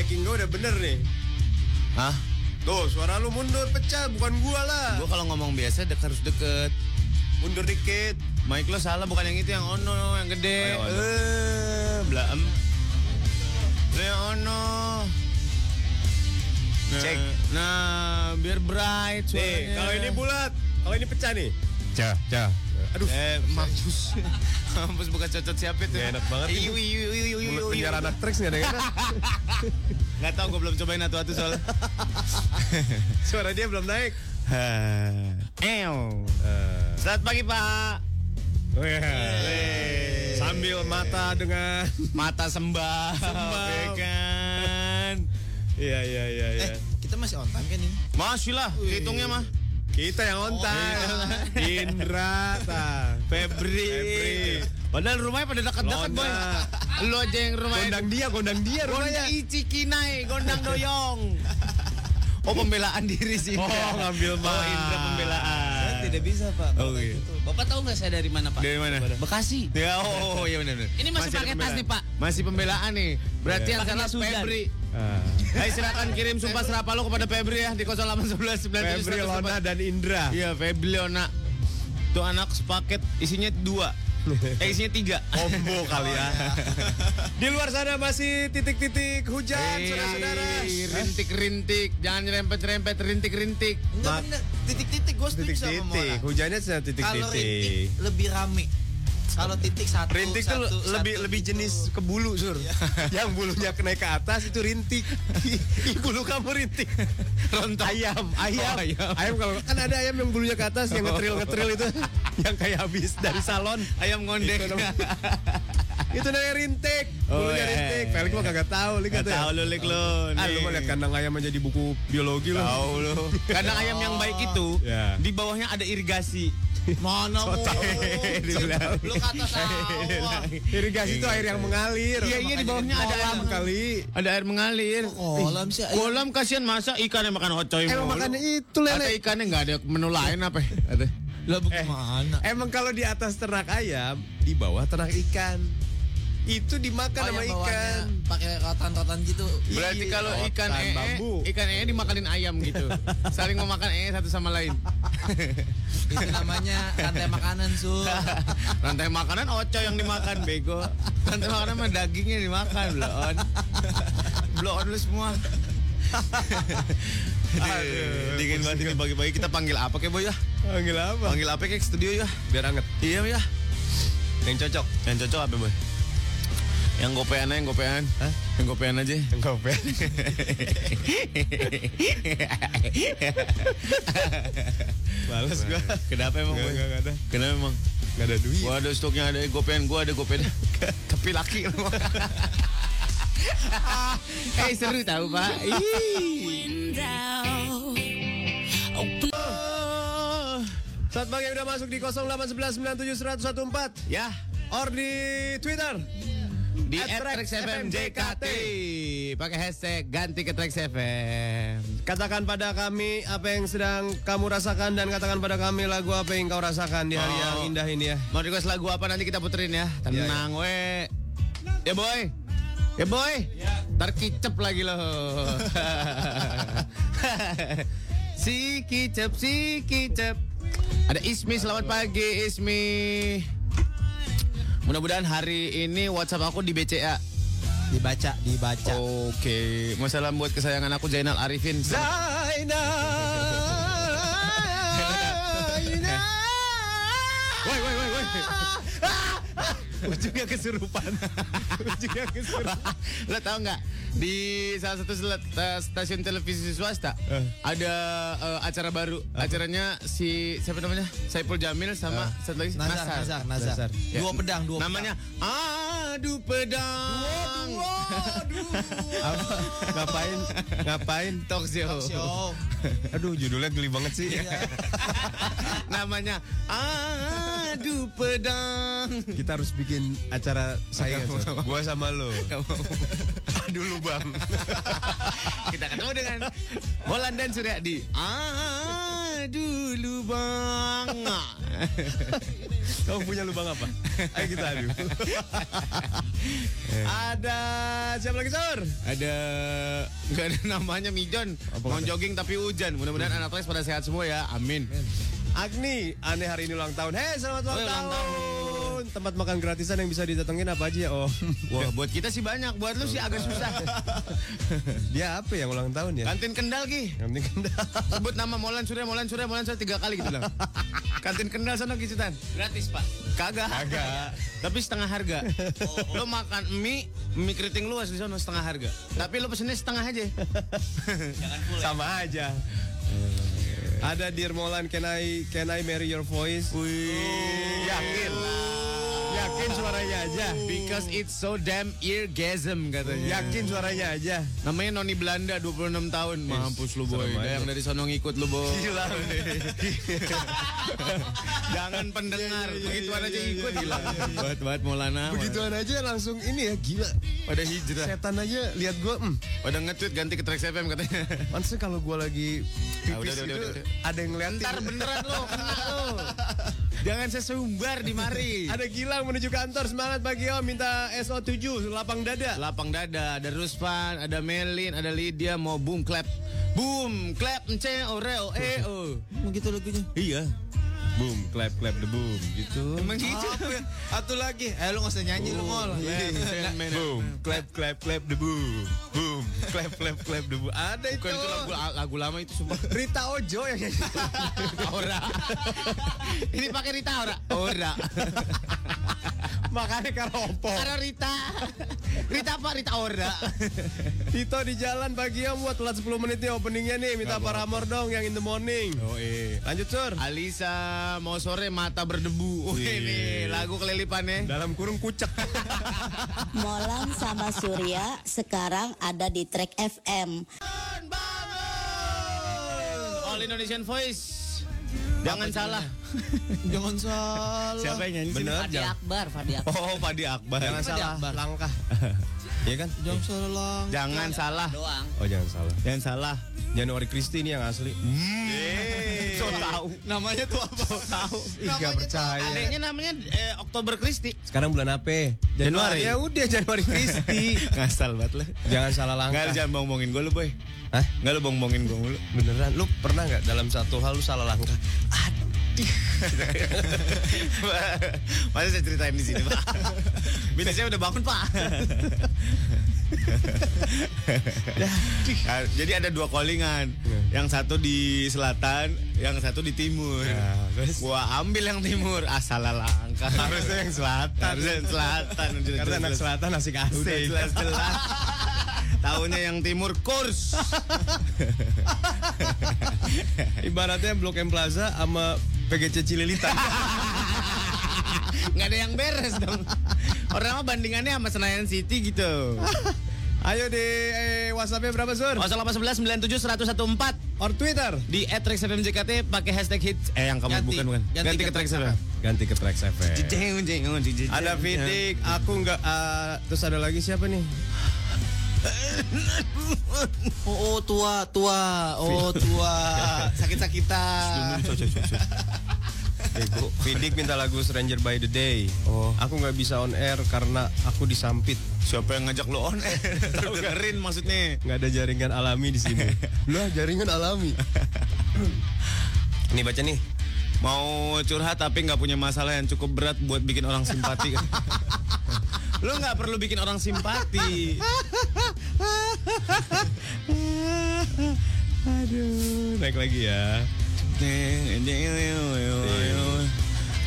miking gue udah bener nih. Hah? Tuh, suara lu mundur pecah, bukan gua lah. Gue kalau ngomong biasa dek harus deket. Mundur dikit. Mic lo salah bukan yang itu yang ono yang gede. Ayo, ono. Eh, blaem. Lo yang ono. Nah, Cek. Nah, biar bright Nih, suaranya. kalau ini bulat, kalau ini pecah nih. Cah, cah. Aduh, Eh, mampus. mampus bukan cocot siapa itu. Nggak enak banget ini. Iu, iu, iu, iu, iu, mulut iu. penjara anak tricks nggak ada yang enak. Nggak tahu, gue belum cobain atu-atu soalnya. Suara dia belum naik. Ew. Selamat pagi, Pak. Oh ya. Sambil mata dengan Mata sembah. Sembah. ya kan? Iya iya iya iya. Eh, kita masih on time kan ini? Masih lah, hitungnya mah. Kita yang on time. Indra ta. Febri. Febri. Padahal rumahnya pada dekat-dekat, boy. Lu aja yang rumahnya. Gondang dia, gondang dia Gondang rumahnya. Ici Kinai, gondang doyong. Oh, pembelaan diri sih. Oh, ngambil Oh, mic. Indra pembelaan. Saya tidak bisa pak. Oh, Bapak iya. gitu. Bapak tahu nggak saya dari mana pak? Dari mana? Bekasi. Ya, oh, oh, iya benar benar. Ini masih ada pakai tas nih, Pak. Masih pembelaan nih. Berarti Iya. yang salah. Febri. Ah. Hai silakan kirim sumpah serapa lo kepada Febri ya di 0811 Febri, Lona, dan Indra. Iya, Febri Lona. Tuh anak sepaket isinya dua. Eh isinya tiga. Combo kali ya. Di luar sana masih titik-titik hujan, Eh, saudara-saudara. Rintik-rintik, jangan nyerempet-nyerempet, rintik-rintik. Enggak bener. Titik-titik gue setuju sama Titik-titik, hujannya sedang Kalau titik-titik. rintik lebih rame. Kalau titik satu. Rintik tuh satu, lebih satu lebih gitu. jenis ke bulu sur. Yang bulunya naik ke atas itu rintik. Bulu kamu rintik. Rontok. Ayam, ayam, Oh, ayam. ayam kalau kan ada ayam yang bulunya ke atas yang ngetril ngetril itu, yang kayak habis dari salon. Ayam ngondek. Itu namanya- itu namanya rintik, Oh, bulunya iya. rintik. Felix mah kagak tahu, Lik Gak kata ya. tahu lu lik lu. Ah, lu mau lihat kandang ayam aja di buku biologi lu. Tahu lu. Kandang ayam yang baik itu Ya. di bawahnya ada irigasi. Mana. Lu kata sawah. Irigasi itu air yang mengalir. Iya, iya, di bawahnya ada kolam air. kali. Ada air mengalir. Kolam sih. Kolam kasihan masa ikan yang makan ocoy Emang makannya itu Ada lele. ikannya nggak ada menu lain apa? ya? Ada. Lah bagaimana? Emang kalau di atas ternak ayam, di bawah ternak ikan. Itu dimakan Oh, sama ikan. pakai rotan-rotan gitu. Berarti Iya, kalau ikan ee, bambu. ikan ee dimakanin ayam gitu. Saling memakan ee satu sama lain. Itu namanya rantai makanan, Sur. Rantai makanan ocoy yang dimakan bego. Rantai makanan mah dagingnya dimakan bloon. Bloon lu semua. Aduh, dingin banget ini pagi-pagi kita panggil apa kek boy ya? Panggil apa? Panggil apa kek studio ya? Biar anget. Iya ya. Yang cocok. Yang cocok apa boy? Yang gopean aja, yang gopean. Hah? Yang gopean aja. Yang kopi. Males gua. Kenapa emang boy? enggak, enggak ada. Kenapa emang? Enggak ada duit. Gua ada stoknya ada gopean, gua ada gopean. Tapi laki. Eh seru tahu pak. Saat yang udah masuk di 0811 Ya or di Twitter. Di At Trax Trax FM JKT pakai hashtag ganti ke Trax FM. Katakan pada kami apa yang sedang kamu rasakan dan katakan pada kami lagu apa yang kau rasakan di hari Oh. yang indah ini ya. Mau request lagu apa nanti kita puterin ya. Tenang we. Ya boy. Ya boy. Ntar kicep lagi loh. si kicep, si kicep. Ada Ismi, selamat pagi Ismi. Mudah-mudahan hari ini WhatsApp aku di BCA. Dibaca, dibaca. Oke, mau salam buat kesayangan aku Zainal Arifin. Zainal. Woi, woi, woi, woi. Ujungnya kesurupan. Ujungnya kesurupan. Lo tau nggak di salah satu stasiun televisi swasta ada eh, acara baru. Acaranya si siapa namanya? Saipul Jamil sama satu lagi Nazar, Nazar, Nazar. Nazar. Ya. Dua pedang, dua Namanya Adu Pedang. Apa? ngapain? Ngapain? Talk show. pedang. Show. Aduh, judulnya geli banget sih. Namanya Adu Pedang. Kita harus bikin acara saya. Gua sama lo. Aduh lu bang. Kita ketemu dengan Molan dan Suryadi. Aduh lu bang. Kamu punya lubang apa? Ayo kita adu. Ada siapa lagi Sor? Ada nggak ada namanya Mijon. Mau jogging tapi hujan. Mudah-mudahan anak les pada sehat semua ya. Amin. Agni, aneh hari ini ulang tahun. Hei, selamat ulang Oh, ulang tahun. Tempat makan gratisan yang bisa didatengin apa aja? Oh, Wah, buat kita sih banyak. Buat lu sih agak susah. dia apa yang ulang tahun ya? Kantin Kendal Ki. Yang penting kendal. Sebut nama Molan Surya, Molan Surya, Molan Surya tiga kali gitu lah. Kantin Kendal sana Gicutan. Gratis, Pak. Kagak. Kagak. Tapi setengah harga. Lo makan mie, mie keriting luas di sana setengah harga. Tapi lo pesennya setengah aja. Sama aja. Ada Dear Molan, can I, can I marry your voice? Wih, yakin. Yakin suaranya aja. Because it's so damn eargasm katanya. Yakin suaranya aja. Namanya Noni Belanda 26 tahun. Mampus lu boy. Yang dari sono ngikut lu boy. Gila. Jangan pendengar. Begituan aja ikut gila. Buat buat Maulana. Begituan aja langsung ini ya gila. Pada hijrah. Setan aja lihat gua, hmm. Pada nge-tweet ganti ke Trax FM katanya. Pantesan kalau gua lagi pipis Ah, udah, udah, gitu, udah, udah. ada yang ngeliatin. Ntar beneran lo, kena lo. Jangan sesumbar di mari. Ada Gilang menuju kantor semangat pagi om minta SO7 lapang dada. Lapang dada, ada Ruspan, ada Melin, ada Lydia mau boom clap. Boom clap ence oreo eh oh. Begitu lagunya. Iya. Boom, clap clap the boom gitu. Emang gitu. Ya? Satu lagi. Eh lu gak usah nyanyi lu ngol. Boom, clap clap clap the boom. Boom, clap clap clap the boom. Ada itu. Bukan itu lagu, lagu lama itu sumpah. Rita Ojo yang nyanyi. Ora. Ini pakai Rita ora? Ora. Makanya karopo. Karena Rita. Rita apa? Rita ora. Tito di jalan pagi om buat telat 10 menit nih openingnya nih. Minta paramor dong yang in the morning. Oh iya. Lanjut sur. Alisa mau sore mata berdebu. Oh ini lagu kelilipannya. Dalam kurung kucek. Molan sama Surya sekarang ada di Track FM. All Indonesian Voice. Jangan salah. Jangan salah. Siapa yang nyanyi? Bener. Fadi Akbar, Fadi Akbar. Oh, Fadi Akbar. Jangan Fadi salah Akbar. langkah. Iya kan? Jangan salah. Jangan salah. Doang. Oh jangan salah. Jangan salah. Januari Kristi ini yang asli. So tahu. Namanya tuh apa? Tahu. Ih, gak percaya. Adanya namanya eh, Oktober Kristi. Sekarang bulan apa? Januari. Ya udah Januari Kristi. Ngasal banget lah. jangan salah langkah. Enggak jangan bohong-bohongin gue lu, Boy. Hah? Enggak lu bohong-bohongin gue mulu. Beneran, lu pernah nggak dalam satu hal lu salah langkah? Masa saya ceritain di sini, Pak? Bini saya udah bangun, Pak. Nah, jadi ada dua callingan. Yang satu di selatan, yang satu di timur. Gua ambil yang timur, asal langkah. Harusnya yang selatan. Harusnya yang selatan. Udah Karena anak selatan asik Udah asik. jelas-jelas. Tahunya yang timur kurs. Ibaratnya Blok M Plaza sama PGC Cililitan. Nggak ada yang beres dong. Orang mah bandingannya sama Senayan City gitu. Ayo di eh, WhatsAppnya berapa Sur? 0811 97 114 Or Twitter? di @rexfmjkt pakai hashtag hits eh yang kamu Ganti. bukan bukan Ganti ganti, ke Trax FM. Ganti ke Trax FM. Ada Fidik, aku nggak. ah, terus ada lagi siapa nih? Oh, oh, tua, tua. Oh, tua. Sakit-sakitan. Ego. Fidik minta lagu Stranger by the Day. Oh. Aku nggak bisa on air karena aku disampit. Siapa yang ngajak lo on air? Tahu dengerin maksudnya. Nggak ada jaringan alami di sini. Lah jaringan alami. Ini baca nih. Mau curhat tapi nggak punya masalah yang cukup berat buat bikin orang simpati. Lo nggak perlu bikin orang simpati. Aduh, naik lagi ya.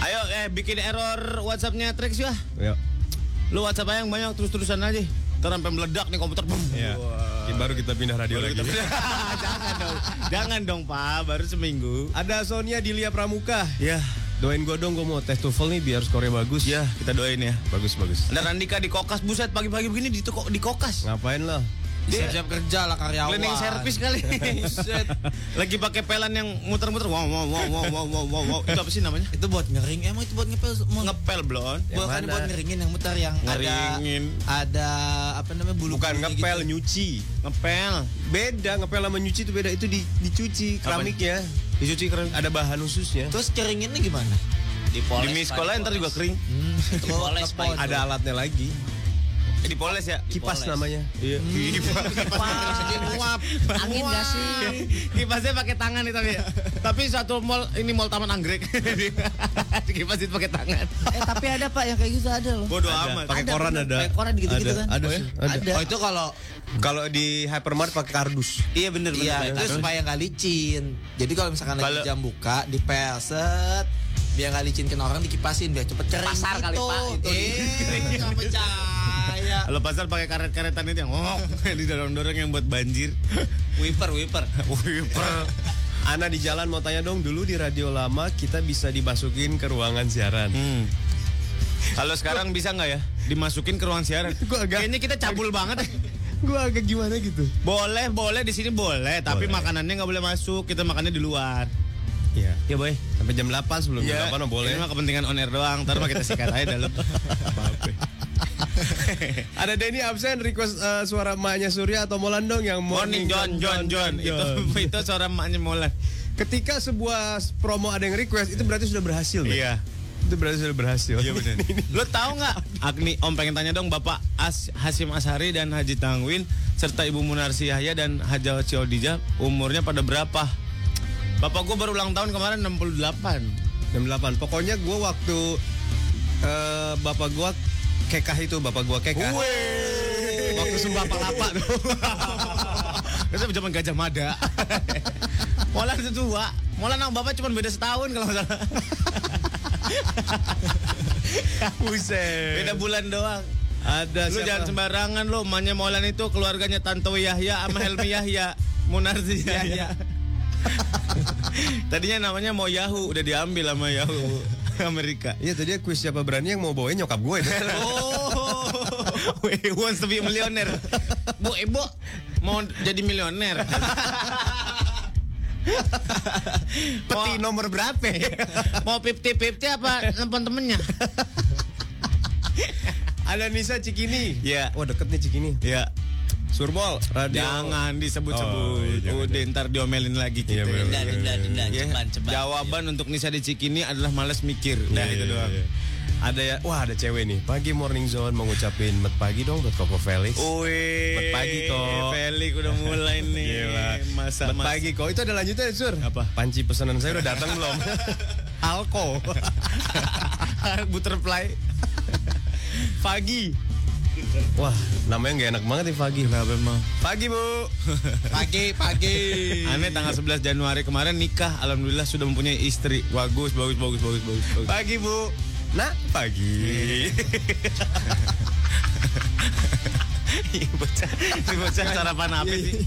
Ayo Eh, bikin error WhatsAppnya Trax ya. Yuk. Lu WhatsApp aja yang banyak terus-terusan aja. Ntar sampai meledak nih komputer. Bum. Ya. Baru kita pindah radio lagi. Jangan dong. Jangan dong, Pak. Baru seminggu. Ada Sonia Dilia Pramuka. Ya, Doain gue dong, gue mau tes TOEFL nih biar skornya bagus. ya kita doain ya. Bagus bagus. Ada Randika di kokas buset pagi-pagi begini di toko di kokas. Ngapain lo? Siap-siap kerja lah karyawan. Cleaning service kali. Lagi pakai pelan yang muter-muter. Wow, wow, wow, wow, wow, wow, wow, wow. Itu apa sih namanya? Itu buat ngering. Emang itu buat ngepel. Ngepel blon. Bukan buat ngeringin yang muter yang Ngeringin. ada ada apa namanya bulu Bukan ngepel, nyuci. Ngepel. Beda, ngepel sama nyuci itu beda. Itu di, dicuci keramiknya. Dicuci keren. Ada bahan khususnya. Terus keringinnya gimana? Di miskola ntar juga kering. Hmm, Dipoles. Ada alatnya lagi. Eh, dipoles ya? Kipas Dipoles. namanya. Iya. Nguap. Angin gak sih? Kipasnya pakai tangan tapi. ya. tapi satu mall ini mall Taman Anggrek. Kipas itu pakai tangan. Eh tapi ada pak yang kayak gitu ada loh. Bodoh Ada. amat. Pakai Ada, koran ada. Pakai koran gitu-gitu Ada. kan. Ada Oh, ya? sih, ada. Ada. Oh itu kalau Kalau di hypermart pakai kardus. Iya bener bener. Iya, itu supaya nggak licin. Jadi kalau misalkan lagi jam buka, dipel set, biar nggak licinkan orang dikipasin biar cepet kering Pasar gitu. kali, Pak, itu. Eh, nggak percaya. Kalau pasar pakai karet-karetan itu yang ngomong didorong-dorong yang buat banjir. Wiper, wiper. Wiper. Ana di jalan mau tanya dong dulu di radio lama kita bisa dimasukin ke ruangan siaran. Hmm. Kalau sekarang bisa nggak ya dimasukin ke ruang siaran? Gua agak- Kayaknya kita cabul banget. Gue agak gimana gitu. Boleh, boleh di sini boleh, tapi Boleh. makanannya nggak boleh masuk. Kita makannya di luar. Iya. Ya boy. Sampai jam 8 sebelum jam 8 mah boleh. Ini mah kepentingan on air doang. Ntar mah kita sikat aja dalam. Ada Denny absen request eh, suara emaknya Surya atau Molan dong yang Morning John, John, John. Itu itu suara emaknya Molan. Ketika sebuah promo ada yang request itu berarti sudah berhasil. Iya. Itu berarti sudah berhasil. Iya benar. Lo tahu nggak? Agni, Om pengen tanya dong Bapak As, Hasim Ashari dan Haji Tangwin serta Ibu Munarsi Yahya dan Haja Ciodija umurnya pada berapa? Bapak gue baru ulang tahun kemarin 68. 68. Pokoknya gue waktu eh, bapak gue kekah itu bapak gue kekah. Waktu sumpah palapa tuh. Itu zaman Gajah Mada. Molan itu tua. Molan sama Bapak cuma beda setahun kalau nggak salah. Buset. Beda bulan doang. Ada Lu siapa? jangan sembarangan lo, emaknya Molan itu keluarganya Tantowi Yahya sama Helmi Yahya. Munarsi Yahya. Tadinya namanya mau Yahoo, udah diambil sama Yahoo Amerika. Iya tadi kuis siapa berani yang mau bawain nyokap gue. Oh, he wants to be a millionaire. Bu, ibu mau jadi milioner. Peti nomor berapa? mau fifty fifty apa nelfon temennya? Ada Nisa Cikini. Ya. Oh deket nih Cikini. Ya, Surmol radio. jangan disebut-sebut. Oh, iya, Udah ntar diomelin lagi kita. Iya, bener, Denda, denda, denda. Ya, Ceban, ceban. Jawaban untuk Nisa di Cikini adalah malas mikir. Udah Iya, itu iya, doang. iya. Ada ya, wah ada cewek nih. Pagi Morning Zone mau ngucapin met pagi dong buat Koko Felix. Wih, Selamat pagi, Kok. Felix udah mulai nih. Gila. Masa Met pagi kok. Itu ada lanjutannya Sur. Apa? Panci pesanan saya udah datang belum? Alko. Butterfly. Pagi. Wah, namanya nggak enak banget nih Pagi. Kenapa emang? Pagi Bu. Pagi, pagi. Aneh tanggal 11 Januari kemarin nikah, alhamdulillah sudah mempunyai istri. Bagus, bagus, bagus, bagus, bagus. bagus. Pagi Bu. Nah, pagi. Ini bocah, bocah sarapan apa sih?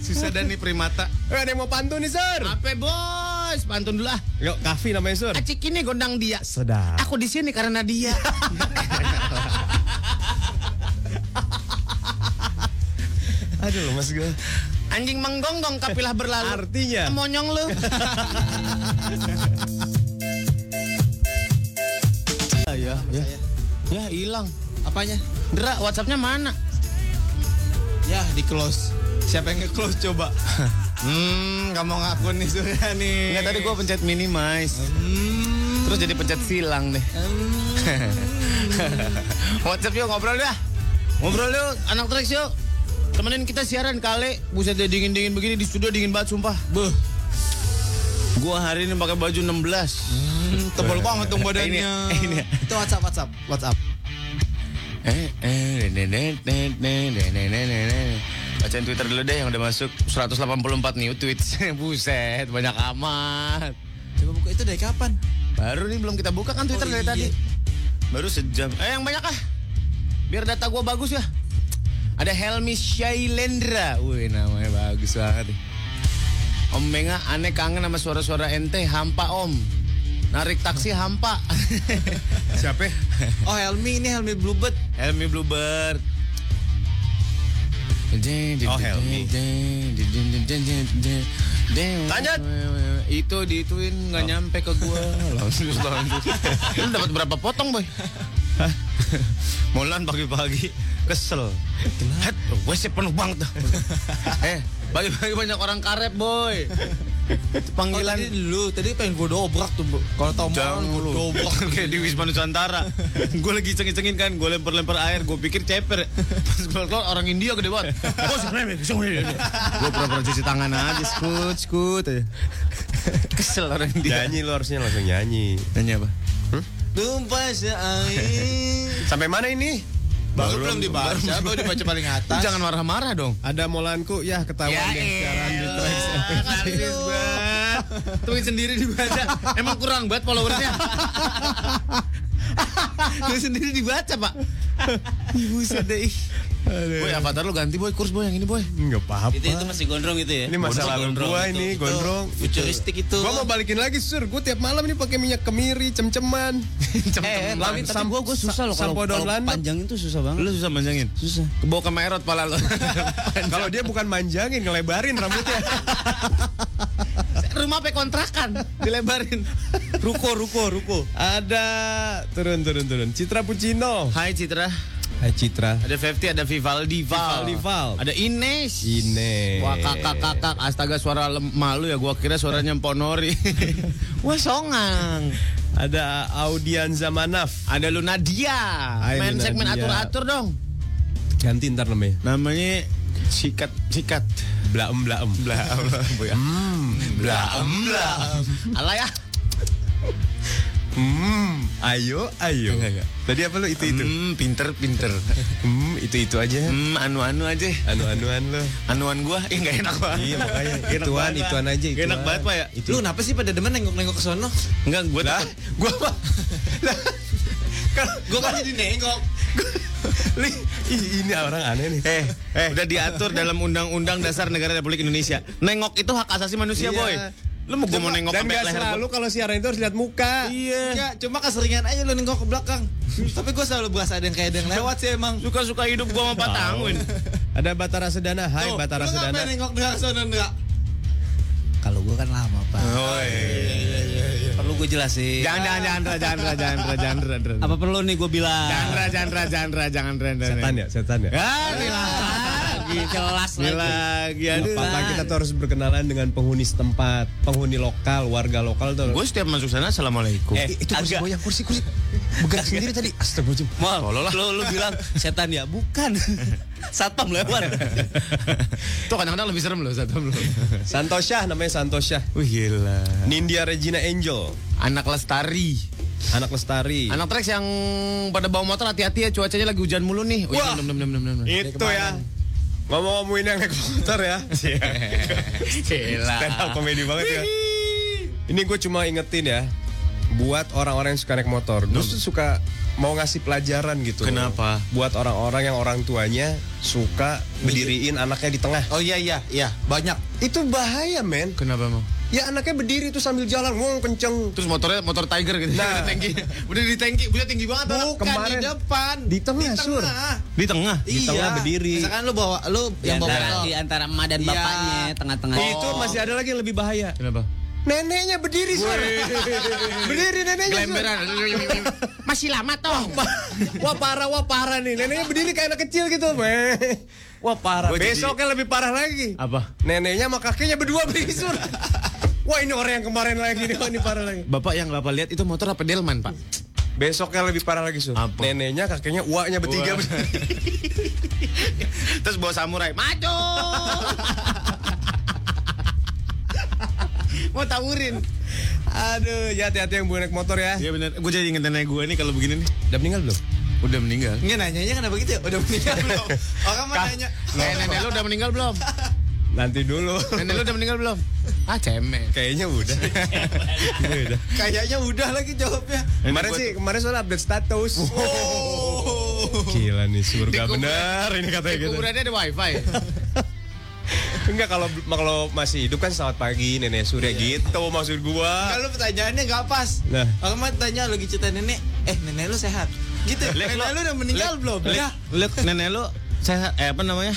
Susah dan nih primata. Eh, ada yang mau pantun nih Sur. Apa bos? Pantun dulu ah. Yuk, Kafi namanya Sur. Acik ini gondang dia. Sedap. Aku di sini karena dia. Aduh, Mas gue. Anjing menggonggong kapilah berlalu. Artinya? Monyong lu. ya, ya. Ya hilang. Apanya? Dra, WhatsAppnya mana? Ya, di close. Siapa yang nge-close coba? Hmm, kamu ngaku nih Surya nih. Enggak tadi gua pencet minimize. Terus jadi pencet silang deh. WhatsApp yuk ngobrol dah. Ngobrol yuk, anak Trax yuk. Temenin kita siaran kali. Buset deh dingin-dingin begini di studio dingin banget sumpah. beh Gua hari ini pakai baju 16. Hmm, tebal banget tuh badannya. ini, ini. Itu WhatsApp WhatsApp WhatsApp. Bacain Twitter dulu deh yang udah masuk 184 new tweets. Buset, banyak amat. Coba buka itu dari kapan? Baru nih belum kita buka kan Twitter oh, iya. dari tadi. Baru sejam. Eh yang banyak ah. Biar data gua bagus ya. Ada Helmi Shailendra. Wih namanya bagus banget. nih. Om Menga aneh kangen sama suara-suara ente hampa om. Narik taksi hampa. Siapa? Oh Helmi ini Helmi Bluebird. Helmi Bluebird. Oh, Helmi. Lanjut. Itu diituin nggak nyampe ke gua. Lanjut, lanjut. Lu dapat berapa potong, boy? Molan pagi-pagi kesel. Het, WC penuh banget eh, bagi-bagi banyak orang karet, boy. Itu Oh, panggilan tadi dulu, tadi pengen gue dobrak tuh. Kalau tau mau gue lu dobrak. Kayak di Wisma Nusantara Gue lagi cengin-cengin kan Gue lempar-lempar air Gue pikir ceper Pas gue keluar orang India gede banget Oh Gue pura-pura cuci tangan aja Skut, skut aja Kesel orang India Nyanyi lo harusnya langsung nyanyi. Nyanyi apa? Tumpah seair. Sampai mana ini? Baru belum dibaca, baru dibaca paling Lu atas. jangan marah-marah dong. Ada molanku ya ketahuan Ya deh di FM. Narsis banget Tweet sendiri dibaca Emang kurang banget followersnya? Tweet sendiri dibaca pak. Buset deh Boy avatar lu ganti boy Kurs boy yang ini boy Enggak apa-apa. Itu itu masih gondrong itu ya. Ini masa lalu Gondrong gua itu. ini, Itu gondrong. Futuristik itu. Gua mau balikin lagi sur, gua tiap malam ini pakai minyak kemiri, cem-ceman. Eh, tapi, tapi gua gua susah loh kalau sampo daun kalau landep. panjang itu susah banget. Lu susah manjangin? Susah. Kebawa ke merot pala lu Kalau dia bukan manjangin, ngelebarin rambutnya. Rumah pe kontrakan Dilebarin Ruko, ruko, ruko. Ada turun turun turun. Citra Pucino. Hai Citra Hai Citra. Ada Fifty, ada Vivaldi Val Vivaldi Val. Ada Ines Ines. Wah kakak kakak Astaga suara malu ya Gua kira suaranya Ponori Wah songang Ada Audian Zamanaf. Ada Lunadia Hai, Main Lunadia. segmen atur-atur dong Ganti ntar namanya. Namanya Sikat Sikat Blaem blaem. Blaem Hmm, blaem blaem. Alah ya Hmm, ayo ayo. Enggak, enggak. Tadi apa lu itu itu? Hmm pinter pinter Hmm, itu itu aja. Hmm anu-anu aja Anu-anuan lo. Anuan gua Ih gak enak banget Iya makanya ituan ituan Pak. aja Gak enak ituan. banget pak ya Lu kenapa sih pada demen nengok-nengok ke sono? Enggak gua Lah, gua apa? Gue kan jadi nengok. Ini orang aneh nih. Eh, eh, udah diatur dalam Undang-Undang Dasar Negara Republik Indonesia. Nengok itu hak asasi manusia, Iya. boy. Lu mau gua mau nengok Dan gak leher selalu kalau siaran itu harus lihat muka. Iya. Enggak, cuma keseringan aja lu nengok ke belakang. Tapi gue selalu berasa ada yang kayak ada yang lewat sih emang. Suka-suka hidup gua sama Pak Tangwin. Ada Batara Sedana. Hai Tuh, Batara lu Sedana. ngapain nengok ke sono enggak? Kalau gue kan lama, Pak. Oh, iya. Perlu gue jelasin. Jangan, jangan, jangan, jangan, Ra, jangan, Ra, jangan, Ra, jangan, Ra. Apa perlu nih gue bilang? Jangan, Ra, jangan, Ra, jangan, Ra, jangan, Ra, jangan. Setan ya, setan ya. Ini Lagi kelas Ini lagi. lagi, aduh. Apa kita tuh harus berkenalan dengan penghuni setempat, penghuni lokal, warga lokal tuh. Gue setiap masuk sana, assalamualaikum. Eh, itu kursi agak- goyang, kursi, kursi. Bergerak sendiri tadi. Astagfirullahaladzim. Mal, lu, lu bilang setan ya? Bukan. Satpam lewat. Tuh kadang-kadang lebih serem loh, satu loh. Santosha namanya Santosha. Wih gila. Nindya Regina Angel. Anak lestari. Anak lestari. Anak treks yang pada bawa motor hati-hati ya cuacanya lagi hujan mulu nih. Oh, iya, Wah. bener, bener, bener, bener, bener. Itu ya. Ngomong-ngomongin yang naik motor ya. Gila. Stand up komedi banget ya. Ini gue cuma ingetin ya. Buat orang-orang yang suka naik motor. Gue tuh suka mau ngasih pelajaran gitu. Kenapa? Buat orang-orang yang orang tuanya suka berdiriin anaknya di tengah. Oh iya iya iya, banyak. Itu bahaya men. Kenapa mau? Ya anaknya berdiri tuh sambil jalan ngomong kenceng. Terus motornya motor Tiger gitu. Nah. Udah tangki. Udah di tangki, udah tinggi banget. Bukan kemarin. di depan. Di tengah, Sur. Di tengah. Di tengah berdiri. Misalkan lu bawa lu Di yang bawa antara, di antara emak dan Iya. bapaknya, tengah-tengah. Itu masih ada lagi yang lebih bahaya. Kenapa? Neneknya berdiri, Sur. berdiri neneknya, Sur. Masih lama toh. Wah parah, wah parah nih. Neneknya berdiri kayak anak kecil gitu. Wah parah. Gua jadi- Besoknya lebih parah lagi. Apa? Neneknya sama kakeknya berdua berdiri, Sur. Wah ini orang yang kemarin lagi nih, wah ini parah lagi. Bapak yang Bapak lihat itu motor apa Delman, Pak? Besoknya lebih parah lagi, Sur. Apa? Neneknya, kakeknya, uaknya bertiga. Wah. Terus bawa samurai. Maju. Mau tawurin. Aduh, ya hati-hati yang buat naik motor ya. Iya benar. Gue jadi inget nenek gue nih kalau begini nih. Udah meninggal belum? Udah meninggal. Nggak nanyanya kenapa gitu ya? Udah meninggal belum? Orang mau nanya. Nenek, nenek lu udah meninggal belum? Nanti dulu. Nenek lu udah meninggal belum? Ah cemen. Kayaknya udah. udah. Kayaknya udah lagi jawabnya. Kemarin sih, kemarin soalnya update status. Gila nih surga bener ini katanya gitu. kuburannya ada wifi. Enggak kalau kalau masih hidup kan selamat pagi nenek surya gitu maksud gua. Kalau pertanyaannya nggak pas. Nah. Aku mah tanya lagi cerita nenek, eh nenek lu sehat. Gitu. Lek, nenek lu udah meninggal Lek, belum? Lek, Ya. Lek, nenek lu saya eh apa namanya?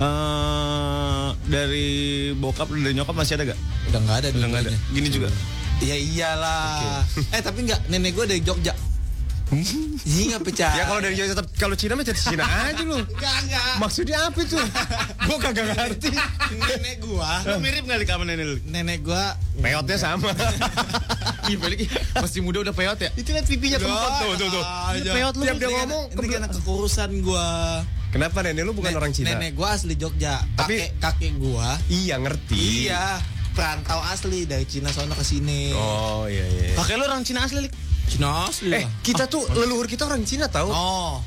Eh dari bokap dan dari nyokap masih ada gak? Udah nggak ada Udah nggak ada. Gini juga. Ya iyalah. Eh tapi nggak, nenek gue dari Jogja. Iya nggak pecah. Ya kalau dari Jawa tetap kalau Cina mah jadi Cina aja lu. Enggak, enggak. Maksudnya apa itu? gua kagak ngerti. nenek gua, Lu mirip kali sama nenek lu. nenek gua Peotnya sama. Ih balik masih muda udah peot ya. Itu lihat pipinya kempot tuh tuh tuh. Aja. Peot lu tiap dia ngomong. ini karena kekurusan gua. Kenapa nenek lu bukan Nen- orang Cina? Nenek gua asli Jogja. Tapi- Kakek kakek gua Iya ngerti. iya perantau asli dari Cina sono ke sini. Oh iya iya. Pakai lu orang Cina asli. Cina asli Eh, lah. kita tuh leluhur kita orang Cina tahu? Oh,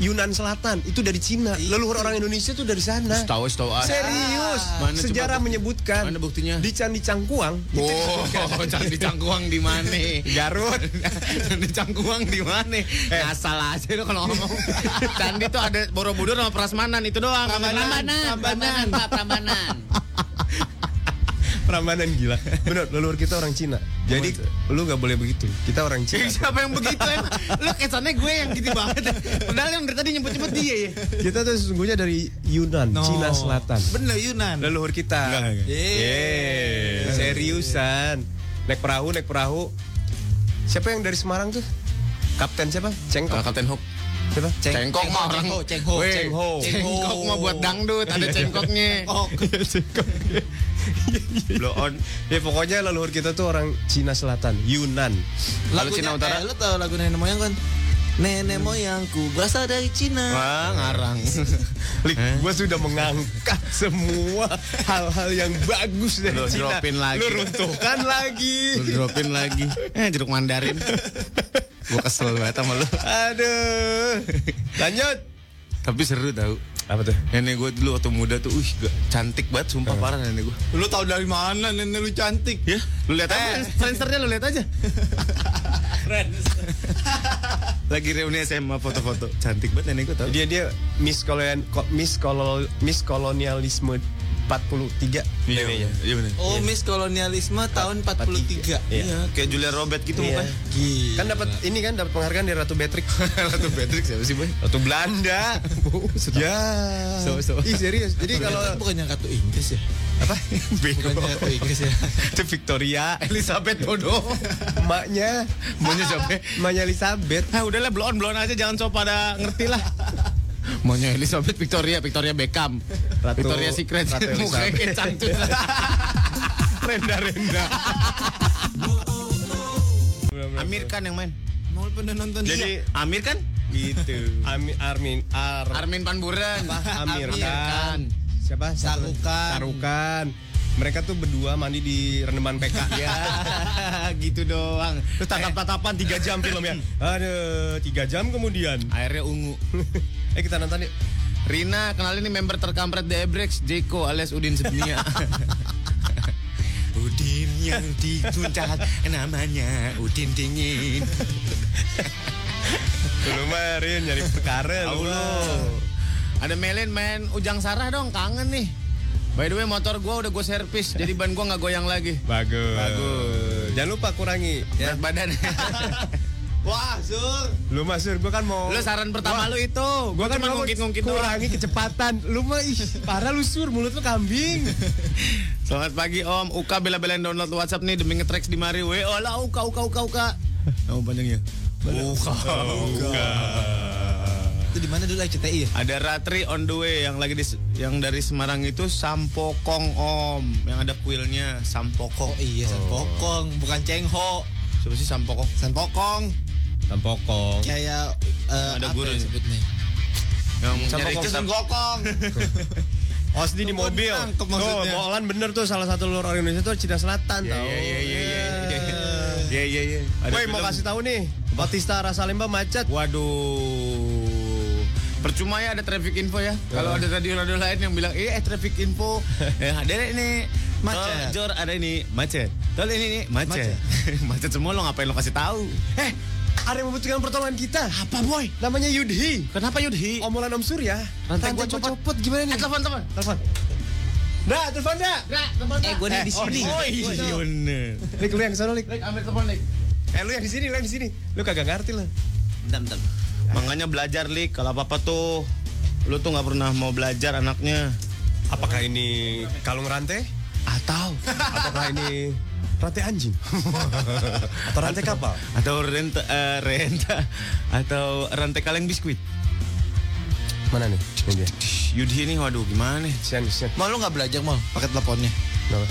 Yunan Selatan itu dari Cina. Leluhur orang Indonesia tuh dari sana. Tahu tahu aja. Serius. Mana Sejarah coba- menyebutkan. Mana buktinya? Di Candi Cangkuang. Oh, candi cangkuang di mana? Garut. Candi cangkuang di mana? Ngasal aja lu kalau ngomong. Candi tuh ada Borobudur sama Prasmanan itu doang. Prambanan, Prambanan, Pak, Prambanan. Prambanan gila. Bener, leluhur kita orang Cina. Jadi lu nggak boleh begitu. Kita orang Cina. Siapa yang begitu emang? Lu kesannya gue yang gitu banget. Padahal yang dari tadi nyebut-nyebut dia ya. kita tuh sesungguhnya dari Yunan, No. Cina Selatan. bener Yunan. Leluhur kita. Yeay. Yeay, seriusan. Naik perahu, naik perahu. Siapa yang dari Semarang tuh? Kapten siapa? Cengkok. Kapten Hook. Siapa? Ceng- Cengkok mah orang. Cengho, Cengho. Weh, Cengho. Cengkok mah buat dangdut, ada cengkoknya. Oh, Blow on. Ya pokoknya leluhur kita tuh orang Cina Selatan, Yunan. Kalau Cina Utara? Eh, lu tau lagu nenek moyang kan? Nenek moyangku berasal dari Cina. Wah, ngarang. Lik, gua sudah mengangkat semua hal-hal yang bagus dari Lu Cina. dropin lagi. Lu runtuhkan lagi. Lu dropin lagi. Eh, jeruk mandarin. Gue kesel banget sama lu. Aduh. Lanjut. Tapi seru tau. Apa tuh? Nenek gue dulu waktu muda tuh, wih gak cantik banget, sumpah parah nenek gue. Lu tau dari mana nenek lu cantik? Ya, lu lihat aja, Friendsternya lu lihat aja. Lagi reuni SMA foto-foto, cantik banget nenek gue tau. Dia dia Miss Kolonial Miss Kolonial Miss Kolonialisme 43 Iya, Neneknya. iya bener. Oh, Miss Kolonialisme tahun 43. Iya. Iya, kayak Julia Robert gitu Iya. mukanya. Gila. Kan dapat ini kan dapat penghargaan dari Ratu Beatrix. Ratu Patrick siapa sih, Boy? Ratu Belanda. ya. So, so. Ih serius. Jadi Kalau kalau bukannya kartu Inggris ya? apa? Bukannya kartu Inggris ya? Itu Victoria. Elizabeth Bodo. Emaknya. Maunya siapa? Emaknya Elizabeth. Ah udahlah blow on blow on aja jangan so pada ngerti lah. Maunya Elizabeth Victoria, Victoria Beckham, Ratu- Victoria Secret, Ratu mukanya Elizabeth. kayak cangcut. Renda-renda. Amir Khan yang main. Mau pernah nonton Jadi dia? Amir kan? gitu. Ami, Armin Ar Armin Panburan. Amir Amir Khan. Siapa? Sarukan. Sarukan. Mereka tuh berdua mandi di rendeman PK. Ya, gitu doang. Terus tatap-tatapan 3 jam filmnya. Aduh, 3 jam kemudian. Airnya ungu. Eh kita nonton yuk. Rina, kenalin nih member terkampret The Ebrex, Jeko alias Udin Sedunia. Udin yang di puncak namanya Udin dingin. Lu marin nyari perkara lu. Ada Melin main Ujang Sarah dong, kangen nih. By the way motor gua udah gue servis, jadi ban gua nggak goyang lagi. Bagus. Bagus. Jangan lupa kurangi ya. Berat badan. Wah, Sur. Lu Masur, gua kan mau lu saran pertama Wah, lu itu. Gua kan cuma mau ngungkit-ngungkit doang. kurangi kecepatan. Lu mah ih, parah lu sur, mulut lu kambing. Selamat pagi Om, Uka bela-belain download WhatsApp nih demi nge-tracks di mari. Weh, olah Uka, Uka, Uka, Uka. Nama panjangnya. Uka, Uka. Itu di mana dulu RCTI ya? Ada Ratri on the way yang lagi di, yang dari Semarang itu Sampokong Om, yang ada kuilnya Sampokong. Oh iya, Sanpokong, bukan Cengho. Siapa sih Sampokong? Sanpokong. Tampokong. Kayak eh, Ada guru ya nih. sebutnya? Yang Sampokong. nyari Itu kita. Sanpokong. Oh, sedih di mobil. Tuh, maksudnya. Molan bener tuh salah satu luar orang Indonesia tuh Cina Selatan Iya, tau. iya, iya, iya, iya. Iya, iya, iya. Ada Woi, mau kasih tahu nih. Batista Rasa Lembah macet. Waduh. Percuma ya ada traffic info ya. Kalau ada radio-radio lain yang bilang, "Eh, eh traffic info." eh, ada nih Macet. Tol Jor ada ini macet. Tol ini nih macet. macet semua lo ngapain lo kasih tahu? Eh, ada yang membutuhkan pertolongan kita. Apa boy? Namanya Yudhi. Kenapa Yudhi? Omolan Om Surya. Rantai Rantai gua copot. copot gimana nih? telepon telepon. Telepon. Dah, telepon dah. Eh, gue nih di sini. Oh iya bener. Lik, lu yang sana, Lik. Ambil telepon nih. Eh, lu yang di sini, lu yang di sini. Lu kagak ngerti lah. Bentar, bentar. Makanya belajar lik kalau apa apa tuh lu tuh nggak pernah mau belajar anaknya. Apakah ini kalung rantai? Atau Apakah ini rantai anjing? Atau rantai kapal? atau renta eh, renta atau rantai kaleng biskuit. Mana nih? Ini dia. Yudhi ini waduh gimana nih? Sian, sian. Mal lu nggak belajar mal pakai teleponnya. Kenapa?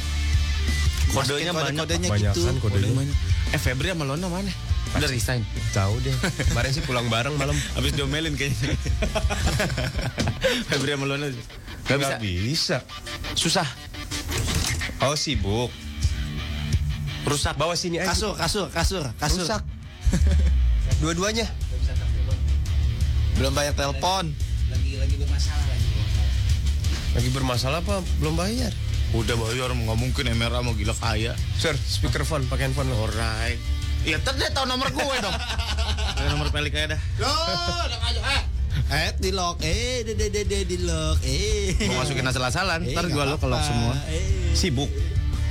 Kodenya Kode- banyak. kodenya Banyak gitu. kan kodenya. Banyak. Eh Febri sama Lona mana? Udah resign. Tahu deh. Kemarin sih pulang bareng malam. Habis diomelin kayaknya. Febri sama Lona Gak bisa. Nggak bisa. Susah. Oh sibuk. Rusak. Bawa sini aja. Kasur, kasur, kasur, kasur. Rusak. Dua-duanya. Belum bayar telepon. Lagi bermasalah apa? Belum bayar. Udah bayar nggak mungkin MRA mau gila kaya. Sir, speakerphone pakai handphone lo. Alright. Iya, ntar dia tahu nomor gue dong. Ada nomor pelik aja dah. Eh, di lock. Eh, de de de de di lock. Eh. Mau masukin asal-asalan. Eh, Ntar gue lo apa-apa. semua. Eh. Sibuk.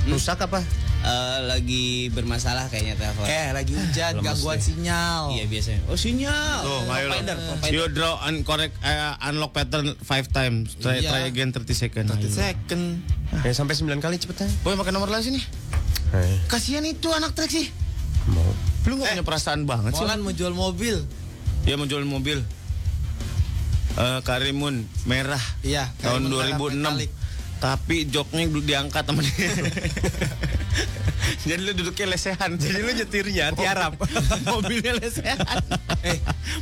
Rusak apa? Eh, lagi bermasalah kayaknya telepon. Eh, lagi hujan, gangguan sinyal. Iya biasanya. Oh sinyal. Tuh, ayo lo. Provider, provider. You draw and correct eh, unlock pattern 5 times. Try, Iya. try again 30 second. 30 Ayo. second. Eh, sampai 9 kali cepetan. Boy pakai nomor lain sini. Eh, Kasihan itu anak trek sih. mau. Lu gak punya perasaan banget sih. Molan mau jual mobil. Dia mau jual mobil. Eh, Karimun merah Iya, tahun Karimun merah 2006. metalik. Tapi joknya belum diangkat sama dia. Jadi lu duduknya lesehan. Jadi lu nyetirnya tiarap. Mobilnya lesehan. Eh,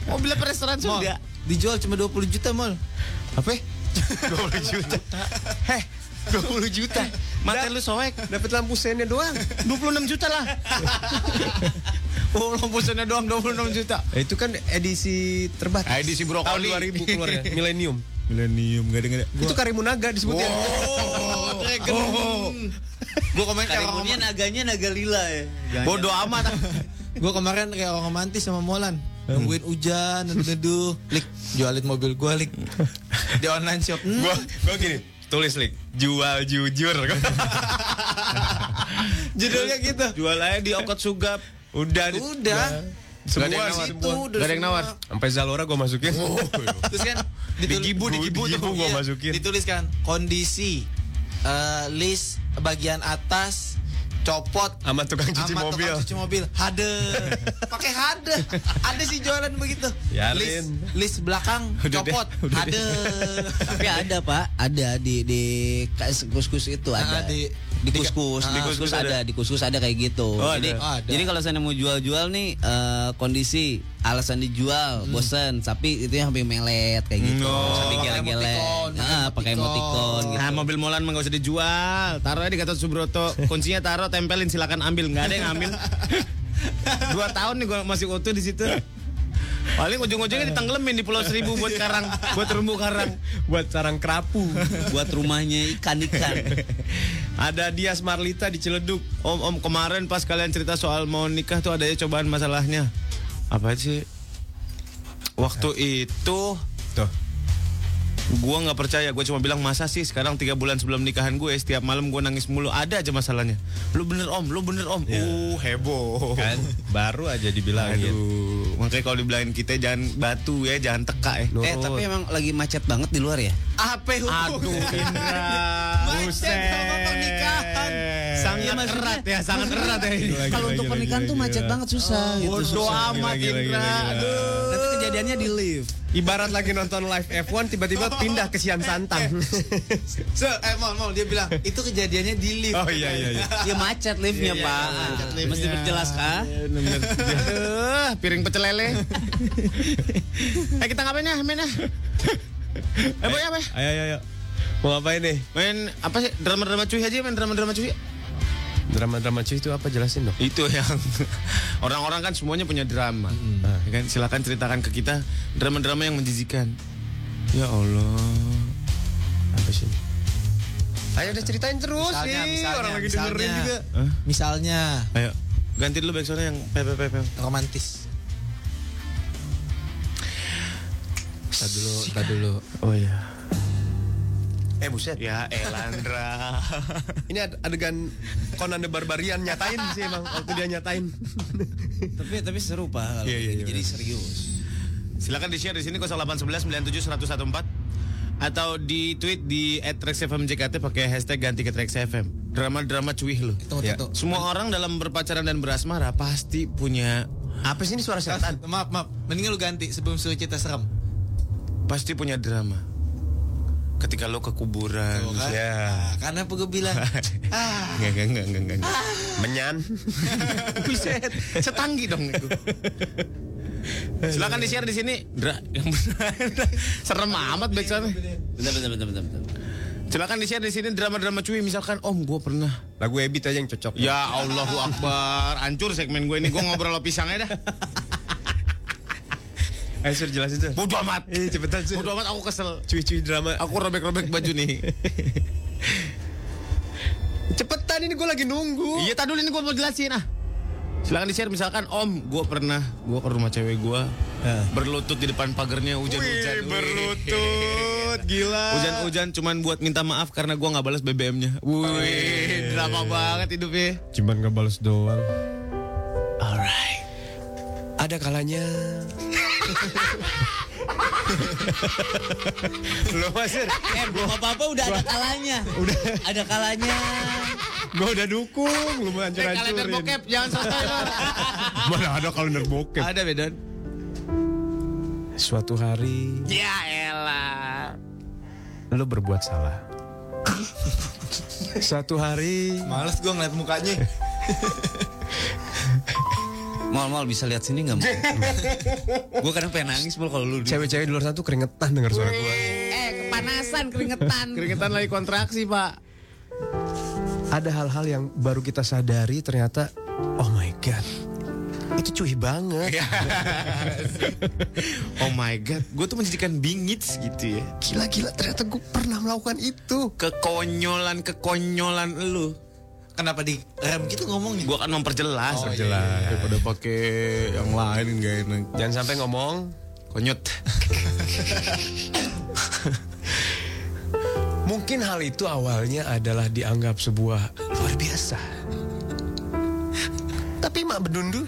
Mobilnya restoran surga. dijual cuma 20 juta, Mol. Apa? 20 juta. Heh, 20 juta. Mata lu soek. Dapat lampu sennya doang. 26 juta lah. Oh, lampu sana doang 26 juta. Eh, itu kan edisi terbatas. Edisi Tahun brokoli. 2000 keluarnya. Millennium. Millennium, gak ada gak ada. Itu Karimunaga disebutnya. Oh, Dragon. Gue kemarin kayak orang Karimunnya naganya naga lila ya. Bodoh amat. Gue kemarin kayak orang romantis sama Molan. Nungguin hujan, neduh Lik, jualin mobil gue, Lik. Di online shop. Hmm. Gua gua gini, tulis lik, jual jujur. Judulnya gitu. Jual aja di Okot Sugap. Udah, Udah. Semua Gak ada yang sih. nawar. Itu udah Gak ada yang nawar. Sampai Zalora gua masukin. Terus kan Digibu, digibu tuh. gua masukin. Dituliskan kondisi eh, list bagian atas copot Sama tukang cuci sama mobil. tukang cuci mobil. Hade. Pakai hade. Ada sih jualan begitu. Yarin. List, list belakang Udah deh, copot. udah Hade. Tapi ada pak, ada di di kas- kus-kus itu Ah, ada. di- di kus-kus, di- ah, kus-kus ada, di kus-kus ada kayak gitu. Oh, jadi, ada. Ada. jadi kalau saya mau jual-jual nih eh, kondisi alasan dijual, bosen, tapi itu yang sampai melet kayak gitu, Oh, sampai emoticon, Nah, pakai emoticon gitu. Nah, mobil Molan mah gak usah dijual. Taruh aja di Gatot Subroto. Kuncinya taruh, tempelin, silakan ambil. Nggak ada yang ambil. Dua tahun nih gue masih utuh di situ. Paling ujung-ujungnya ditenggelamin di Pulau Seribu buat karang, buat terumbu karang. Buat sarang kerapu. Buat rumahnya ikan-ikan. Ada Dias Marlita di Ciledug. Om, om kemarin pas kalian cerita soal mau nikah tuh ada ya cobaan masalahnya. Apa sih? Waktu itu Tuh. Gua nggak percaya, gue cuma bilang masa sih sekarang tiga bulan sebelum nikahan gue setiap malam gue nangis mulu ada aja masalahnya. Lu bener om, lu bener om. Uh heboh. Kan baru aja dibilangin. Aduh, makanya kalau dibilangin kita jangan batu ya, jangan teka ya. eh tapi emang lagi macet banget di luar ya? Apa Aduh Indra, Macet sama pernikahan. Sangat Iya, erat ya, sangat erat ya Kalau untuk pernikahan tuh macet banget susah gitu. Bodoh susah. amat Indra. Aduh. Kejadiannya di lift. Ibarat lagi nonton live F1 tiba-tiba pindah ke Sian Santang. So, eh, Mol, Mol, dia bilang, itu kejadiannya di lift. Oh iya iya iya. Ya macet liftnya pak. Mesti berjelas kah? Aduh, piring pecel lele. eh kita ngapain ya, main ya? Eh boy apa? ya? Ayo ayo ayo. Mau ngapain nih? Main apa sih? Drama-drama cuy aja, main drama-drama cuy. Drama-drama cuy itu apa jelasin dong? Itu yang orang-orang kan semuanya punya drama. Nah, ya kan silakan ceritakan ke kita drama-drama yang menjijikan. Ya Allah. Apa sih? Ayo udah ceritain terus Misalnya, nih. misalnya, Orang lagi misalnya. dengerin juga. Misalnya Ayo, ganti dulu backsoundnya yang pepe. romantis. Tar dulu, tar dulu. Oh iya. Eh buset. Ya Elandra. Ini ad- adegan Conan the Barbarian nyatain sih emang waktu dia nyatain. Tapi tapi seru pak kalau Iya, iya, iya, jadi serius. Silakan di share di sini 0811 97 1014 atau di tweet di @rexfmjkt pakai hashtag ganti ke Trax FM. Drama-drama cuih lo. Ya. tunggu. Semua orang dalam berpacaran dan berasmara pasti punya Apa sih ini suara setan? Maaf, maaf. Mendingan lu ganti sebelum cerita serem. pasti punya drama. Ketika lo ke kuburan. Tuh kan? Ya. Ah, karena apa gue bilang? ah, Enggak, enggak, enggak, enggak, enggak. Menyan. Buset, setanggi dong itu. Silakan di share di sini. Dra, yang benar. Serem amat backsoundnya. Bentar bentar bentar bentar. bentar. Silakan di share di sini drama-drama cuy misalkan Om gue pernah Lagu Ebit aja yang cocok. Ya Allahu Akbar Hancur segmen gue ini Gue ngobrol lo pisangnya dah Ayo sur jelasin tuh. Bodoh amat Eh cepetan sur. Bodoh amat aku kesel Cuy-cuy drama. Aku robek-robek baju nih Cepetan ini gue lagi nunggu. Iya tadi ini gue mau jelasin ah Silakan di share misalkan Om gue pernah Gue ke rumah cewek gue Berlutut di depan pagarnya hujan-hujan Wih, berlutut, gila. Hujan-hujan cuman buat minta maaf Karena gue gak balas BBM-nya Wih drama banget hidupnya Cuman nggak balas doang. Alright Ada kalanya. Lo masir. Eh belum apa apa udah ada kalanya. Udah ada kalanya. Gue udah dukung. Lu mau Eh kalender hancur-hancurin. bokep Jangan lo Mana ada kalender bokep. Ada Bedan Suatu hari Ya elah lo berbuat salah. Suatu hari males gue ngeliat mukanya. Mal mal bisa lihat sini nggak? gue kadang pengen nangis mal kalau lu. cewek-cewek di luar sana tuh keringetan denger suara gue. Eh kepanasan keringetan. Keringetan lagi kontraksi pak Ada hal-hal yang baru kita sadari ternyata oh my god. Itu cuy banget. Oh my god Gue tuh menjadikan bingits gitu ya Gila-gila ternyata gue pernah melakukan itu. Kekonyolan-kekonyolan lu Kenapa di rem gitu ngomongnya? Gue kan memperjelas Oh, Memperjelas. iya. Daripada pakai yang lain gak enak Jangan sampai ngomong Konyot Mungkin hal itu awalnya adalah dianggap sebuah luar biasa. Tapi mak bedundu.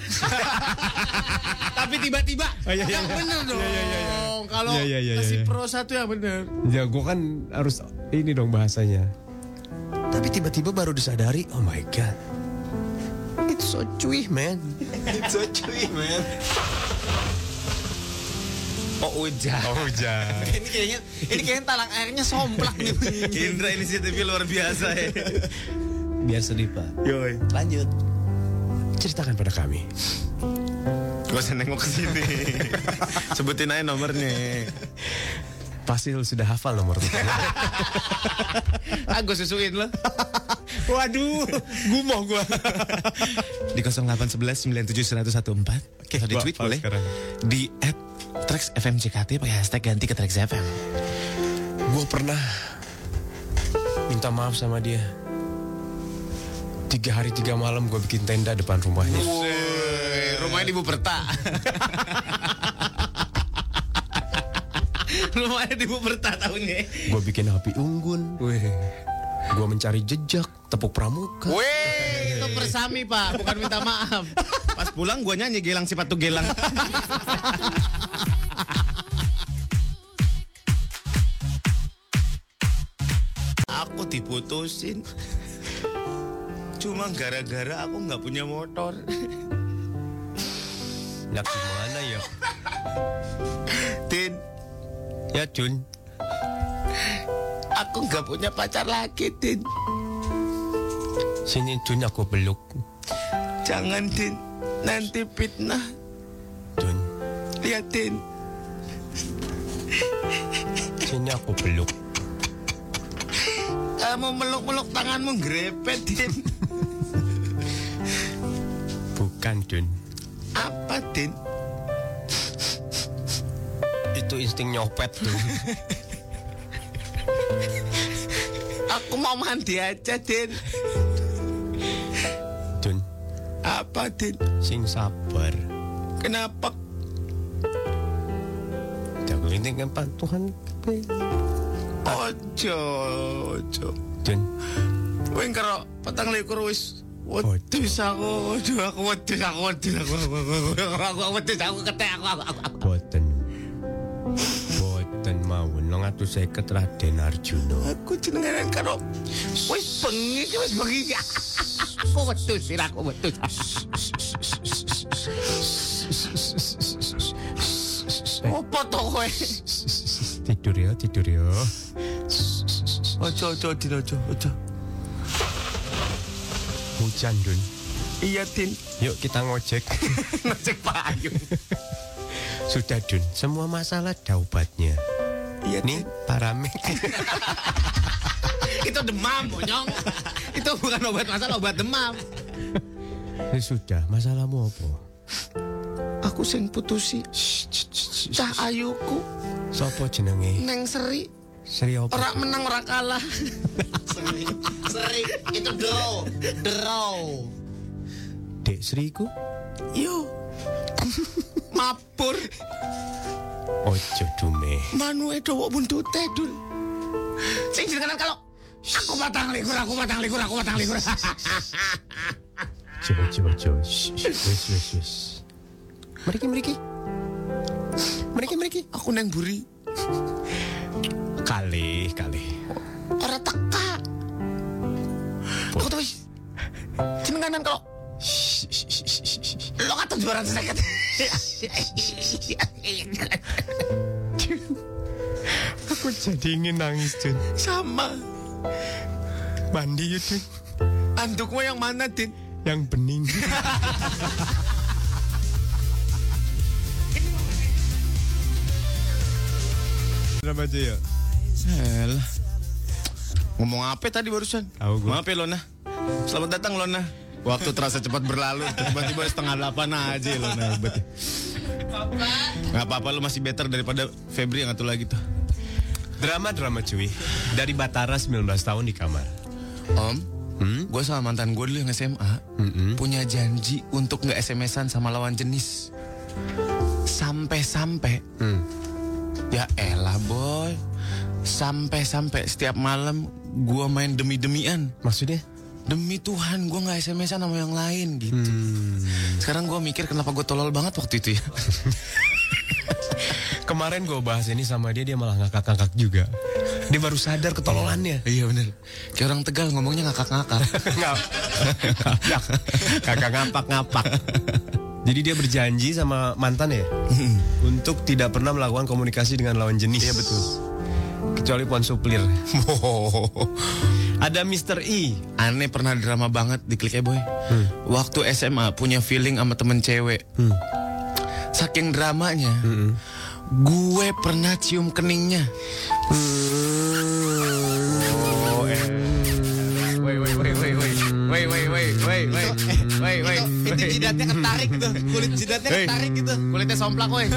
Tapi tiba-tiba iya, iya, Yang iya. bener dong Kalau Iya, iya, iya, kasih iya. pro satu yang bener Ya gue kan harus ini dong bahasanya. Tapi tiba-tiba baru disadari, oh my god. It's so cuy man. It's so cuy, man. Oh hujan Oh hujan. ini kayaknya ini kayaknya talang airnya somplak nih. Indra inisiatifnya luar biasa ya Biar sedih pak. Yoi Lanjut. Ceritakan pada kami. Gak usah nengok ke sini Sebutin aja nomornya Pasti lu sudah hafal nomor itu. Ah gue susuin lo Waduh, gumoh gue. Di 0811 97 1014 Oke, di gua tweet boleh sekarang. Di at Trax FMJKT pakai hashtag ganti ke Trax FM Gue pernah minta maaf sama dia. Tiga hari tiga malam gue bikin tenda depan rumahnya. Woi, rumahnya di Buperta Rumahnya di Buperta tahunnya Gue bikin api unggun. Gue mencari jejak tepuk pramuka. Weh, itu persami pak, bukan minta maaf. Pas pulang gue nyanyi gelang sifat tuh gelang. aku diputusin. Cuma gara-gara aku nggak punya motor. Lah gimana ya? Ya Jun. aku nggak punya pacar lagi, Tin. Sini Jun aku peluk. Jangan, Tin. Nanti fitnah. Jun. Lihat, Tin. Sini aku peluk. Kamu meluk-meluk tanganmu grepet, Tin. Bukan Jun. Apa, Tin? Itu insting nyopet tuh. Aku mau mandi aja, Din. Dun, Apa, Din? sing sabar. Kenapa? Jago ini kan Pak Tuhan. Ojo, ojo. Dun, Wing karo petang likur wis Wedus aku, waduh aku wedus, aku wedus, aku aku aku aku aku wedus, aku ketek, aku aku aku. aku. boten. Mawon nang atus seket Raden Arjuna. Aku jenengan karo wis bengi iki wis bengi. Aku wedus, sir aku wedus. Apa to kowe? Tidur ya, tidur ya. Ojo ojo Din ojo ojo. Hujan, Dun. Iya Din, Yuk kita ngojek. ngecek payung. Sudah, Dun. Semua masalah ada obatnya. Iya Nih, paramek. Itu demam, monyong. Itu bukan obat masalah, obat demam. Ya sudah, masalahmu apa? Aku sing putusi cah ayuku Sopo jenenge? neng seri Sri apa? ora menang ora kalah. Seri itu draw, draw. Dek Sriku? Yo. Mapur Ojo dume. Manuke dawa buntute, Dul. Sing jenengan kalau aku batang likur, aku batang likur, aku batang likur. Coba coba coba. Yes yes yes. Meriki meriki. Meriki meriki. aku neng buri. Kali kali. Orang teka. Aku tuh jenenganan kalau lo kata juara sakit. Aku jadi ingin nangis, Dun. Sama. Mandi ya, Dun. Andukmu yang mana, Din? Yang bening. Drama aja ya. Elah. Ngomong apa tadi barusan? Tahu gua. Maaf ya Lona. Selamat datang Lona. Waktu terasa cepat berlalu. Tiba-tiba setengah delapan aja Lona. Hebat. ya. Nggak apa-apa lu masih better daripada Febri yang satu lagi tuh. Drama-drama cuy. Dari Batara 19 tahun di kamar. Om, gue sama mantan gue dulu yang SMA punya janji untuk nggak SMS-an sama lawan jenis. Sampai-sampai, ya elah boy, sampai-sampai setiap malam gue main demi-demian. Maksudnya? Demi Tuhan gue nggak SMS-an sama yang lain gitu. Sekarang gue mikir kenapa gue tolol banget waktu itu ya. Kemarin gue bahas ini sama dia, dia malah ngakak-ngakak juga. Dia baru sadar ketololannya. iya bener. Kayak orang Tegal ngomongnya ngakak-ngakak. Kakak ngapak-ngapak. Jadi dia berjanji sama mantan ya untuk tidak pernah melakukan komunikasi dengan lawan jenis. Iya betul kecuali Puan Suplir. Ada Mr. E. Aneh pernah drama banget di Klik Boy. Hmm. Waktu SMA punya feeling sama temen cewek. Hmm. Saking dramanya, hmm. gue pernah cium keningnya. Oh, eh. Wait, wait, wait, wait, wait. Wait, wait, wait, Itu jidatnya ketarik tuh. Kulit jidatnya ketarik gitu. Kulitnya somplak, woy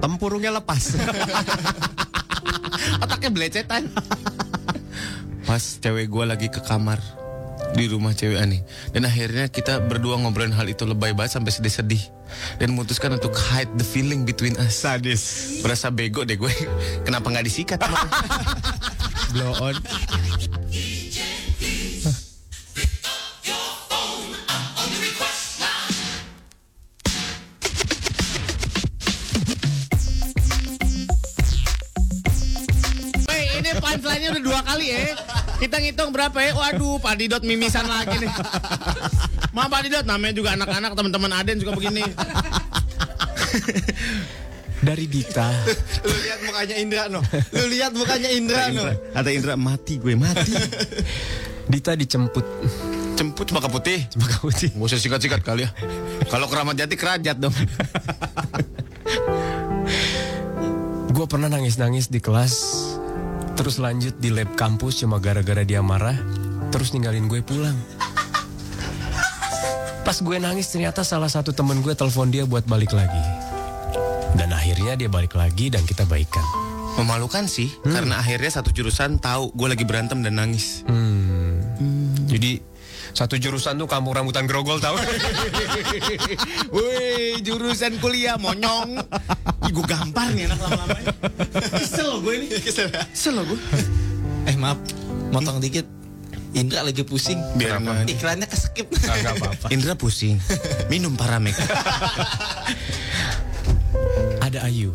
Tempurungnya lepas. otaknya belecetan. Pas cewek gue lagi ke kamar. Di rumah cewek Ani. Dan akhirnya kita berdua ngobrolin hal itu lebay banget sampai sedih-sedih. Dan memutuskan untuk hide the feeling between us. Sadis. Berasa bego deh gue. Kenapa nggak disikat? Blow on. Ngitung berapa ya waduh Pak Didot mimisan lagi nih Maaf Pak Didot namanya juga anak-anak teman-teman Aden juga begini Dari Dita. Lu lihat mukanya Indra no. Lu lihat mukanya Indra no. Kata Indra mati gue mati Dita dijemput. Cemput maka putih Maka putih. Gak usah sikat-sikat kali ya. Kalau keramat jati kerajat dong. Gue pernah nangis-nangis di kelas. Terus lanjut di lab kampus cuma gara-gara dia marah. Terus ninggalin gue pulang. Pas gue nangis ternyata salah satu temen gue telepon dia buat balik lagi. Dan akhirnya dia balik lagi dan kita baikan. Memalukan sih, karena akhirnya satu jurusan tahu gue lagi berantem dan nangis. Hmm. Jadi satu jurusan tuh kampung rambutan grogol tahu? Woi, jurusan kuliah monyong. Ih, gue gampar nih anak lama-lama. Kesel gue ini. Kesel. Kesel loh gue. Eh maaf, motong dikit. Indra lagi pusing. Biar. Iklannya keskip. Ah, nggak apa-apa. Indra pusing. Minum paramek. Ada Ayu.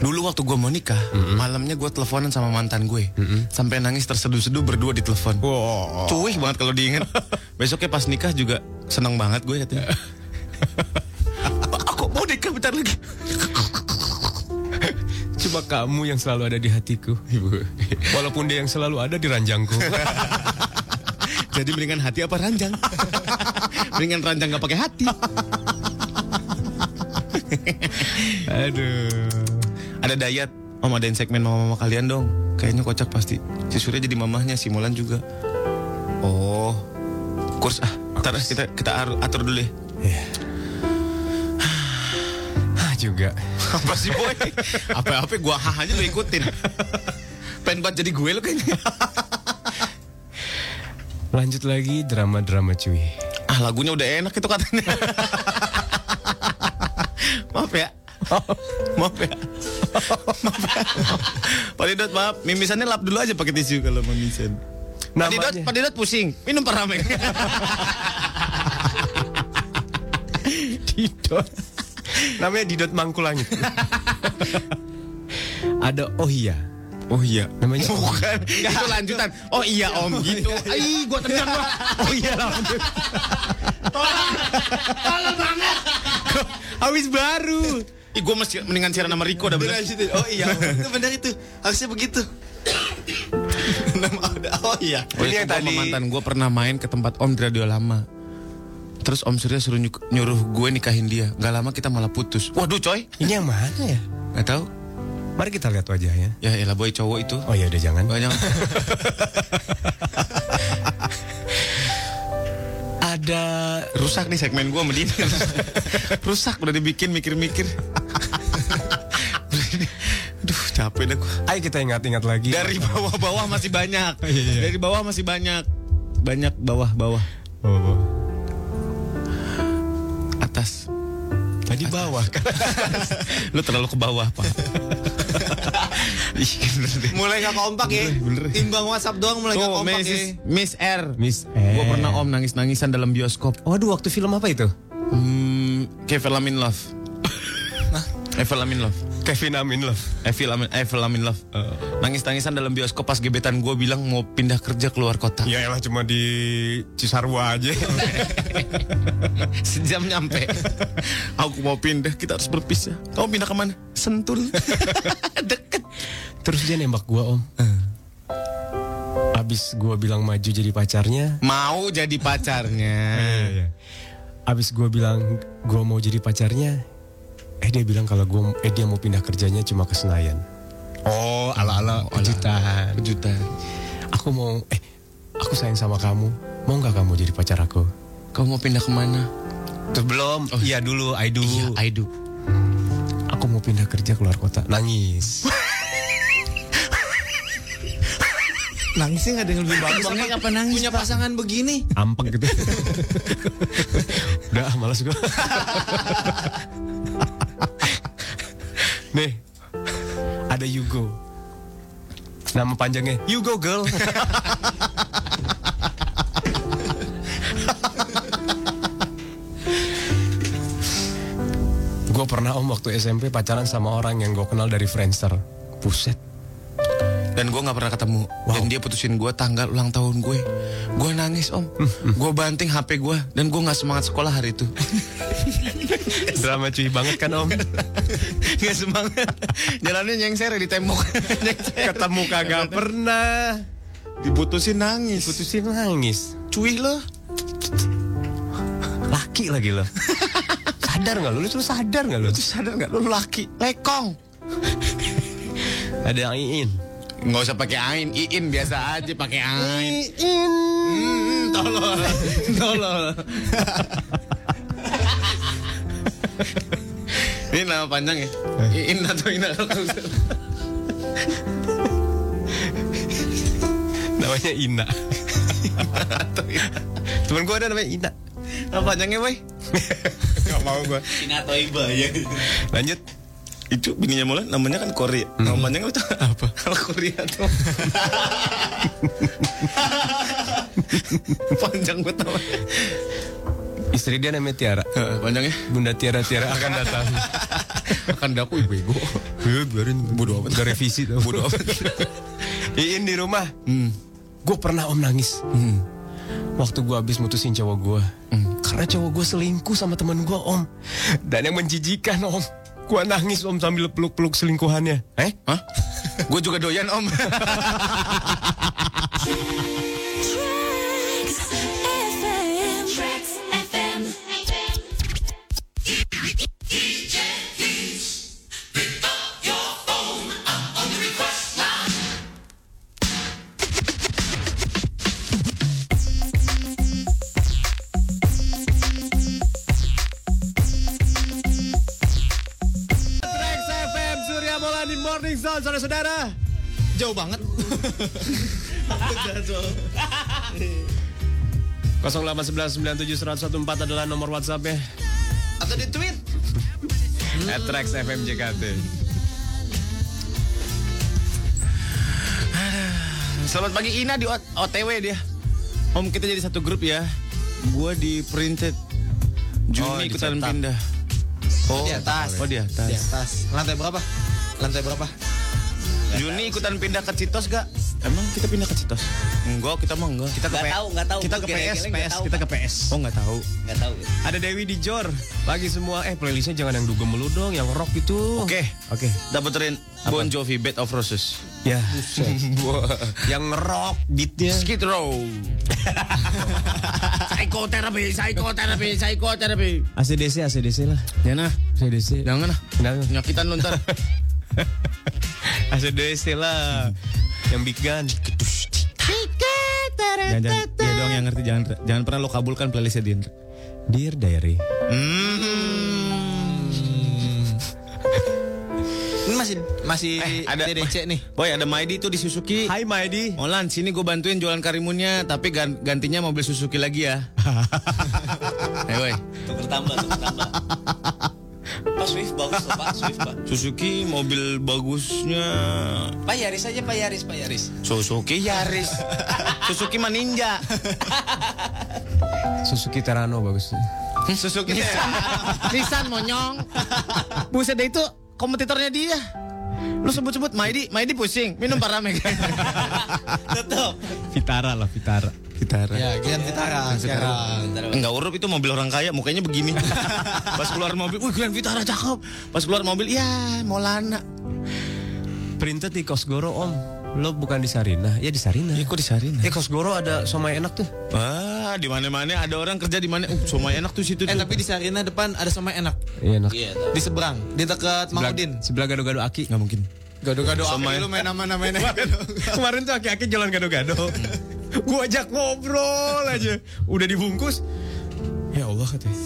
Dulu waktu gue mau nikah, malamnya gue teleponan sama mantan gue. Sampai nangis terseduh-seduh berdua di telepon. Wow. Cuih banget kalau diinget. Besoknya pas nikah juga seneng banget gue katanya. Aku mau nikah bentar lagi. Cuma kamu yang selalu ada di hatiku, Ibu. Walaupun dia yang selalu ada di ranjangku. Jadi mendingan hati apa ranjang? mendingan ranjang gak pakai hati. Aduh. Ada diet. Om adain segmen mama-mama kalian dong. Kayaknya kocak pasti. Si Surya jadi mamahnya, si Mulan juga. Oh. Kurs ah. Ntar kita kita atur dulu ya. Ah juga. Apa sih boy? Apa-apa gua hah aja lu ikutin. Pengen banget jadi gue lu kayaknya. Lanjut lagi drama-drama cuy. Ah lagunya udah enak itu katanya. Maaf ya. Maaf ya. Maaf ya. Pak Didot maaf. Mimisannya lap dulu aja pakai tisu kalau mimisan. Pak Didot. Pak Didot pusing. Minum paramek. Didot. Namanya Didot Mangkulangit. Ada Oh iya. Oh iya. Namanya Bukan. Itu lanjutan. Oh iya om gitu. Ih gua tendang gua. Oh iya lanjut. Tolong banget. Habis baru. Ih gua mesti mendingan siaran sama Riko dah bener. Oh iya, itu benar itu. Harusnya begitu. Oh iya. Oh, itu yang gua tadi- sama mantan gue pernah main ke tempat Om di radio lama. Terus Om Surya suruh nyuruh gue nikahin dia. Gak lama kita malah putus. Waduh coy. Ini yang mana ya? Gak tahu. Mari kita lihat wajahnya. Ya elah boy cowok itu. Oh ya udah jangan. Banyak. Ada Rusak nih segmen gue sama Dini. Rusak udah dibikin mikir-mikir. Capek gue. Ayo kita ingat-ingat lagi. Dari bawah-bawah masih banyak. Iya, iya. Dari bawah masih banyak. Banyak bawah-bawah. Oh, oh. Atas. Tadi bawah kan. Lu terlalu ke bawah pak. Bener. Mulai gak kompak ya. Timbang WhatsApp doang mulai gak Tuh, kompak Miss, ya. Miss R. Miss Gue R. pernah om nangis-nangisan dalam bioskop. Waduh waktu film apa itu? Hmm, kayak film in love. Evil I'm in love. Kevin Amin Love. Evil I'm, Evil I'm in love. Nangis-nangisan dalam bioskop pas gebetan gue bilang mau pindah kerja keluar kota. Ya elah cuma di Cisarua aja. Sejam nyampe. Aku mau pindah, kita harus berpisah. Kamu pindah ke mana? Sentul. Deket. Terus dia nembak gua om. Abis gua bilang maju jadi pacarnya. Mau jadi pacarnya. Abis gua bilang gua mau jadi pacarnya. Eh dia bilang kalau gua eh dia mau pindah kerjanya cuma ke Senayan. Oh ala-ala kejutan. Kejutan. Aku mau eh aku sayang sama kamu. Mau nggak kamu jadi pacar aku? Kamu mau pindah ke mana? Terus belum. iya dulu, I do. Iya, I do. Aku mau pindah kerja keluar kota. Nangis. Nangisnya gak ada yang lebih bagus. Emang kapan nangis, Punya Pak? pasangan begini. Ampek gitu. Udah, malas gua. Nih, ada Yugo. Nama panjangnya Yugo Girl. gue pernah om waktu SMP pacaran sama orang yang gue kenal dari Friendster. Buset. Dan gue gak pernah ketemu Dan dia putusin gue tanggal ulang tahun gue Gue nangis om Gue banting HP gue Dan gue gak semangat sekolah hari itu Drama cuy banget kan om. Gak semangat Jalannya nyengser di tembok Nyengser. Ketemu kagak pernah. Diputusin nangis Putusin nangis. Cuy lo Laki lagi lo. sadar nggak lo? Lu tuh sadar nggak lo? Lu sadar gak lu laki Lekong Ada yang iin. Nggak usah pakai ain Iin biasa aja pakai ain Iin. Hmm, Tolol Tolol Ini nama panjang ya? In atau Ina Namanya Ina. Temen gue ada namanya Ina. Nama panjangnya, boy? Gak mau gue. Ina Toiba ya. Lanjut. Itu bininya Molan namanya kan Korea. Nama panjangnya itu apa? Kalau Korea tuh. Panjang banget namanya. Istri dia namanya Tiara. Panjangnya? Bunda Tiara Tiara akan datang. Akan daku bego. Eh, biarin bodo amat. Gak revisi tuh. Bodo amat. Iin di rumah. Gue pernah om nangis. Waktu gue habis mutusin cowok gue. Karena cowok gue selingkuh sama temen gue om. Dan yang menjijikan om. Gue nangis om sambil peluk-peluk selingkuhannya. Eh? Hah? Gue juga doyan om. Jauh banget. 081197114 adalah nomor WhatsAppnya. Atau di tweet. At Trax FM JKT. Selamat pagi Ina di OTW dia. Om kita jadi satu grup ya. Gue di printed. Juni Oh, ikutan pindah. Oh, Di atas. Oh di atas. Di atas. Lantai berapa? Lantai berapa? Juni ikutan pindah ke Citos gak? Emang kita pindah ke Citos? Enggak, kita mah enggak. Kita ke Nggak P- tahu, nggak tahu. Kita ke PS, PS, kita ke PS. Oh nggak tahu. Nggak tahu ya. Ada Dewi di Jor. Pagi semua. Eh playlistnya jangan yang dugem melu dong, yang rock gitu. Oke, Oke. dapetin Bon Jovi Bed of Roses. Ya. yang rock beatnya. Skid Row. Psikoterapi, psikoterapi, psikoterapi. ACDC, ACDC lah. Ya nah, ACDC. jangan lah. Kenapa? Nyakitan lu ntar. ACDC lah. yang big gun. jangan, jangan, dia doang yang ngerti. Jangan, jangan pernah lo kabulkan playlistnya dia. Dear Diary. Hmm. Ini masih masih Eh, ada DDC nih. Boy, ada Maidi tuh di Suzuki. Hai Maidi. Molan, sini gue bantuin jualan karimunnya, tapi gan- gantinya mobil Suzuki lagi ya. Hei, boy. Tuker tambah, tuker tambah. Pak Swift bagus loh Pak Swift Pak. Suzuki mobil bagusnya Pak Yaris aja Pak Yaris Pak Yaris. Suzuki Yaris. Suzuki mah Ninja. Suzuki Terano bagus. Suzuki Nissan. Nissan monyong. Buset deh itu kompetitornya dia. Lu sebut-sebut Maidi, Maidi pusing, minum Paramek. Tetap. Vitara lah, Vitara. Gitara. Ya, Grand Vitara sekarang. Enggak urup itu mobil orang kaya, mukanya begini. Pas keluar mobil, wih Grand Vitara cakep. Pas keluar mobil, ya Maulana. Printed di Kosgoro Om. Lo bukan di Sarina? Ya di Sarina. Ya kok di Sarina? Eh Kosgoro ada somai enak tuh. Wah, di mana-mana ada orang kerja di mana. Uh, semua enak tuh situ. Eh tuh. tapi di Sarina depan ada sama enak. Iya enak. Iya. Di seberang, di dekat Sebelah, Maudin. sebelah gado-gado Aki. nggak mungkin. Gado-gado ya. lu main nama nama main Kemarin tuh Aki-Aki jalan gado-gado. Gua ajak ngobrol aja. Udah dibungkus. Ya Allah katanya.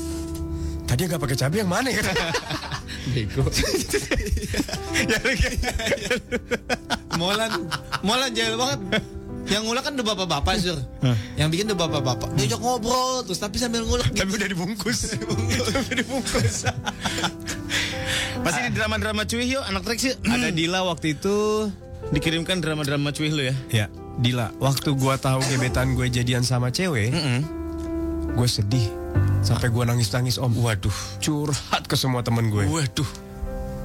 Tadi nggak pakai cabai yang mana ya? Bego. ya, Molan, Molan jahil banget. Yang ngulek kan udah bapak-bapak sur. Yang bikin udah bapak-bapak. Diajak ngobrol terus tapi sambil ngulek gitu. Tapi udah dibungkus. udah dibungkus. Masih di drama-drama cuy yuk, anak trek yuk. Ada Dila waktu itu. Dikirimkan drama-drama cuy lu ya. Ya, Dila. Waktu gua tahu gebetan gue jadian sama cewek, gue sedih. Sampai gua nangis-nangis om. Waduh, curhat ke semua temen gue. Waduh,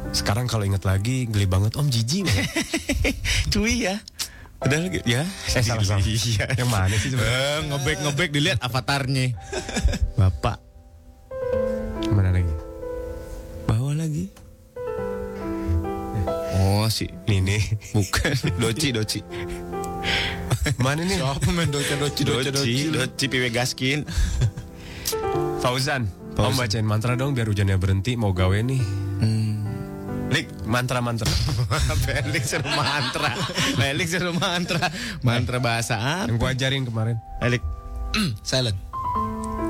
Sekarang kalau inget lagi, geli banget om jijik banget. cuy ya. Udah lagi ya. Eh salah salah. Iya. Yang mana sih sebenarnya? Eh, ngebek ngebek dilihat avatarnya. Bapak Mana lagi? bawa lagi. Oh si nih. bukan Doci Doci Mana nih? Apa main doce doce doce Doci doce. Doci Piwe Gaskin Fauzan. Fauzan. Om bacain mantra dong biar hujannya berhenti mau gawe nih. Lik, mantra-mantra. Felix suruh mantra Felix suruh mantra Mantra bahasa apa Yang gua ajarin kemarin. Felix Silent.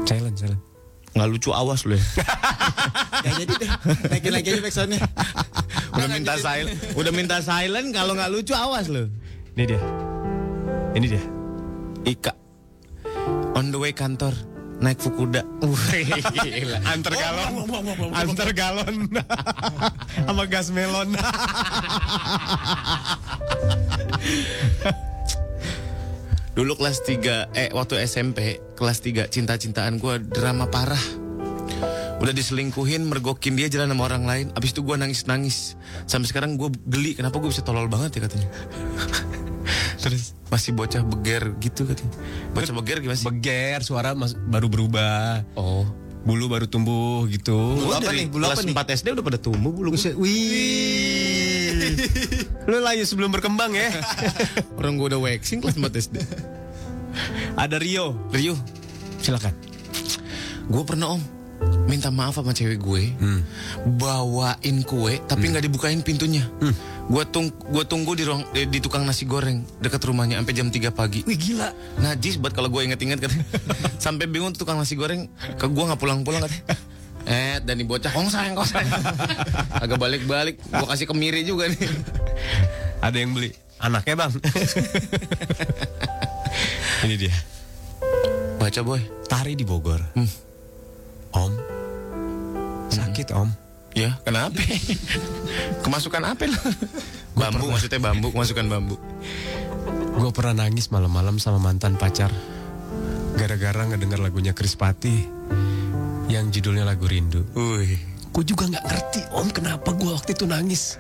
Silent, silent. nggak lucu awas lo ya. Gak jadi deh. Naikin lagi aja backsoundnya. udah minta silent, udah minta silent kalau nggak lucu awas lo. Ini dia. Ini dia. Ika on the way kantor naik Fukuda. Antar galon. Antar galon. Sama gas melon. Dulu kelas 3 eh waktu SMP kelas 3 cinta-cintaan gua drama parah. Udah diselingkuhin, mergokin dia jalan sama orang lain. Abis itu gua nangis-nangis. Sampai sekarang gua geli, kenapa gue bisa tolol banget ya katanya. Terus masih bocah beger gitu katanya. Bocah beger gimana sih? Beger, suara mas- baru berubah. Oh. Bulu baru tumbuh gitu. Bulu apa nih? Bulu Kelas apa nih? 4 SD udah pada tumbuh bulu. gua. Wih. Lu layu sebelum berkembang ya. Orang gua udah waxing kelas 4 SD. Ada Rio. Rio, silakan. Gue pernah om minta maaf sama cewek gue, bawain kue tapi nggak dibukain pintunya. Gue tung, gua tunggu di ruang eh, di tukang nasi goreng dekat rumahnya sampai jam 3 pagi. Wih gila. Najis buat kalau gue inget-inget katanya. sampai bingung tuh tukang nasi goreng ke gue nggak pulang-pulang katanya. Eh, dan bocah kong sayang kong sayang. Agak balik-balik, gue kasih kemiri juga nih. Ada yang beli. Anaknya bang. Ini dia. Baca boy. Tari di Bogor. Om. Sakit om. Ya, kenapa? Kemasukan apa lo? Bambu maksudnya bambu, kemasukan bambu. Gue pernah nangis malam-malam sama mantan pacar. Gara-gara ngedenger lagunya Chris Pati. Yang judulnya lagu Rindu. Wih. Gue juga nggak ngerti om kenapa gue waktu itu nangis.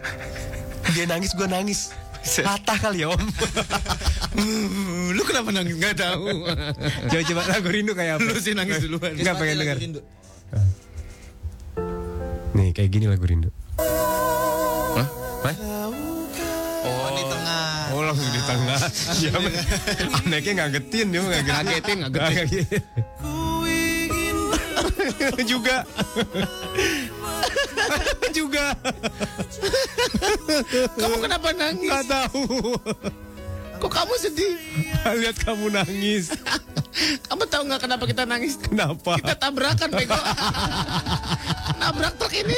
Dia nangis, gue nangis. Patah kali ya om. Lu kenapa nangis? Gak tahu. Coba-coba lagu Rindu kayak apa? Lu sih nangis duluan. Nggak pengen rindu. Nih kayak gini lagu Rindu. Hah? Hah? Oh, di tengah. Oh langsung di tengah. Dia mah- anaknya ngagetin dia ngagetin. Ngagetin, ngagetin. juga. juga. Kamu kenapa nangis? Gak tahu. Kok kamu sedih? Lihat kamu nangis. Kamu tahu nggak kenapa kita nangis? Kenapa? Kita tabrakan, bego. Nabrak truk ini.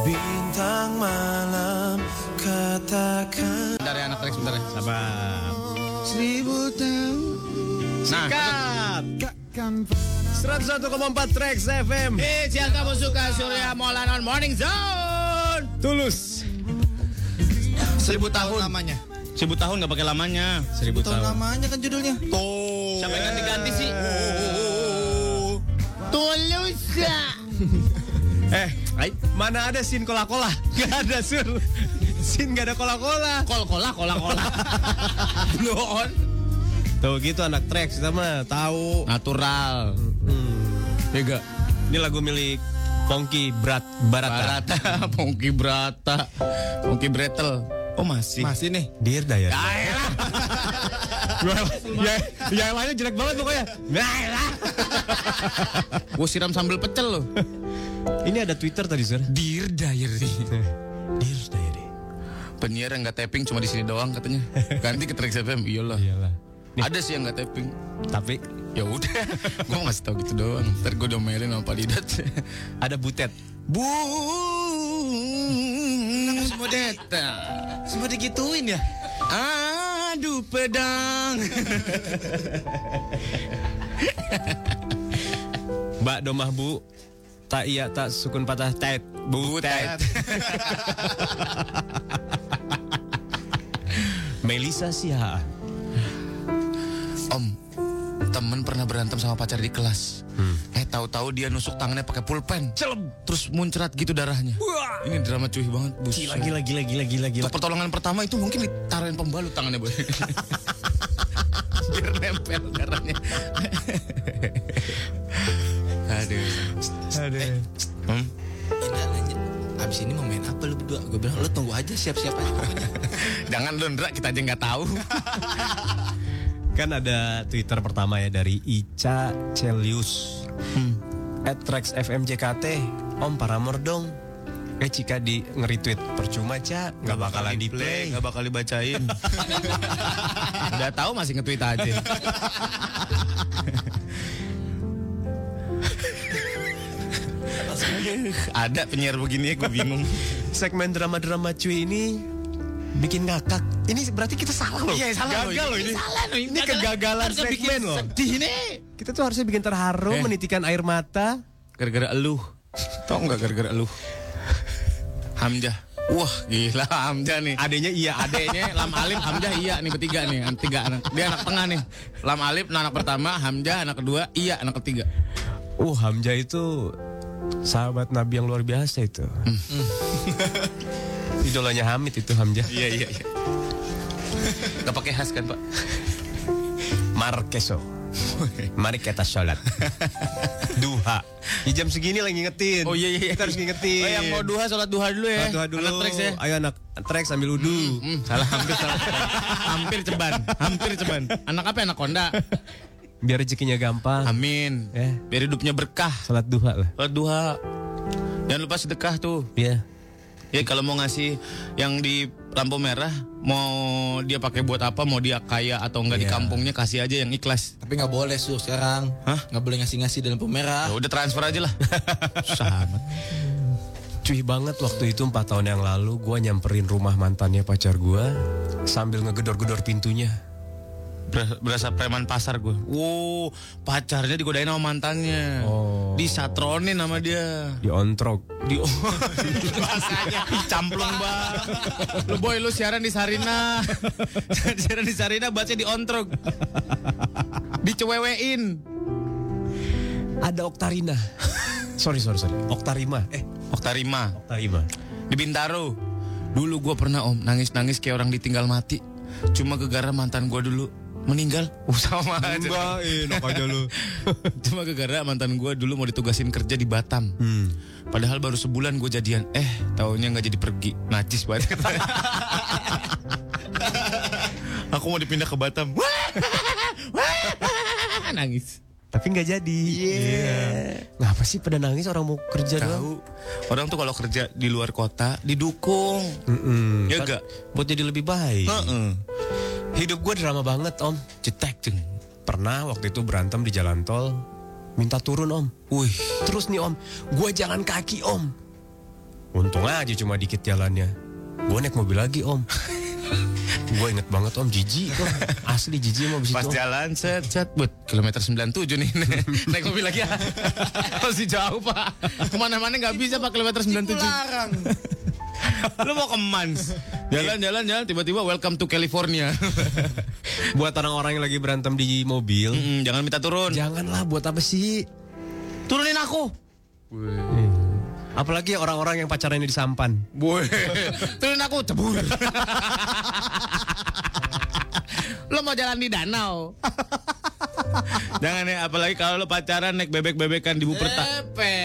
Bintang malam katakan Bentar ya anak Rex, bentar ya. Sabar. Seribu tahun. Nah, Cut. 101,4 Trax FM. Eh, jika kamu suka Surya Maulana on Morning Zone. Tulus. Seribu tahun namanya. Seribu tahun nggak pakai lamanya. Seribu Tahun tahun. namanya kan judulnya. Tuh. Siapa yang ganti-ganti sih? Tulus. Eh, mana ada sin kola-kola? Gak ada sur. Sin gak ada kola-kola. Kol kola kola kola. Blow on. Tuh gitu anak Trax kita mah tahu. Natural. Bega. Ini lagu milik Pongki Brat Barata. Barata, Pongki Brata, Pongki Bretel. Oh masih. Masih nih. Dear Diary. Ah, elah. ya, ya yang lainnya jelek banget pokoknya. Elah. Gue siram sambal pecel loh. Ini ada Twitter tadi sur. Dear Diary. Dear Diary. Penyiar yang nggak tapping cuma di sini doang katanya. Ganti ke Trax FM. Iyalah. Iyalah. Nih. Ada sih yang nggak tapping. Tapi Ya udah, gue ngasih tau gitu doang. Ntar gue domelin sama Pak Didat. ada Butet. Bu, semua datang. Semua digituin ya. Aduh pedang. Mbak Domah Bu. Tak iya tak sukun patah tet. Butet. Melisa Siha. Om, temen pernah berantem sama pacar di kelas. Eh tahu-tahu dia nusuk tangannya pakai pulpen. Terus muncrat gitu darahnya. Ini drama cuy banget, bus. Gila gila gila gila gila gila. Untuk pertolongan pertama itu mungkin ditaruhin pembalut tangannya boy. Biar nempel darahnya. Aduh. Aduh. Hmm? Ini lanjut. Abis ini mau main apa lu berdua? Gue bilang lu tunggu aja siap-siap aja. pokoknya. Jangan lu Ndra, kita aja nggak tahu. Kan ada Twitter pertama ya dari Ica Celius. At Trax FM JKT. Om Paramor dong. Eh Cika di nge-retweet percuma Cak nggak bakalan di play. nggak bakal dibacain. Udah tahu masih nge-tweet aja. Ada penyiar begini ya, gue bingung. Segmen drama-drama cuy ini bikin ngakak. Ini berarti kita salah loh. Iya, salah Gagal loh ini. Salah loh. Ini kegagalan segmen loh. Sedih ini. Kita tuh harusnya bikin terharu, Eh. menitikan air mata. Gara-gara elu. Tau nggak gara-gara elu? Hamzah. Wah gila Hamzah nih. Adanya iya, Adeknya Lam Alif, Hamzah iya nih bertiga nih, tiga anak. Dia anak tengah nih. Lam Alif anak pertama, Hamzah anak kedua, iya anak ketiga. Uh, Hamzah itu sahabat Nabi yang luar biasa itu. Hmm. Idolanya Hamid itu Hamzah. Iya iya iya. Gak pakai khas kan pak? Markeso. Mari kita sholat. Duha. Di jam segini lagi ngingetin. Oh iya iya. Kita harus ngingetin. Oh yang mau duha sholat duha dulu ya. Sholat duha dulu. Anak treks ya. Ayo anak trek sambil udu. Hmm, salah hampir salah. hampir ceban, hampir ceban. Anak apa? Anak konda. Biar rezekinya gampang. Amin. Ya. Biar hidupnya berkah. Sholat duha lah. Sholat duha. Jangan lupa sedekah tuh. Iya. Ya kalau mau ngasih yang di lampu merah, mau dia pakai buat apa, mau dia kaya atau enggak di Iya. kampungnya kasih aja yang ikhlas. Tapi nggak boleh su sekarang. Hah? Nggak boleh ngasih-ngasih dalam pemerah. Ya udah transfer aja lah. Amat. Cuy banget waktu itu 4 tahun yang lalu gua nyamperin rumah mantannya pacar gua sambil ngegedor-gedor pintunya. Berasa, preman pasar gue. Wow, pacarnya digodain sama mantannya. Oh. Disatronin sama dia. Diontrok. Di bahasanya camplung banget. Lu boy lu siaran di Sarina. siaran di Sarina baca di ontrok. Dicewewein. Ada Oktarina. sorry, sorry, sorry. Oktarima. Eh, Oktarima Oktarima. di Bintaro. Dulu gue pernah om nangis-nangis kayak orang ditinggal mati. Cuma gegara mantan gue dulu meninggal. Uh, sama aja. enak aja lu. Cuma gegara mantan gue dulu mau ditugasin kerja di Batam. Hmm. Padahal baru sebulan gue jadian. Eh, taunya nggak jadi pergi. Najis banget. Aku mau dipindah ke Batam. Nangis. Tapi nggak jadi. Iya. Ngapa sih pada nangis orang mau kerja doang? Tahu. Orang tuh kalau kerja di luar kota didukung. Mm-mm. Ya Kan gak? Buat jadi lebih baik. Heeh. Hidup gue drama banget om. Cetek ceng. Pernah waktu itu berantem di jalan tol. Minta turun om. Wih, Terus nih om, gue jalan kaki om. Untung aja cuma dikit jalannya. Gue naik mobil lagi om. gue inget banget om, jijik om. Asli jijik om abis pas itu om. jalan set set but kilometer 97 nih naik mobil lagi ya masih jauh pak ke mana-mana nggak bisa pak kilometer 97 Larang. lu mau ke Mans? Jalan jalan jalan. Tiba-tiba welcome to California. Buat orang-orang yang lagi berantem di mobil. Mm-mm, jangan minta turun. Janganlah buat apa sih? turunin aku. Apalagi orang-orang yang pacarannya di sampan. Turunin aku cebur. Lo mau jalan di danau jangan ya apalagi kalau lo pacaran naik bebek-bebekan di Buperta Pepe.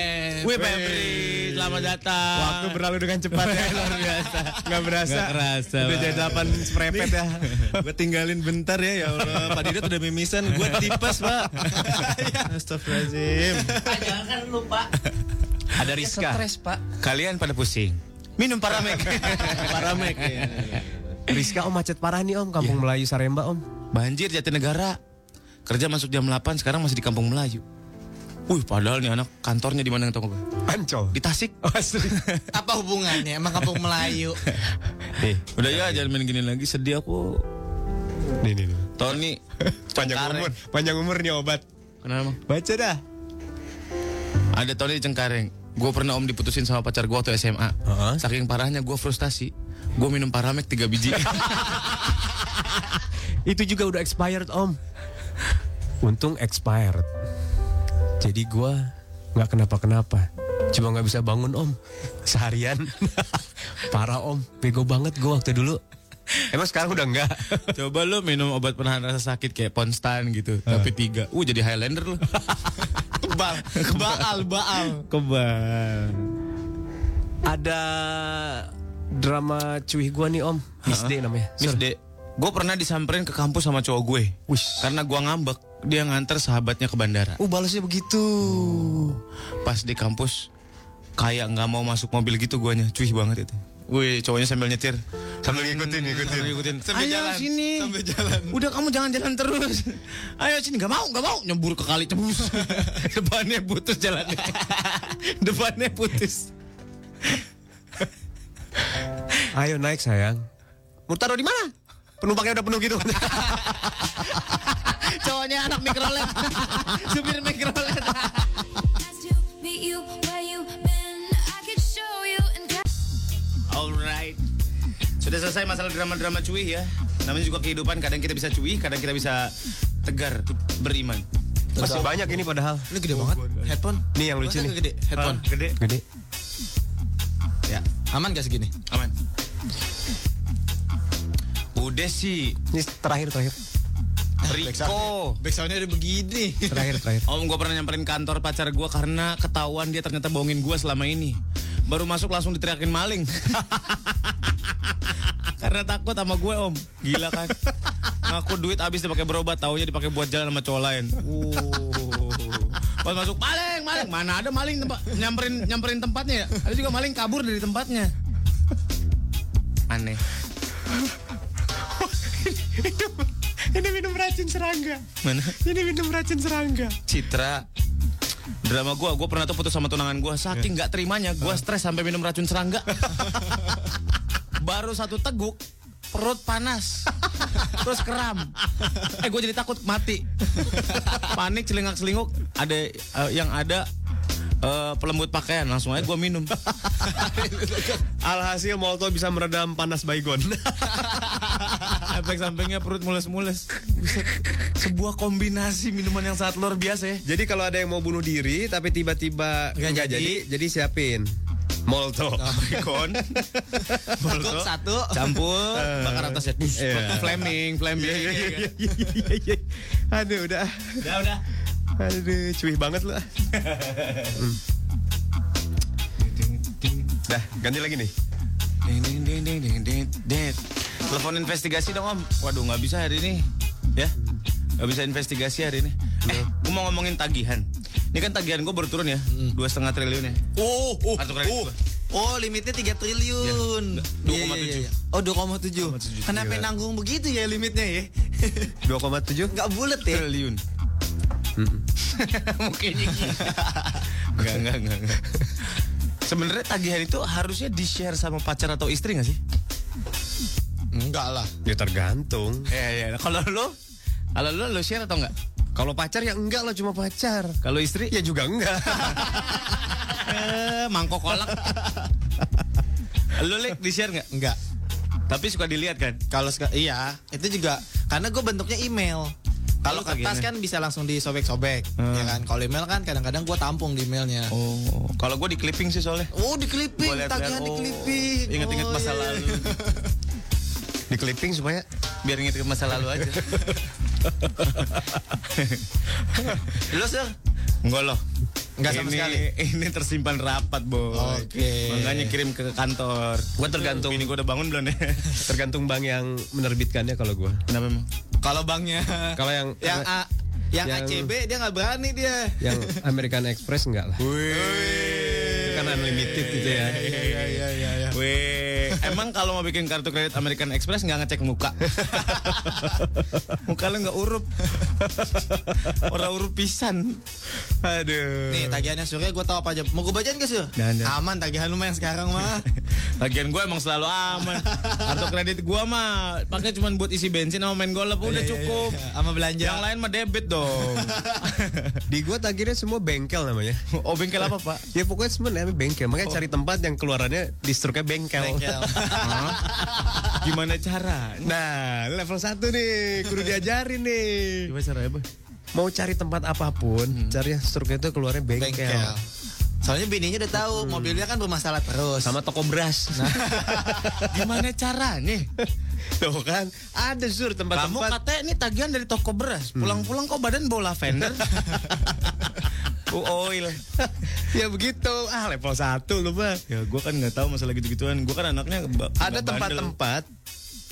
Wih Pebri, selamat datang. Waktu berlalu dengan cepat ya. luar biasa. Nggak berasa. Nggak kerasa. Udah jadi delapan sprepet ya. Gue tinggalin bentar ya ya Allah. Pak Didot udah mimisan, gue tipes pak. Astagfirullahaladzim. Jangan kan lupa. Ada Rizka. Stres pak. Kalian pada pusing. Minum paramek. Paramek ya. Rizka om macet parah nih om. Kampung Melayu Saremba om. Banjir Jatinegara. Kerja masuk jam 8, sekarang masih di Kampung Melayu. Wih, padahal nih anak kantornya di mana tau gue? Ancol. Di Tasik. Asli. Apa hubungannya? Emang kampung Melayu. Nih, Udah ya, jangan main gini lagi. Sedih aku. nih, nih. nih. Tony. Panjang Cengkareng. umur. Panjang umur nih obat. Kenapa? Baca dah. Ada Tony di Cengkareng. Gue pernah om diputusin sama pacar gue waktu SMA. Heeh. Saking parahnya gue frustasi. Gue minum paramek 3 biji. Itu juga udah expired om. Untung expired. Jadi gua nggak kenapa-kenapa. Cuma nggak bisa bangun om. Seharian. Parah om. Bego banget gua waktu dulu. Emang sekarang udah enggak? Coba lu minum obat penahan rasa sakit kayak Ponstan gitu, tapi tiga. Uh jadi Highlander lu. Kebal. Baal, baal. Kebal. Ada drama cuy gua nih om. Miss D namanya. Miss. D, gue pernah disamperin ke kampus sama cowok gue. Wish. Karena gua ngambek, dia nganter sahabatnya ke bandara. Oh balasnya begitu. Pas di kampus, kayak nggak mau masuk mobil gitu guanya, cuy banget itu. Wih, cowoknya sambil nyetir, sambil ngikutin, ngikutin, ngikutin. Sambil Ayo jalan, sini, sambil jalan. Udah kamu jangan jalan terus. Ayo sini, nggak mau, nggak mau, nyebur ke kali tebus. Depannya putus jalannya. Depannya putus. Ayo naik sayang. Mau taruh di mana? Penumpangnya udah penuh gitu. Cowoknya anak mikrolet, supir mikrolet. Alright. Sudah selesai masalah drama-drama cuy ya. Namanya juga kehidupan, kadang kita bisa cuy, kadang kita bisa tegar, beriman. Masih banyak ini padahal. Ini gede banget. Headphone. Nih yang lucu Masa nih. Gede. Headphone. Ah, gede. Gede. Ya. Aman gak segini? Aman. Udah sih, Ini terakhir terakhir. Riko. Backsoundnya ada begini. Terakhir terakhir. Om gue pernah nyamperin kantor pacar gue karena ketahuan dia ternyata bohongin gue selama ini. Baru masuk langsung diteriakin maling. karena takut sama gue om. Gila kan. Ngaku duit habis dipakai berobat, taunya dipakai buat jalan sama cowok lain. Uh. Pas masuk maling, maling. Mana ada maling tempat nyamperin nyamperin tempatnya ya. Ada juga maling kabur dari tempatnya. Aneh. Ini minum racun serangga. Mana? Ini minum racun serangga. Citra drama gue, gue pernah tuh putus sama tunangan gue saking nggak terimanya, gue stres sampai minum racun serangga. Baru satu teguk, perut panas, terus kram. Eh gue jadi takut mati. Panik celingak selinguk, ada eh, yang ada eh, pelembut pakaian, langsung aja gue minum. Alhasil Molto bisa meredam panas baygon. Efek sampingnya perut mules-mules. Buset. Sebuah kombinasi minuman yang sangat luar biasa ya. jadi kalau ada yang mau bunuh diri tapi tiba-tiba Nggak jadi. jadi, jadi siapin. Molto. Baygon, Takut satu. campur, bakar atasnya. Bus, Iya. Flaming, flaming. Aduh udah. Udah, udah. Aduh, cuy banget lu. ah. Hmm. Dah, ganti lagi nih. Ding, ding, ding, ding, ding, ding, ding. Telepon investigasi dong om. Waduh nggak bisa hari ini. Ya, nggak bisa investigasi hari ini. Eh, gue mau ngomongin tagihan. Ini kan tagihan gue baru turun ya, dua setengah triliun ya. Oh, oh, Kartu kredit oh. gua. Oh, limitnya 3 triliun. Iya, Iya, iya, iya. Oh, 2,7. Kenapa nanggung begitu ya limitnya ya? 2,7 Enggak bulat ya? Triliun. Gitu. Enggak, enggak, enggak, enggak. Sebenarnya tagihan itu harusnya di share sama pacar atau istri gak sih? Enggak lah. Ya tergantung. Iya, iya. Kalau lo, kalau lo lo share atau enggak? Kalau pacar ya enggak lah cuma pacar. Kalau istri? Ya juga enggak. Eh, mangkok kolak. lo lik di share nggak? Enggak. Tapi suka dilihat kan? Kalau iya, itu juga karena gue bentuknya email. Kalau kertas kan bisa langsung disobek-sobek, ya kan. Kalau email kan kadang-kadang gue tampung di emailnya. Oh, kalau gue di clipping sih soalnya. Oh, di clipping, tagihan di oh, clipping. Ingat-ingat Oh, masa iya, iya. lalu. Di clipping supaya Biar inget masa lalu aja. Lo sir? Enggak loh. Enggak sama ini, sekali? Ini tersimpan rapat, boy. Oke. Makanya kirim ke kantor. Gua tergantung. Ini gue udah bangun belum ya? tergantung bank yang menerbitkannya kalau gua. Kenapa emang? Kalau banknya Kalau yang yang A, yang, Yang- ACB dia nggak berani dia. yang American Express enggak lah. Itu kan unlimited gitu ya. Iya iya iya iya. Weh, emang kalau mau bikin kartu kredit American Express nggak ngecek muka? muka lu nggak urup. Orang urup pisan. Aduh. Nih tagihannya Surya gue tahu apa aja. Mau gue bacain gak sih? Aman tagihan lu mah yang sekarang mah. Bagian gue emang selalu aman. Kartu kredit gue mah pakai cuma buat isi bensin sama main golf udah cukup. Sama belanja. Yang lain mah debit dong. Di gua tagirnya semua bengkel namanya. oh bengkel apa pak? Ya pokoknya semua namanya bengkel. Makanya cari tempat yang keluarannya distruknya bengkel. Bengkel. Gimana cara? Nah, level 1 nih, kudu diajarin nih. Gimana caranya boy? Mau cari tempat apa pun, cari yang struknya itu keluarnya bengkel. Bengkel. Soalnya bininya udah tahu mobilnya kan bermasalah terus. Sama toko beras. Nah. Gimana caranya? Tuh kan, ada sur Kamu tempat-tempat. katanya ini tagihan dari toko beras. Pulang-pulang kok badan bau lavender. Oh, oil. ya begitu. Ah, level 1 lu mah. Ya gue kan nggak tahu masalah gitu-gituan. Gue kan anaknya Ada tempat-tempat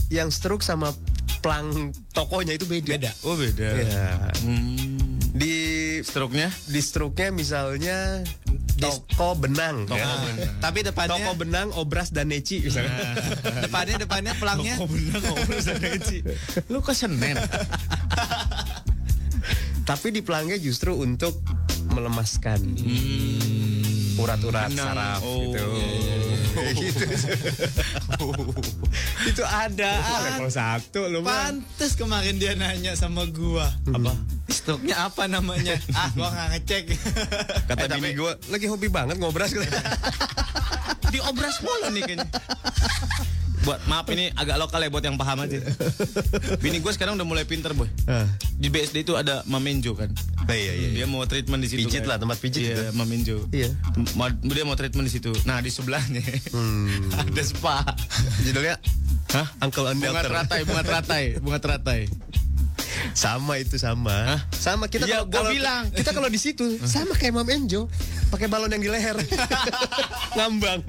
yang struk sama plang tokonya itu beda. Beda. Oh beda. Ya. Hmm. Di Struknya? di struknya misalnya toko benang. Toko ya. benang. Tapi depannya Toko benang, obras dan neci misalnya. depannya depannya pelangnya Lu ke Senen. Tapi di pelangnya justru untuk melemaskan urat-urat Benang. saraf Oh, gitu. Kayak gitu. Itu ada level satu lu. Pantes kemarin dia nanya sama gua. Apa? Stoknya apa namanya? ah, gua nggak ngecek. Kata Eh, bini gue lagi hobi banget ngobras Di obras mulu nih kayaknya. Buat maaf ini agak lokal ya buat yang paham aja. Bini gue sekarang udah mulai pinter boy. Di BSD itu ada Mamenjo kan. Nah, iya, iya, Dia mau treatment di situ. Pijit kan. lah, tempat pijit Iya, itu. Mamenjo. Iya. Dia mau treatment di situ. Nah di sebelahnya ada spa. Judulnya Hah? Uncle and Bunga teratai, bunga teratai, bunga teratai. Sama itu sama. Sama kita Iya, kalau gua kalau- bilang. kita kalau di situ sama kayak Mam Enjo, pakai balon yang di leher. Ngambang.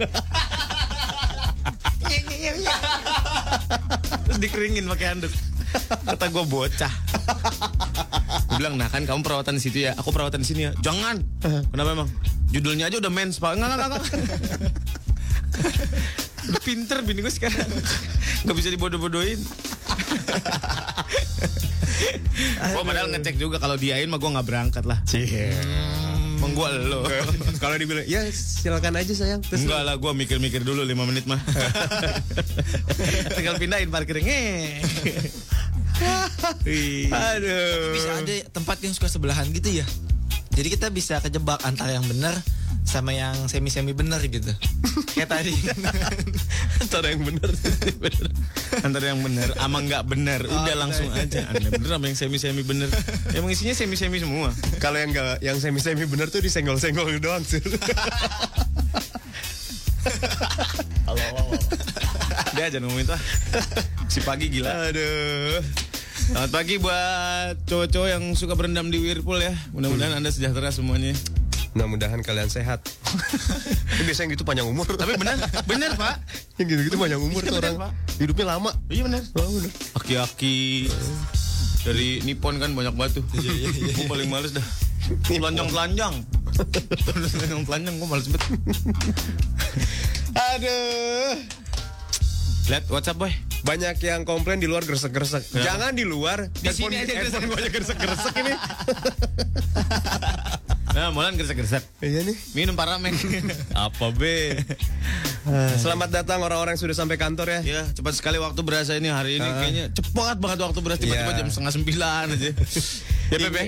Terus dikeringin pakai handuk. Kata gue bocah. Gue bilang, nah kan kamu perawatan di situ ya, aku perawatan di sini ya. Jangan. Kenapa emang? Judulnya aja udah mens pak. Enggak, enggak, enggak. Udah pinter bini gue sekarang. Gak bisa dibodoh-bodohin. gue padahal ngecek juga kalau diain mah gue nggak berangkat lah. Emang gue lo. kalau dibilang, ya silakan aja sayang. Terus Enggak lah, gue mikir-mikir dulu 5 menit mah. Tinggal pindahin parkirnya. Wih. Aduh. Bisa ada tempat yang suka sebelahan gitu ya. Jadi kita bisa kejebak antara yang benar sama yang semi-semi benar gitu. Kayak tadi. Antara yang benar. Antara yang benar sama nggak benar, udah langsung aja. Anda bener sama yang semi-semi bener. Emang isinya semi-semi semua. Kalau yang enggak yang semi-semi benar tuh disenggol-senggol doang sih. Dia aja ngomongin tuh. Si pagi gila. Aduh. Selamat pagi buat cowok-cowok yang suka berendam di Whirlpool ya. Mudah-mudahan Anda sejahtera semuanya. Mudah-mudahan kalian sehat. Tapi biasanya gitu panjang umur. Tapi benar, benar Pak. yang gitu-gitu panjang umur Iya, tuh bener, orang. Pak. Hidupnya lama. Iya benar. Oh. Aki-aki dari Nippon kan banyak banget tuh. Gue paling males dah. Telanjang-telanjang. Telanjang-telanjang gue males banget. Aduh. Lihat WhatsApp boy. Banyak yang komplain di luar gresek-gresek. Jangan di luar. Di sini aja handphone gue aja gresek-gresek ini. Nah, mulan gresek-gresek. Iya nih. Minum paramen. Apa be? Selamat datang orang-orang yang sudah sampai kantor ya. ya, cepat sekali waktu berasa ini hari ini kayaknya cepat banget waktu berasa tiba-tiba Iya. jam setengah sembilan aja. ya Bebe.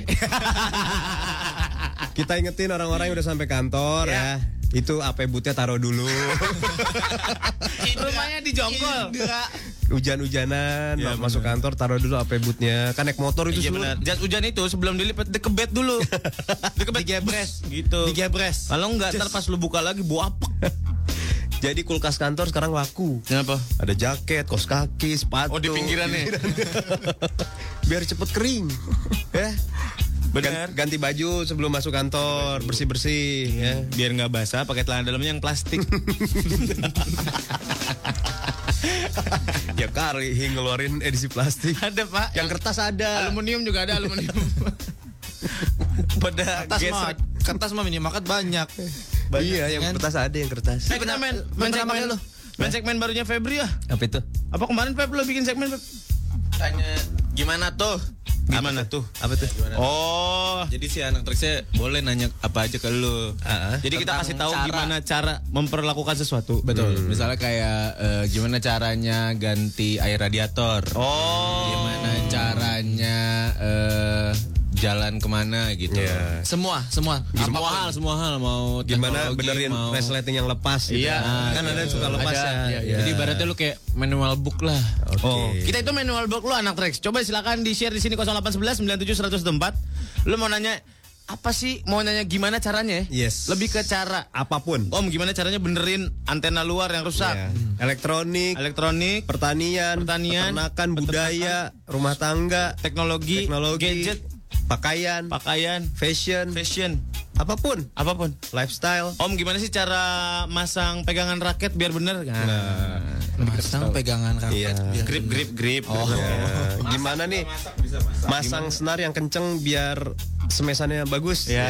Kita ingetin orang-orang yang udah sampai kantor ya. Itu AP bootnya taruh dulu. Rumahnya di Jongkol. Hujan-hujanan Iya, masuk kantor taruh dulu AP bootnya. Kan naik motor itu semua. benar. Jas hujan itu sebelum dilipat dikebet dulu. dikebet Digebres. gitu. Digebres. Kalau enggak ntar pas lu buka lagi bau apek. Jadi kulkas kantor sekarang laku. Kenapa? Ada jaket, kos kaki, sepatu. Oh di pinggirannya. Biar cepet kering. ya. Benar. Gan- Ganti baju sebelum masuk kantor, bersih-bersih ya. Biar nggak basah pakai celana dalamnya yang plastik. ya kali Hing ngeluarin edisi plastik. ada pak. Yang kertas ada. aluminium juga ada aluminium. Pada Kertas mah, kertas mah minimarket banyak. iya, yang kan? kertas ada yang kertas. Eh, kita main, main segmen lo. Main segmen barunya Febri ya. Apa itu? Apa kemarin Feb lo bikin segmen Feb? Tanya gimana tuh? Gimana tuh? Apa tuh? Oh, Jadi si anak triknya boleh nanya apa aja ke lu. jadi kita Tentang kasih tahu cara. gimana cara memperlakukan sesuatu. Betul. Misalnya kayak eh, gimana caranya ganti air radiator. Oh. Gimana caranya eh, jalan ke mana gitu. Iya. Semua, semua. Semua hal, semua hal mau Gimana benerin mau resleting yang lepas gitu. Iya. Kan ada yang suka lepas Ada, ya. iya, Iya. Jadi ibaratnya lu kayak manual book lah. Oh, kita itu manual book lu anak Trax. Coba silakan di share di sini 0811 97 104. Lu mau nanya apa sih? Mau nanya gimana caranya? ya? Yes. Lebih ke cara. apa pun. Om, gimana caranya benerin antena luar yang rusak? Ya. Elektronik, Elektronik, pertanian, Pertanian, peternakan, budaya, rumah tangga, teknologi, teknologi, gadget, pakaian, pakaian, fashion, fashion, apa pun, apa pun. lifestyle. Om, gimana sih cara masang pegangan raket biar bener? Nah. Masang pegangan karpet. Iya. biar Grip grip grip. Oh. Ya, gimana nih masang senar yang kenceng biar semesannya bagus? Ya.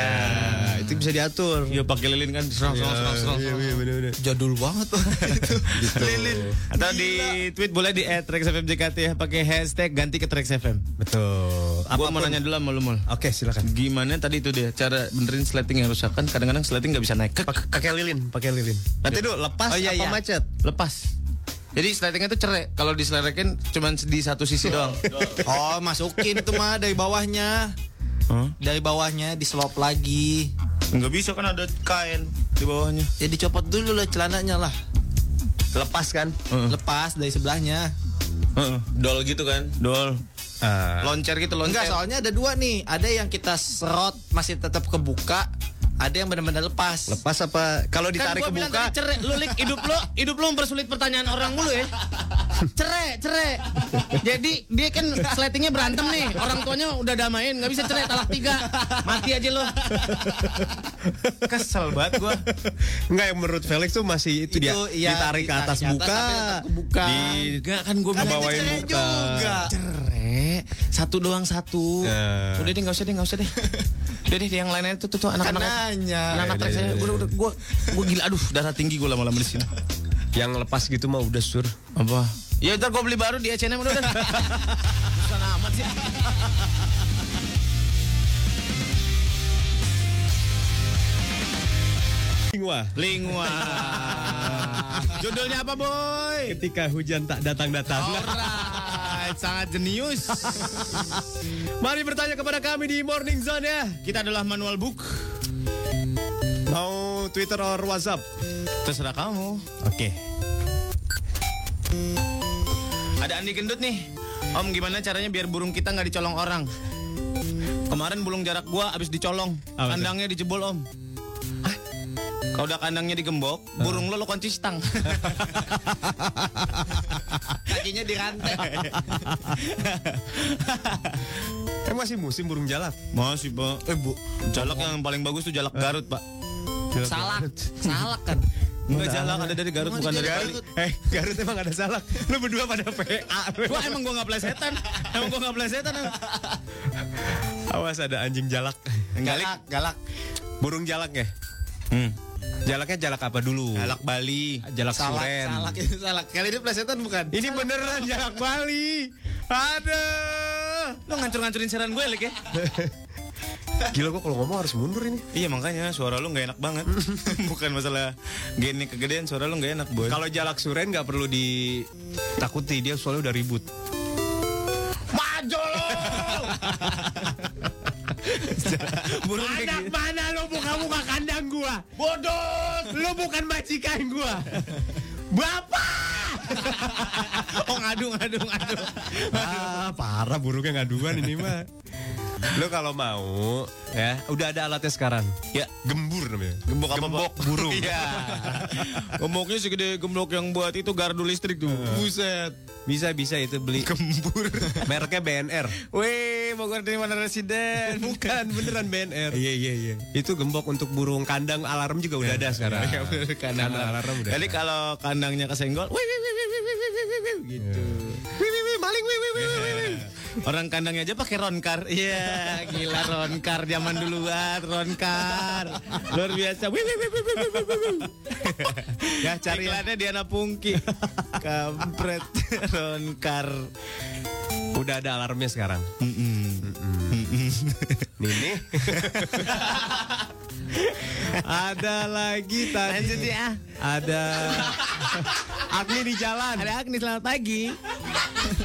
itu bisa diatur. Iya pakai lilin kan. Serong serong serong serong. Iya, iya. Jadul banget tuh. Lilin. Atau di tweet boleh di @traxfmjkt ya pakai hashtag ganti ke Trax FM. Betul. Gua mau nanya dulu sama lu. Oke, silakan. Gimana tadi itu dia cara benerin sleting yang rusak kan kadang-kadang sleting nggak bisa naik. Pakai lilin, pakai lilin. Nanti dulu lepas Oh, iya, apa iya. macet? Lepas. Jadi sletingnya tuh cerai. Kalau diselerekin cuma di satu sisi doang. Oh, masukin tuh mah dari bawahnya. Hah? Dari bawahnya diselop lagi. Nggak bisa kan ada kain di bawahnya. Ya dicopot dulu lah celananya lah. Lepas kan? Lepas dari sebelahnya. Heeh. Dol gitu kan? Dol. Ah. Loncer gitu loncer. Enggak, soalnya ada dua nih. Ada yang kita serot masih tetap kebuka. Ada yang benar-benar lepas. Lepas apa? Kalau Kan ditarik gua ke tadi cerai. Lu lik hidup lu, hidup lu mempersulit pertanyaan orang mulu ya. Cerai, cerai. Jadi dia kan sletingnya berantem nih. Orang tuanya udah damain, nggak bisa cerai talak tiga. Mati aja lu. Kesel banget gua. enggak yang menurut Felix tuh masih itu, dia Itu, iya, ditarik ke ditarik atas ke atas, buka. Di Enggak kan gua Kan bilang bawain cerai buka. juga. cerai. Satu doang satu. Ya. Udah deh nggak usah deh nggak usah deh. Udah deh yang lainnya tuh tuh, tuh Kan anak-anak. Nanya. Anak-anak trek saya, gue udah gue gue gila, aduh darah tinggi gue lama-lama di sini. yang lepas gitu mah udah sur. Apa? Ya ntar gue beli baru di H&M udah udah. Susah amat sih. Wah, Lingua. Judulnya apa boy? ketika hujan tak datang-datang. Alright, sangat jenius. Mari bertanya kepada kami di Morning Zone ya. Kita adalah manual book. Mau Twitter or WhatsApp? Terserah kamu. Oke. Ada Andi Gendut nih. Om gimana caranya biar burung kita nggak dicolong orang? Kemarin burung jarak gua abis dicolong. Apa? Kandangnya dijebol om. Kalau udah kandangnya digembok, burung lo lo kunci stang. Kakinya dirantai. Eh masih musim burung jalak. Masih pak. Eh bu, jalak yang paling bagus tuh jalak Garut pak. Salak. Salak kan. Enggak jalak ada dari Garut bukan dari Garut? Bali. Eh, Garut emang ada salak. Lu berdua pada PA. Gua emang gua nggak plesetan. Emang gua nggak plesetan. Awas ada anjing jalak. Galak, galak. Burung jalak ya? Hmm. Jalaknya jalak apa dulu? Galak Bali. Jalak Salak, suren. salak itu salak. Kali ini plesetan bukan? Ini beneran jalak Bali. Aduh. Lo ngancur-ngancurin saran gue, Lik ya? Gila gua kalau ngomong harus mundur ini. Iya makanya suara lu nggak enak banget. Bukan masalah gini kegedean suara lu nggak enak boy. Kalau jalak suren nggak perlu ditakuti, dia soalnya udah ribut. maju lo. Burung kayak gitu. mana lo buka-buka kandang gua? Bodoh. Lo bukan majikan gua. Bapak. oh ngadu ngadu ngadu. Ah, parah burungnya ngaduan ini mah lo kalau mau ya, udah ada alatnya sekarang. Ya, gembur namanya. Gembok apa? Gembok burung. Iya. Gemboknya segede gembok yang buat itu gardu listrik tuh. Buset. Bisa bisa itu beli gembur. Mereknya BNR. Weh, Bogor dari mana residen? Bukan, beneran BNR. Iya iya iya. Itu gembok untuk burung kandang alarm juga udah ada sekarang. Iya, kandang, kandang alarm udah. Jadi kalau kandangnya kesenggol, wih wih wih wih wih wih wih gitu. Wih wih wih maling wih wih wih wih Orang kandangnya aja pakai ronkar. Iya, gila ronkar zaman duluan, ronkar. Luar biasa. Wih, wih, wih, wih, wih, wih, wih. Ya cari lah. Iklannya Diana Pungki. Kampret ronkar. Udah ada alarmnya sekarang. Nini. ada lagi tadi. Lanjut ya. Ada Agni di jalan. Ada Agni selamat pagi.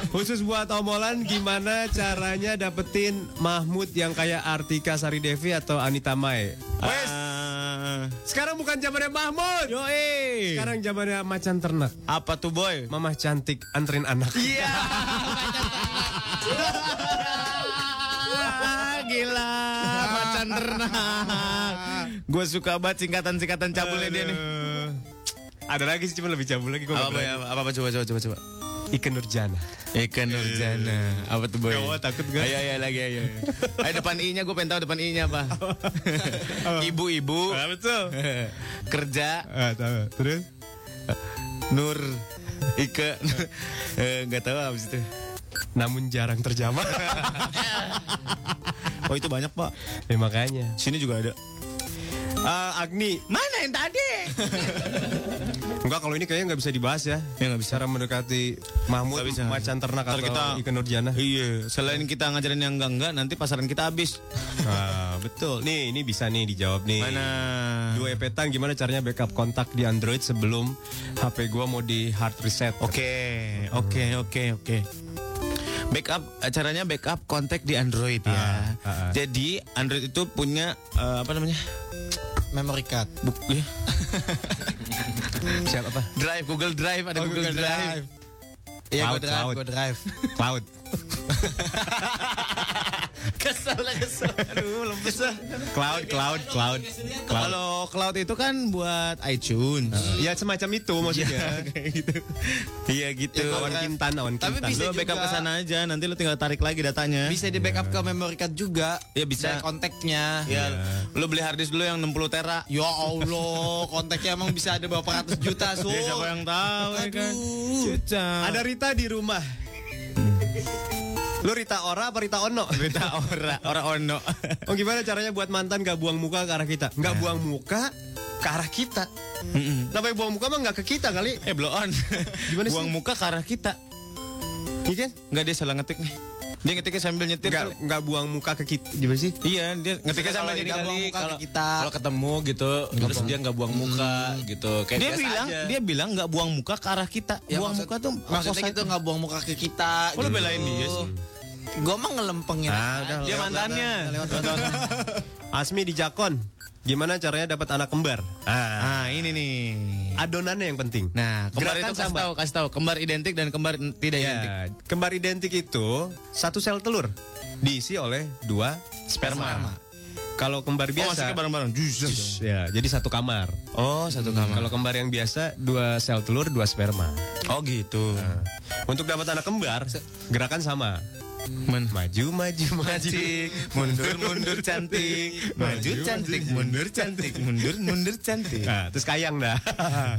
Khusus buat omolan gimana caranya dapetin Mahmud yang kayak Artika Sari Devi atau Anita Mae? Wes, Ah, sekarang bukan zamannya Mahmud. Yoi. Sekarang zamannya macan ternak. Apa tuh boy? Mamah cantik anterin anak. Iya. Ah, gila, macan ternak. Gue suka banget singkatan-singkatan cabulnya dia nih. Ada lagi sih cuma lebih cabul lagi. Gua Apa, nggak apa, apa, coba, coba, coba, coba. Ikan Nurjana. Ikan Nurjana. Apa tuh boy? Gawat, takut gak? Ayo, ayo, lagi, ayo. ayo. Depan i-nya, gue pengen tahu depan i-nya apa. Ibu-ibu. betul. Kerja Ah, tahu. Terus? Nur Ike eh, nggak tahu habis itu. Namun jarang terjamah. Oh itu banyak pak. ya makanya. Sini juga ada. Ah, Agni, Mana yang tadi? enggak kalau ini kayaknya nggak bisa dibahas ya. Ya nggak bisa. Cara mendekati Mahmud, Nggak bisa. macan ternak Ntar atau kita- ikan nurjana. Iya. Selain kita ngajarin yang enggak enggak, nanti pasaran kita habis. Ah, betul. Nih, ini bisa nih dijawab nih. Mana? Dua epetan gimana caranya backup kontak di Android sebelum HP gua mau di hard reset? Oke, oke, oke, oke. Backup caranya backup kontak di Android ya. Ah, ah, ah. Jadi Android itu punya eh, apa namanya? Memory card. Buk, ya. Siapa apa? Drive, Google Drive ada Oh, Google, Google Drive. Drive. Iya, Cloud, gue drive, cloud. gue drive. Cloud. Kesel, kesel. Aduh, lemes ah. Cloud, cloud, cloud. Kalau cloud itu kan buat iTunes. Ya semacam itu maksudnya. Kayak gitu. Iya gitu. Awan kintan, awan Tapi kintan. bisa Lu backup ke sana aja, nanti lu tinggal tarik lagi datanya. Bisa di backup ke memory card juga. Ya, bisa. Dari kontaknya. Ya, lu beli harddisk dulu yang 60 tera. Ya Allah, kontaknya emang bisa ada berapa ratus juta, Su. Ya, siapa yang tahu ya kan? Ada Rita di rumah. Lu Rita Ora apa Rita Ono? berita ora, ora ono. Oh gimana caranya buat mantan gak buang muka ke arah kita? Gak buang muka ke arah kita. Namanya buang muka mah gak ke kita kali. eh, blow on. Gimana sih? Buang muka ke arah kita. Iya kan? Enggak dia salah ngetik nih. Dia ngetiknya sambil nyetir. Gak, kali. gak buang muka ke kita. Gimana sih? Iya, dia ngetiknya sambil ini nggak kali. buang muka ke Kalau kita. Kalau ketemu gitu, terus dia nggak buang muka gitu. Kayak dia biasa bilang, aja. dia bilang nggak buang muka ke arah kita. Ya, buang maksud- muka tuh Maksudnya gitu nggak buang muka ke kita. Kok lu belain dia sih? Gue mah ngelempengin. Ah, aja. dia mantannya. lewat. Asmi di Jakon. Gimana caranya dapat anak kembar? Ah, Ah, ini nih. adonannya yang penting. Nah, kembar Gerakan itu kasih tahu, kasih tahu. Kembar identik dan kembar tidak identik. Ya, kembar identik itu satu sel telur diisi oleh dua sperma. Kalau kembar Oh, biasa, masuknya bareng-bareng. Jus. ya jadi satu kamar. Oh, satu kamar. Kalau kembar yang biasa dua sel telur dua sperma. Oh, gitu. Untuk dapat anak kembar, gerakan sama. Men- Maju, maju, maju. cantik, mundur mundur cantik, maju cantik, mundur cantik, mundur mundur cantik. Nah, terus kayang dah.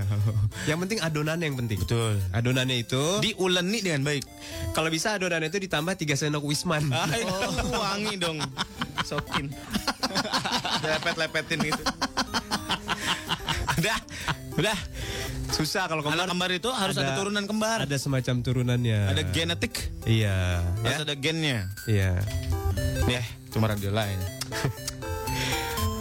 yang penting adonannya yang penting. Betul. Adonannya itu Diuleni dengan baik. kalau bisa adonannya itu ditambah 3 sendok wisman. Ah, itu wangi dong. Sokin. Lepet-lepetin gitu. Udah, udah. Susah kalau kembar. kembar itu harus ada, ada- turunan kembar. Ada semacam turunannya. Ada genetik. Iya. Harus Ya? ada gennya. Iya. Nih, cuma radio lain.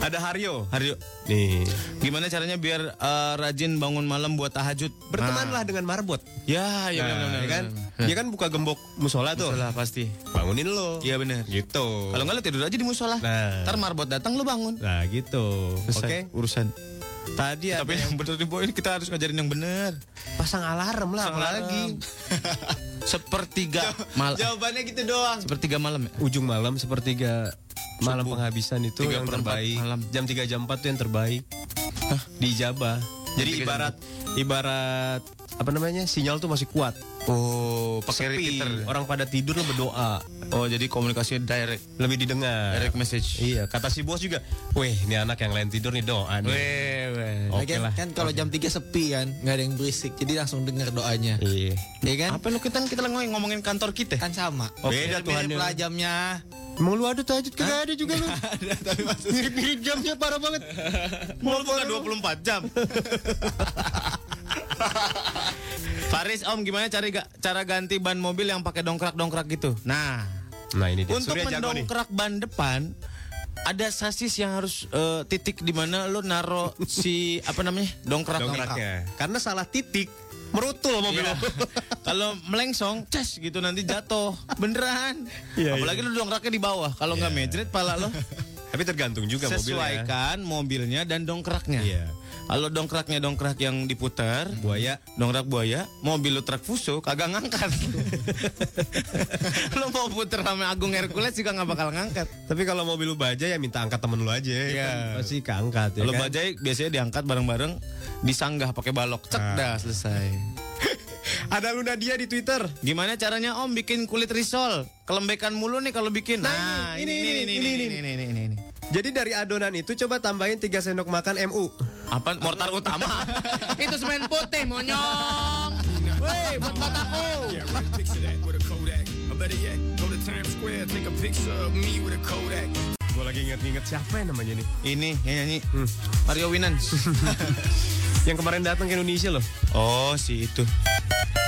Ada Haryo. Haryo, Nih. gimana caranya biar eh, rajin bangun malam buat tahajud? Bertemanlah dengan marbot. Ya, ya benar Nah, benar ya kan? benar. Dia kan buka gembok musola tuh. Musola pasti. Bangunin lo. Iya benar. Gitu. Kalau nggak lu tidur aja di musola. Nah. Ntar marbot datang lu bangun. Nah, gitu. Oke. Selesai urusan. Tadi ada Tapi yang bener nih boy, kita harus ngajarin yang bener. pasang alarm lah Pasang apalagi. Sepertiga malam. Jawabannya gitu doang. Sepertiga malam ya. Ujung malam sepertiga malam penghabisan itu Tiga yang terbaik. malam. Jam 3 jam 4 tuh yang terbaik. Di Jaba. Jadi ibarat ibarat apa namanya? Sinyal tuh masih kuat. Oh, pakai Sepi. repeater. Orang pada tidur lo berdoa. Oh, jadi komunikasi direct. Lebih didengar. Direct message. Iya, kata si bos juga. Weh, ini anak yang lain tidur nih doa nih. Weh, weh. Oke Lagian lah. kan kalau jam 3 sepi kan, nggak ada yang berisik, jadi langsung denger doanya. Iya. Iya kan? Apa lu kita kita lagi ngomongin kantor kita? Kan sama. Beda Mirip Tuhannya. lah jamnya. Emang lu ada tahajud kagak ada juga lu. Mirip-mirip jamnya parah banget. Mau buka 24 jam. Faris Om gimana cari ga- cara ganti ban mobil yang pakai dongkrak-dongkrak gitu? Nah, Nah, ini dia. untuk Surya mendongkrak ban depan ada sasis yang harus eh, titik di mana lo naro si apa namanya dongkrak Dongkraknya. Karena salah titik merutul mobil Iya. lo. Kalau melengsong, ces gitu nanti jatuh beneran. Iya, Apalagi lu dongkraknya di bawah. Kalau nggak mejret pala lo. Tapi tergantung juga mobilnya. Sesuaikan mobilnya dan dongkraknya. Iya. Kalau dongkraknya dongkrak yang diputar, Buaya. dongkrak buaya, mobil lu truk fuso kagak ngangkat. lu mau puter sama Agung Hercules juga nggak bakal ngangkat. Tapi kalau mobil lu baja ya minta angkat temen lu aja. Iya. Pasti keangkat ya Kalau kan? bajai biasanya diangkat bareng-bareng, disanggah pakai balok, cek Ah. dah selesai. Ada Luna dia di Twitter. Gimana caranya Om bikin kulit risol? Kelembekan mulu nih kalau bikin. Nah, ini, ini, ini, ini, ini, ini, ini, ini. Jadi dari adonan itu coba tambahin 3 sendok makan MU. Apa mortar utama? itu semen putih monyong. Woi, buat mataku. Gue lagi inget-inget siapa namanya nih? Ini yang nyanyi hmm. Mario Winans. Yang kemarin datang ke Indonesia loh. oh, si itu.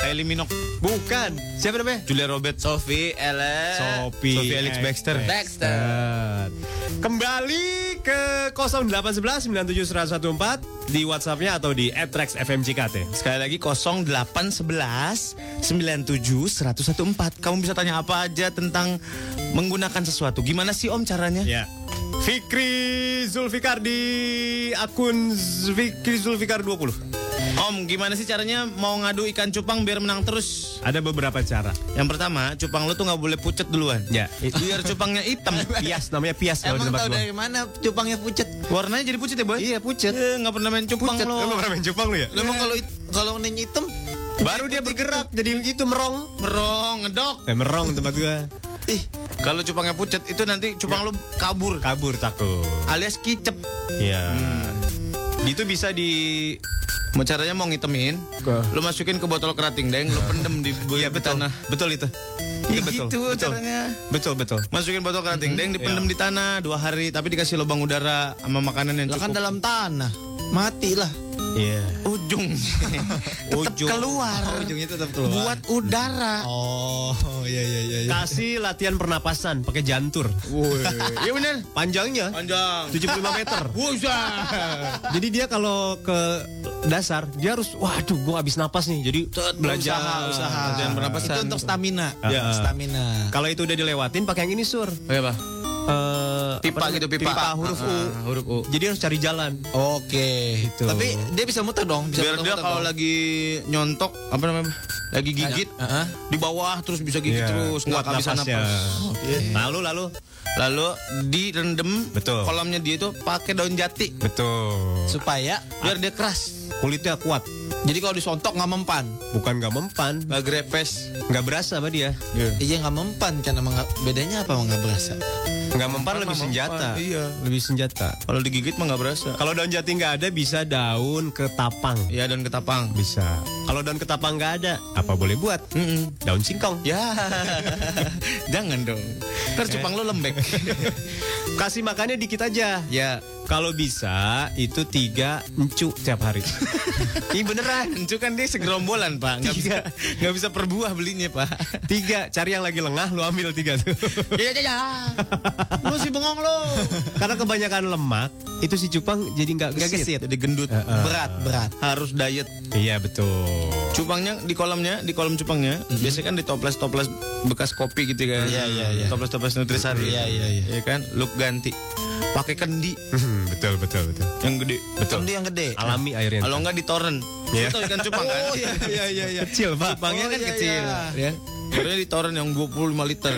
Kylie Minogue. Bukan. Siapa namanya? Julia Robert. Sophie, Ellen, Sophie. Sophie Alex Baxter. Baxter. Kembali ke 0811 97114 di WhatsAppnya atau di @rexfmjkt. Sekali lagi 0811 97 1014. Kamu bisa tanya apa aja tentang menggunakan sesuatu. Gimana sih Om caranya? Ya. Fikri Zulfikar di akun Fikri Zulfikar 20. Om, gimana sih caranya mau ngadu ikan cupang biar menang terus? Ada beberapa cara. Yang pertama, cupang lu tuh nggak boleh pucet duluan. Ya. Biar cupangnya hitam. Pias namanya pias Emang tahu gua. dari mana cupangnya pucet? Warnanya jadi pucet ya, Boy? Iya, pucet. nggak pernah main cupang Pucet. lo. Lu pernah main cupang lu ya? Lah, Emang kalau kalau warnanya hitam Baru dia bergerak jadi itu merong. Merong, ngedok. Eh merong tempat gua. Ih Kalau cupangnya pucet itu nanti cupang lu kabur. Kabur takut. Alias kicep. Iya. Itu bisa di Mau caranya mau ngitemin, lu masukin ke botol kerating deng, lu pendem di Iya betul. tanah. Betul itu. Iya betul. gitu betul. caranya. Betul betul. Masukin botol kerating deng, dipendem di tanah dua hari, tapi dikasih lubang udara sama makanan yang lah kan cukup. dalam tanah. Mati Iya. ujung, tetap keluar. Ujungnya tetap keluar. Buat udara. Oh, iya iya iya. iya. Kasih latihan pernapasan pakai jantur. Iya bener. Panjangnya Panjang. 75 meter. Jadi dia kalau ke dasar dia harus waduh gua habis napas nih. Jadi belajar usaha, usaha. Latihan pernapasan. Itu untuk stamina. Ya. Stamina. Kalau itu udah dilewatin pakai yang ini sur. Iya, Pak. Eh, Pipa apa gitu, namanya? pipa. huruf U. Ah, huruf U. Jadi harus cari jalan. Oke. Gitu. Tapi dia bisa muter dong. Bisa Biar dia muter-muter kalau lagi nyontok apa namanya? Lagi gigit Heeh. di bawah terus bisa gigit Iya, terus nggak bisa napas. Lalu lalu Lalu direndam Betul. kolamnya dia itu pakai daun jati betul. supaya biar dia keras. Kulitnya kuat. jadi kalau disontok nggak mempan. Bukan nggak mempan, Nggak grepes. nggak berasa sama dia. Iya nggak mempan kan emang nggak- bedanya apa nggak berasa? Nggak mempan lebih senjata. Iya. Lebih senjata. Kalau digigit mah nggak berasa. Kalau daun jati nggak ada bisa daun ketapang. Iya daun ketapang. Bisa. Kalau daun ketapang nggak ada, apa boleh buat? Daun singkong. Ya, jangan dong. Ntar cupang lo lembek. Kasih makannya dikit aja. ya, Kalau bisa itu tiga encu tiap hari. Ini beneran. Encu kan dia segerombolan pak, nggak bisa nggak bisa per buah belinya pak. Tiga, cari yang lagi lengah, lu ambil tiga tuh. Iya iya iya. Lu si bengong lo. Karena kebanyakan lemak, itu si cupang jadi nggak gesit. gesit, jadi gendut. Berat berat. Harus diet. Iya betul. Cupangnya di kolamnya, di kolam cupangnya, biasanya kan di toples-toples bekas kopi gitu kan. Iya, iya, iya. Toples-toples nutrisari. Iya, iya, iya. Iya kan, look ganti. Pakai kendi betul betul betul. yang gede. Betul. Kendi yang gede. Alami airnya. Kalau enggak di torrent. Iya. Lu tahu ikan cupang kan? Oh iya iya iya iya. kecil pak. Cupangnya Oh, kan iya, kecil, iya. ya. Barunya di torrent yang 25 liter.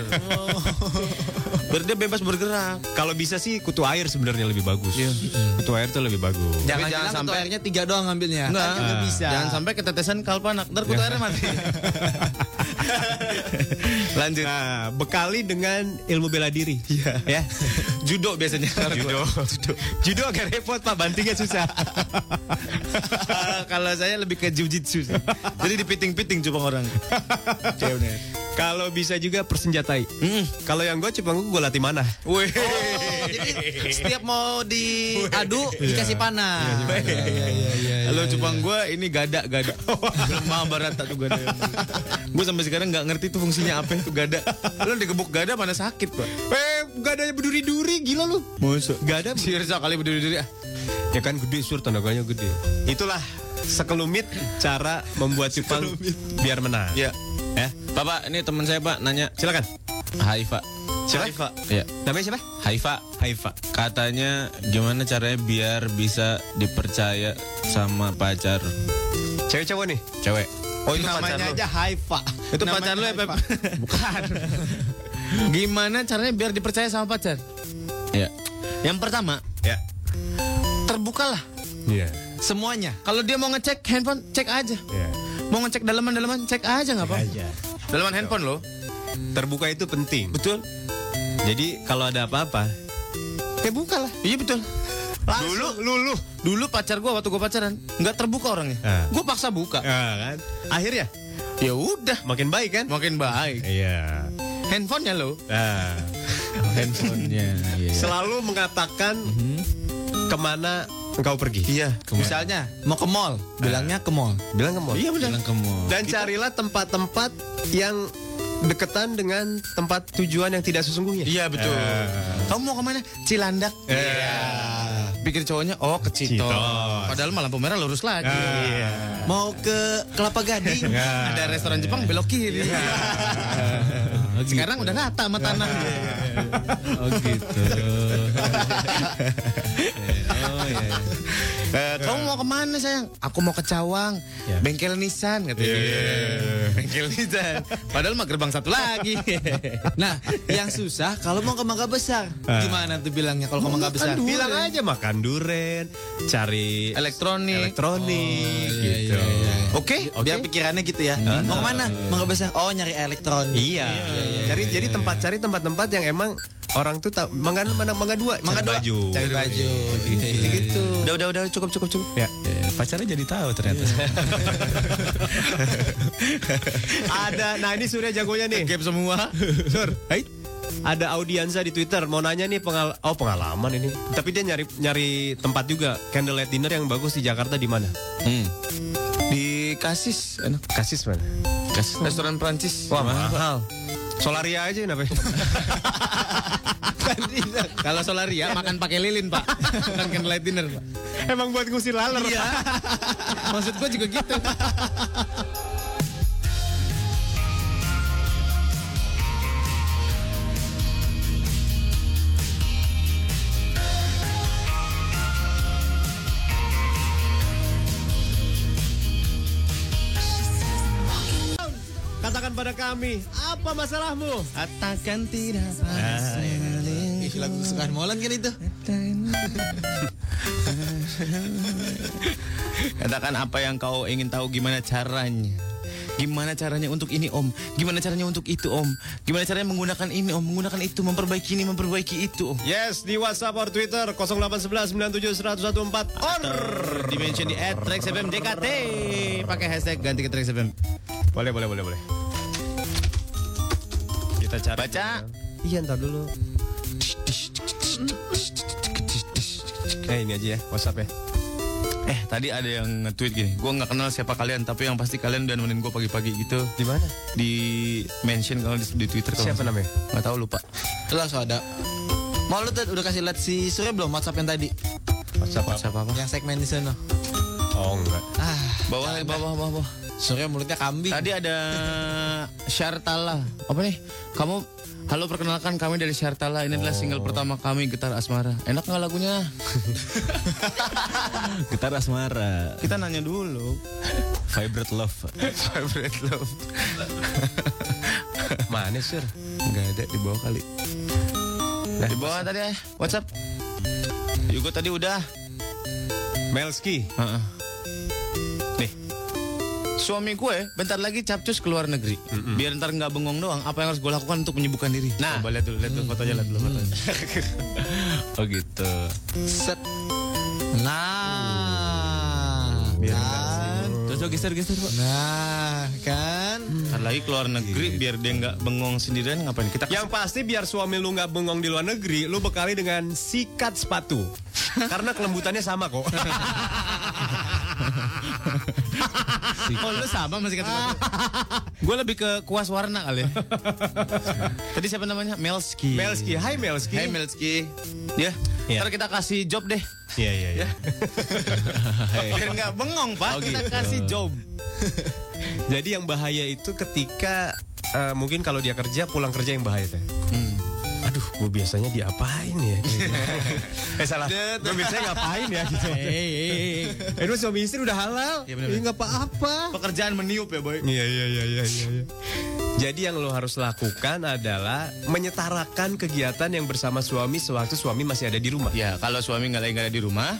Biar dia bebas bergerak. Kalau bisa sih kutu air sebenarnya lebih bagus. Kutu air tuh lebih bagus. jangan Jangan, jangan sampai- airnya tiga doang ngambilnya. Enggak, Kan juga bisa. Jangan sampai ketetesan kalpanak, ntar kutu airnya mati. Lanjut. Nah, bekali dengan ilmu bela diri. Ya. Judo biasanya. Judo. Judo. Judo agak repot Pak, bantingnya susah. Kalau saya lebih ke jujitsu. sih. Jadi dipiting-piting cupang orang. Kalau bisa juga persenjatai. Kalau yang gue cuma gue latih mana. Wih. Jadi setiap mau diadu dikasih panah. Iya iya iya. Kalau cupang gue ini gada gada. Lemah barata tuh gada. gue sampai sekarang nggak ngerti tuh fungsinya apa itu gada. Lo digebuk gada mana sakit pak? Eh, gak ada berduri-duri, gila lu. Musuh. Gak ada. Sirsa kali berdiri-diri ah. Ya kan gede sur tenaganya gede. Itulah sekelumit cara membuat cupang biar menang. Ya. Ya. Bapak, ini teman saya pak nanya. Silakan. Haifa. Siapa? Ya. Namanya siapa? Haifa. Haifa. Katanya gimana caranya biar bisa dipercaya sama pacar Cewek cowok nih. cewek? Oh itu pacar Namanya lo. aja Haifa. Itu pacar lo ya? Bukan. Gimana caranya biar dipercaya sama pacar? Ya. Yang pertama, Ya. terbukalah. Iya. Semuanya. Kalau dia mau ngecek handphone, cek aja. Iya. Mau ngecek dalaman-dalaman, cek aja nggak apa? Dalaman handphone lo. Terbuka itu penting. Betul. Jadi kalau ada apa-apa, Kayak buka lah. Iya betul. Dulu, dulu, dulu pacar gua waktu gua pacaran nggak terbuka orangnya. Ah. Gua paksa buka. ya kan? Akhirnya Ya udah, Makin baik kan? makin baik. Iya. Handphonenya lo. Nah, Handphonenya. Iya. selalu mengatakan ke mana engkau pergi. Iya. Misalnya mau ke mall, bilangnya ke mall. Bilang ke mall. Iya benar. Bilang ke mall. Dan carilah tempat-tempat yang deketan dengan tempat tujuan yang tidak sesungguhnya. Iya betul. Kamu mau ke mana? Cilandak. Iya. Pikir cowoknya, oh ke. Citos. Padahal malam pemerah lurus lagi. Iya. Mau ke Kelapa Gading. Ada restoran Jepang belok kiri. Sekarang udah rata sama tanah. Oh gitu. @웃 Eh, kamu mau ke mana sayang? Aku mau ke Cawang, bengkel Nissan katanya. Bengkel Nissan. Padahal mah gerbang satu lagi. Nah, yang susah kalau mau ke Mangga Besar. Gimana tuh bilangnya kalau ke Mangga Besar? Bilang aja makan duren, cari Elektronik. elektronik iya, gitu. Oke. Biar pikirannya gitu ya. Mau ke mana? Mangga Besar. Oh, nyari elektronik. Iya. Cari jadi tempat cari tempat-tempat yang emang orang tuh tak mangga mana mangga dua, Mangga cari dua. baju. Cari baju. Gitu. gitu. Udah udah udah cukup cukup cukup. Ya. Pacarnya jadi tahu ternyata. Ada, nah ini Surya jagonya nih. Gap semua. Sur, hai. Ada audiensa di Twitter mau nanya nih pengal oh pengalaman ini. Tapi dia nyari nyari tempat juga candlelight dinner yang bagus di Jakarta di mana? Hmm. Di Kasis, enak. Kasis mana? Kasis restoran Prancis. Wah mahal. Solaria aja kenapa? Kalau Solaria makan pakai lilin, Pak. Bukan candlelight dinner, Pak. Emang buat ngusir laler. Iya. Maksud gua juga gitu. Katakan pada kami, apa masalahmu? Katakan tidak Ih, lagu kesukaan Molan kan itu. Katakan apa yang kau ingin tahu gimana caranya. Gimana caranya untuk ini om? Gimana caranya untuk itu om? Gimana caranya menggunakan ini om? Menggunakan itu, memperbaiki ini, memperbaiki itu om. Yes, di WhatsApp or Twitter 0811 97 114 or Dimension di at Trax FM JKT. Pakai hashtag ganti ke Trax FM. boleh boleh boleh boleh. Kita cari. Baca. Iya, ntar dulu. Eh ini aja ya WhatsApp ya. Eh tadi ada yang nge-tweet gini. Gue nggak kenal siapa kalian, tapi yang pasti kalian udah nemenin gue pagi-pagi gitu. Di mana? Di mention kalau di, di Twitter. kalau Siapa nggak namanya? Nggak tahu lupa. Langsung ada. Mau lu tuh udah kasih lihat si Surya belum WhatsApp yang tadi? WhatsApp apa? Siapa apa? Yang segmen di sana. Oh enggak. Ah, Bawah, bawah, bawah, bawah. Surya mulutnya kambing. Tadi ada Syartala. Apa nih? Kamu Halo perkenalkan kami dari Syartala. Ini adalah single pertama kami Getar Asmara. Enak nggak lagunya? Getar asmara. Kita nanya dulu. Vibrate love. Favorite love. Mana sir? Nggak ada di bawah kali. Nah, Di bawah tadi ya. WhatsApp. Yugo tadi udah. Melski. Heeh. Nih. Suami gue bentar lagi capcus ke luar negeri. Biar ntar nggak bengong doang. Apa yang harus gue lakukan untuk menyibukkan diri? Nah. Coba lihat dulu, lihat dulu fotonya, lihat dulu fotonya. Oh gitu. Set. Nah. kan. Cocok geser-geser Pak. Nah, kan. Ntar lagi keluar negeri biar dia nggak bengong sendirian ngapain? Kita Yang pasti biar suami lu nggak bengong di luar negeri, lu bekali dengan sikat sepatu. Karena kelembutannya sama kok. Oh lu sama masih kata Gue lebih ke kuas warna kali ya. Tadi siapa namanya? Melski. Melski, hai Melski. Hai Melski. Ya. Iya. Ntar kita kasih job deh. Iya iya iya. Biar nggak bengong pak. Oh, kita gitu. kasih job. Jadi yang bahaya itu ketika eh, mungkin kalau dia kerja pulang kerja yang bahaya teh. Aduh, gue biasanya diapain ya? eh salah. Gue biasanya ngapain ya gitu. Eh, itu suami istri udah halal. Iya, bener, bener. nggak apa-apa. Pekerjaan meniup ya boy. Iya iya iya iya iya. iya. Jadi yang lo harus lakukan adalah menyetarakan kegiatan yang bersama suami sewaktu suami masih ada di rumah. Ya kalau suami nggak lagi nggak ada di rumah,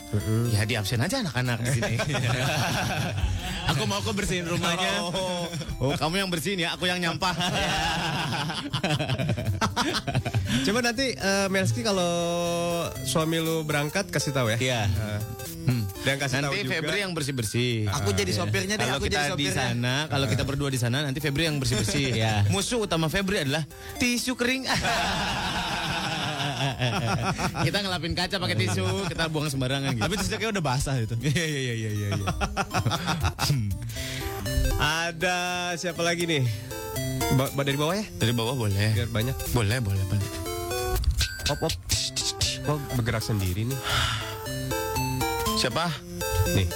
ya di absen aja anak-anak di sini. aku mau aku bersihin rumahnya. Oh, kamu yang bersihin ya, aku yang nyampah. Coba nanti eh, Melski kalau suami lu berangkat kasih tahu ya. Iya. Eh, Hmm. Dan kasih tahu Nanti juga. Febri yang bersih-bersih. Aku jadi sopirnya deh, Kalau aku kita jadi di sana, kalau kita berdua di sana, nanti Febri yang bersih-bersih. Ya. Musuh utama Febri adalah tisu kering. kita ngelapin kaca pakai tisu, kita buang sembarangan gitu. Tapi tisunya kayak udah basah itu. Iya iya iya iya iya. Ada siapa lagi nih? Ba- dari bawah ya? Dari bawah boleh. Biar banyak. Boleh, boleh, boleh. Op op. Kok bergerak sendiri nih? Siapa? Nih.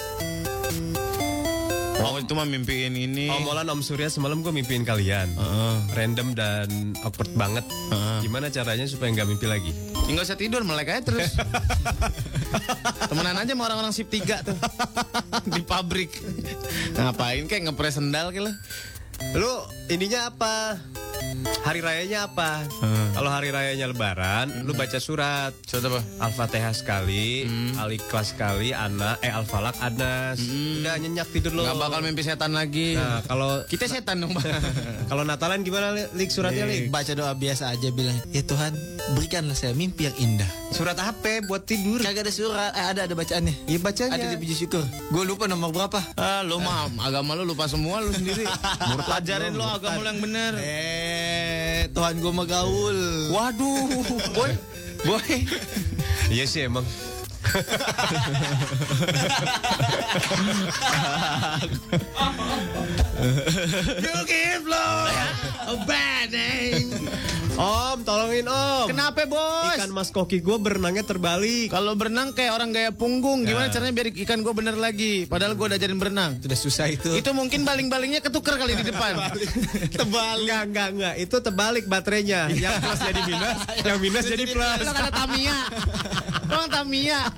Oh, itu mah mimpiin ini. Om Molan Om Surya semalam gue mimpiin kalian. Heeh. Random dan awkward banget. Gimana caranya supaya nggak mimpi lagi? Ya, nggak usah tidur, melek aja terus. Temenan aja sama orang-orang sip 3 tuh. Di pabrik. Ngapain kayak ngepres sendal kayak lo. Lu ininya apa? Hari rayanya apa? Kalau hari rayanya lebaran, lu baca surat. Surat apa? Al-Fatihah sekali, Al-Ikhlas sekali, Ana, eh Al-Falak, Anas. Udah nyenyak tidur lu. Nggak bakal mimpi setan lagi. Nah, kalau Kita setan dong, Bang. kalau Natalan gimana Lik suratnya Lik? Baca doa biasa aja bilang, ya Tuhan berikanlah saya mimpi yang indah. Surat apa buat tidur? Kagak ada surat, eh, ada ada bacaannya. Iya bacanya. Ada di puji syukur. Gue lupa nomor berapa. Ah, lu mah agama lu lupa semua lu sendiri. Pelajarin lu agama lu yang bener. Eh, Tuhan gue mah gaul. Waduh, boy. Boy. Iya sih emang. You give love a bad name. Om, tolongin Om. Kenapa, Bos? Ikan mas koki gue berenangnya terbalik. Kalau berenang kayak orang gaya punggung, gimana caranya biar ikan gue bener lagi? Padahal gue udah ajarin berenang. Sudah susah itu. Itu mungkin baling-balingnya ketuker kali di depan. Terbalik. Enggak, enggak, enggak. Itu terbalik baterainya. Yang plus jadi minus, yang minus jadi plus. Lo kata Tamiya. Orang Tamiya.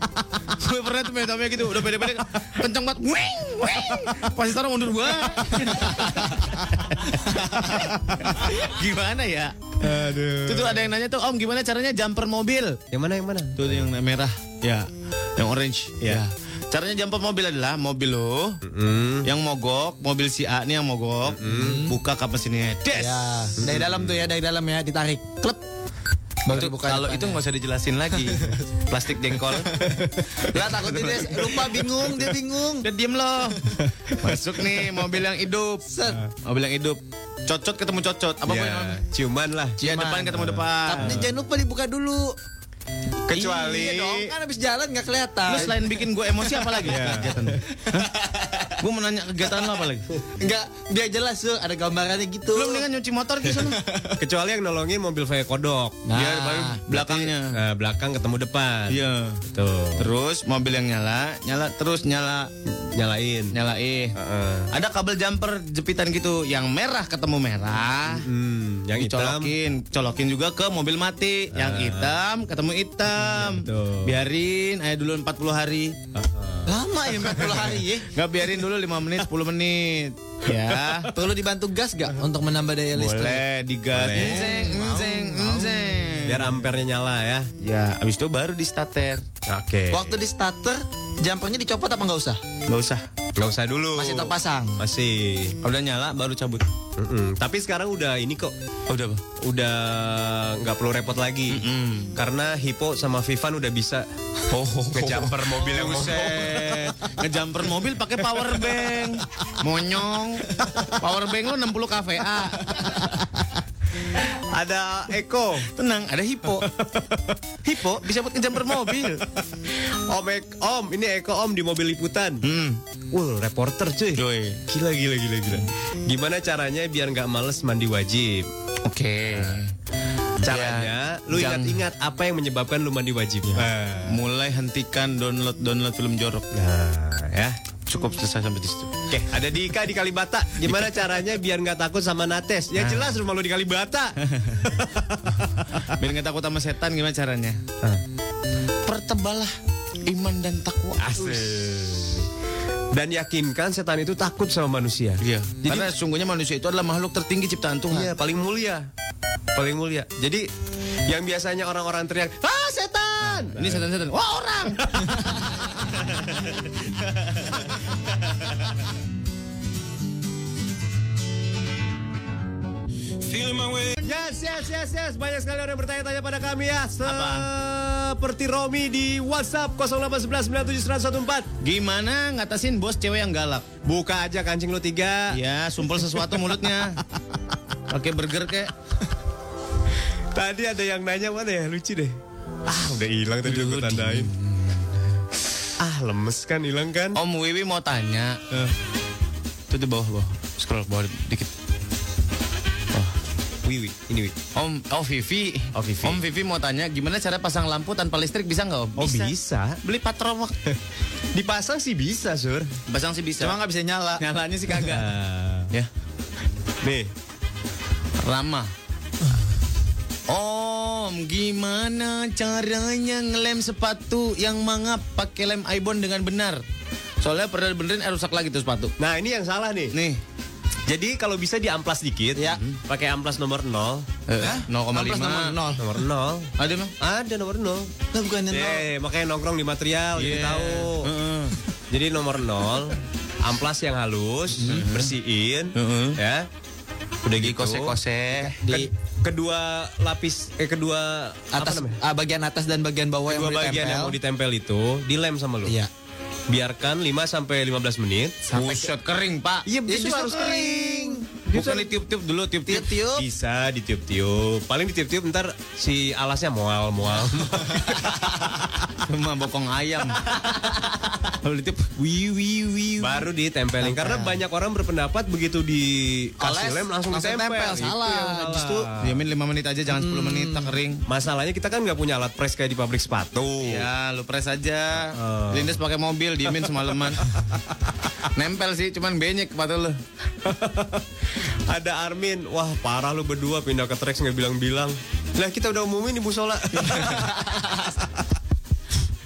Gue pernah tuh main Tamiya gitu, udah pede-pede kenceng banget. Wing, wing. Pasti orang mundur gua. gimana ya? Aduh. Itu tuh ada yang nanya tuh, Om gimana caranya jumper mobil? Yang mana yang mana? Tuh yang merah. Ya. Yang orange. Ya. Caranya jumper mobil adalah mobil lo yang mogok, mobil si A nih yang mogok, buka kap mesinnya. Des. Ya, dari dalam tuh ya, dari dalam ya, ditarik. Klep. Itu- kalau itu nggak usah dijelasin lagi. Plastik jengkol. Lah takutnya dia lupa bingung, dia bingung. Udah diem loh. Masuk nih mobil yang hidup. Set. Mobil yang hidup. Cocot ketemu cocot. Apa ya. ciuman lah. Ya, depan ketemu depan. Tapi jangan lupa dibuka dulu. Kecuali Iya dong, kan habis jalan nggak kelihatan. Lu selain bikin gue emosi apa lagi? Kegiatan. gue mau nanya kegiatan lo apa lagi? Enggak, biar jelas tuh ada gambarannya gitu. Lu mendingan nyuci motor di sana. kecuali yang nolongin mobil kayak kodok. Nah, Biar baru belakangnya. Nah, belakang ketemu depan. Iya. Tuh. Terus mobil yang nyala, nyala terus nyala, Nyalain. nyalain. Heeh. Ada kabel jumper jepitan gitu, yang merah ketemu merah. Hmm, yang hitam. Dicolokin, colokin juga ke mobil mati. Yang hitam ketemu hitam. Betul. Biarin aja dulu 40 hari. lama ya 40 hari ya. Nggak biarin dulu 5 menit, 10 menit. Ya. Perlu dibantu gas gak untuk menambah daya listrik? Boleh digas. Boleh. Enzeng, enzeng, enzeng. Biar ampernya nyala ya. Ya, abis itu baru di starter. Oke. Waktu di starter, jumpernya dicopot apa nggak usah? Nggak usah. Nggak usah dulu. Masih terpasang. Masih. Kalau Udah nyala baru cabut. Mm-mm. Tapi sekarang udah ini kok. Oh, udah apa? Udah nggak perlu repot lagi. Mm-mm. Karena Hippo sama Vivan udah bisa Oh, ngejumper mobil yang mogok. Buset. Ngejumper mobil pakai power bank. Monyong. Power bank lu 60 kVA. Ada Eko. Tenang, ada Hippo. Hippo bisa buat ngejumper mobil. Om, Ek- Om, ini Eko Om di mobil liputan. Hmm. Wah, reporter cuy. Doi. Gila, gila, gila, gila. Gimana caranya biar nggak males mandi wajib? Oke. Caranya, lu Jangan- ingat-ingat apa yang menyebabkan lu mandi wajib. Mulai hentikan download download film jorok. Nah, ya. Cukup selesai sampai di situ. Oke, ada Dika di Kalibata. Gimana caranya biar nggak takut sama Nates? Ya jelas rumah lu di Kalibata. Biar nggak takut sama setan gimana caranya? Pertebalah iman dan takwa. Asik. Dan yakinkan setan itu takut sama manusia. Iya. Karena sungguhnya manusia itu adalah makhluk tertinggi ciptaan Tuhan. Iya, paling mulia. Paling mulia. Jadi yang biasanya orang-orang teriak, "Ah, setan!" Ini setan-setan. Wah orang. Yes, yes, yes, yes. Banyak sekali orang yang bertanya-tanya pada kami ya. seperti Romi di WhatsApp 081197114. Gimana ngatasin bos cewek yang galak? Buka aja kancing lu tiga. Ya, sumpel sesuatu mulutnya. Pakai burger kek. Tadi ada yang nanya mana ya? Lucu deh. Ah, udah hilang tadi gue tandain. Ah, lemes kan hilang kan? Om Wiwi mau tanya. Itu di bawah bawah. Scroll bawah dikit. Wiwi, ini Wiwi. Om, oh Vivi. Oh, Vivi. Om Vivi mau tanya gimana cara pasang lampu tanpa listrik bisa nggak Om? Oh, bisa. Beli patrowak. Dipasang sih bisa, Sur. Pasang sih bisa. Cuma nggak bisa nyala. Nyalanya sih kagak. ya. Nih, Rama. Om, gimana caranya ngelem sepatu yang mangap pakai lem Ibon dengan benar? Soalnya pernah benerin eh, rusak lagi tuh sepatu. nah ini yang salah nih. Nih, Jadi kalau bisa diamplas dikit, Ya. pakai amplas nomor 0. eh, 0,5. Amplas nomor nol. Nomor 0. Ada emang? Ada nomor 0. Lah bukannya nol. Eh, makanya nongkrong di material, Iya. jadi tahu. Heeh. Jadi nomor 0, amplas yang halus, bersihin, ya. Udah gitu. Kose-kose. Ke- kedua lapis eh kedua Atas, apa namanya? ah, bagian atas dan bagian bawah yang Kedua mau bagian yang mau ditempel. ditempel itu dilem sama lu. Iya. Biarkan 5 sampai 15 menit. Buset kering, Pak. Iya, Ya, justru justru harus kering. Bukan ditiup-tiup dulu, tiup-tiup. Bisa ditiup-tiup. Paling ditiup-tiup ntar si alasnya mual mual. Cuma bokong ayam. Kalau ditiup, wi wi wi. Baru ditempelin karena banyak orang berpendapat begitu dikasih Oles, lem langsung, langsung ditempel. tempel. Salah. salah. Justru Diamin 5 menit aja, jangan 10 menit, tak kering. Masalahnya kita kan nggak punya alat press kayak di pabrik sepatu. Ya, lu press aja. Oh. Lindes pakai mobil, diemin semalaman. Nempel sih, cuman benyek sepatu lu. Ada Armin, wah parah lu berdua pindah ke Trax nggak bilang-bilang. Lah kita udah umumin di musola.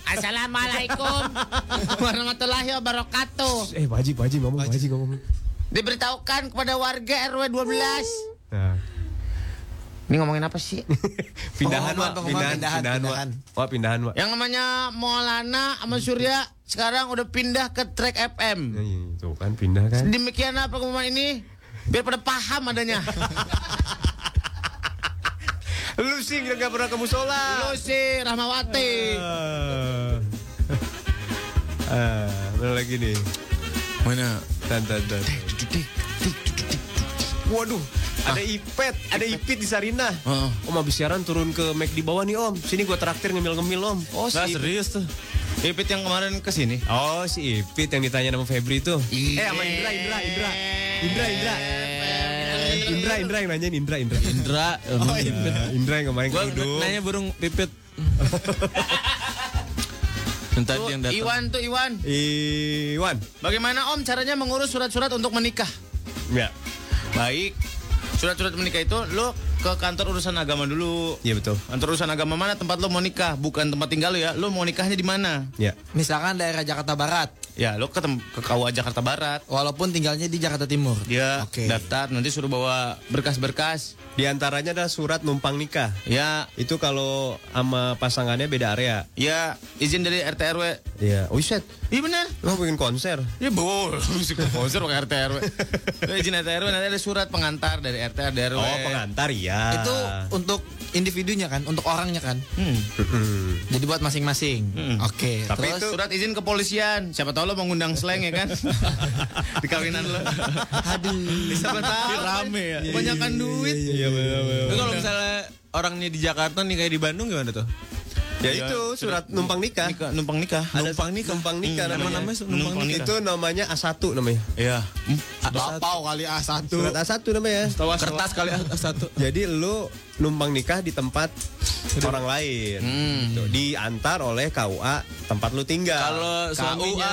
Assalamualaikum warahmatullahi wabarakatuh. eh, Baji, Baji ngomong, Baji ngomong. Diberitahukan kepada warga RW 12. Nah. Ini ngomongin apa sih? Pindahan, pengumuman, pindahan, pindahan, pindahan, Wak. pindahan. Wak, pindahan, Wak. Yang namanya Maulana sama Surya sekarang udah pindah ke Track FM. Nih, Tuh kan pindah kan. Demikianlah pengumuman ini biar pada paham adanya. Lu sih nggak pernah ke musola. Lu sih Rahmawati. Ah, mana lagi nih? Mana? Dan, dan, dan. Waduh, ada ipet, ada ipit di Sarina. Heeh. Om habis siaran turun ke Mac di bawah nih om. Sini gua traktir ngemil-ngemil om. Oh Nah, serius tuh. Ipit yang kemarin ke sini. Oh si Ipit yang ditanya sama Febri tuh. Iya. Eh sama Indra, Indra, Indra. Indra, Indra. Indra, Indra yang nanyain Indra, Indra. Indra. Oh, Indra. Indra yang ngemain Gua nanya burung pipit. Tadi yang datang. Iwan tuh Iwan. Iwan. Bagaimana Om caranya mengurus surat-surat untuk menikah? Ya. Baik. Surat-surat menikah itu lo ke kantor urusan agama dulu. Iya betul. Kantor urusan agama mana tempat lo mau nikah? Bukan tempat tinggal lo ya. Lo mau nikahnya di mana? Ya. Misalkan daerah Jakarta Barat, Ya, lo ke, ke KUA Jakarta Barat. walaupun tinggalnya di Jakarta Timur. Dia Oke. daftar, nanti suruh bawa berkas-berkas. Di antaranya ada surat numpang nikah. Ya, Itu kalau sama pasangannya beda area. ya izin dari RT RW. Iya. Oh shit. Iya benar. Lo bikin konser. Ya boleh, musik konser pakai RT RW. Lo izin RT RW nanti ada surat pengantar dari RT RW. Oh pengantar ya. Itu untuk individunya kan, untuk orangnya kan. Hmm. Jadi buat masing-masing. Hmm. Oke. Tapi terus itu surat izin kepolisian. Siapa tahu lo mau ngundang slang ya kan? Di kawinan lo. aduh. Siapa tahu rame ya. Kebanyakan duit. Iya benar Tapi kalau misalnya orangnya di Jakarta nih kayak di Bandung gimana tuh? Ya itu surat numpang nikah. Nikah, numpang nikah. Numpang nikah. Numpang nikah Hmm, namanya. namanya numpang nikah. Itu namanya A1 namanya. Iya. Bapau kali A1. Surat A1 namanya. Kertas kali A1. Jadi lu numpang nikah di tempat orang lain. Tuh, diantar oleh KUA tempat lu tinggal. Kalau suaminya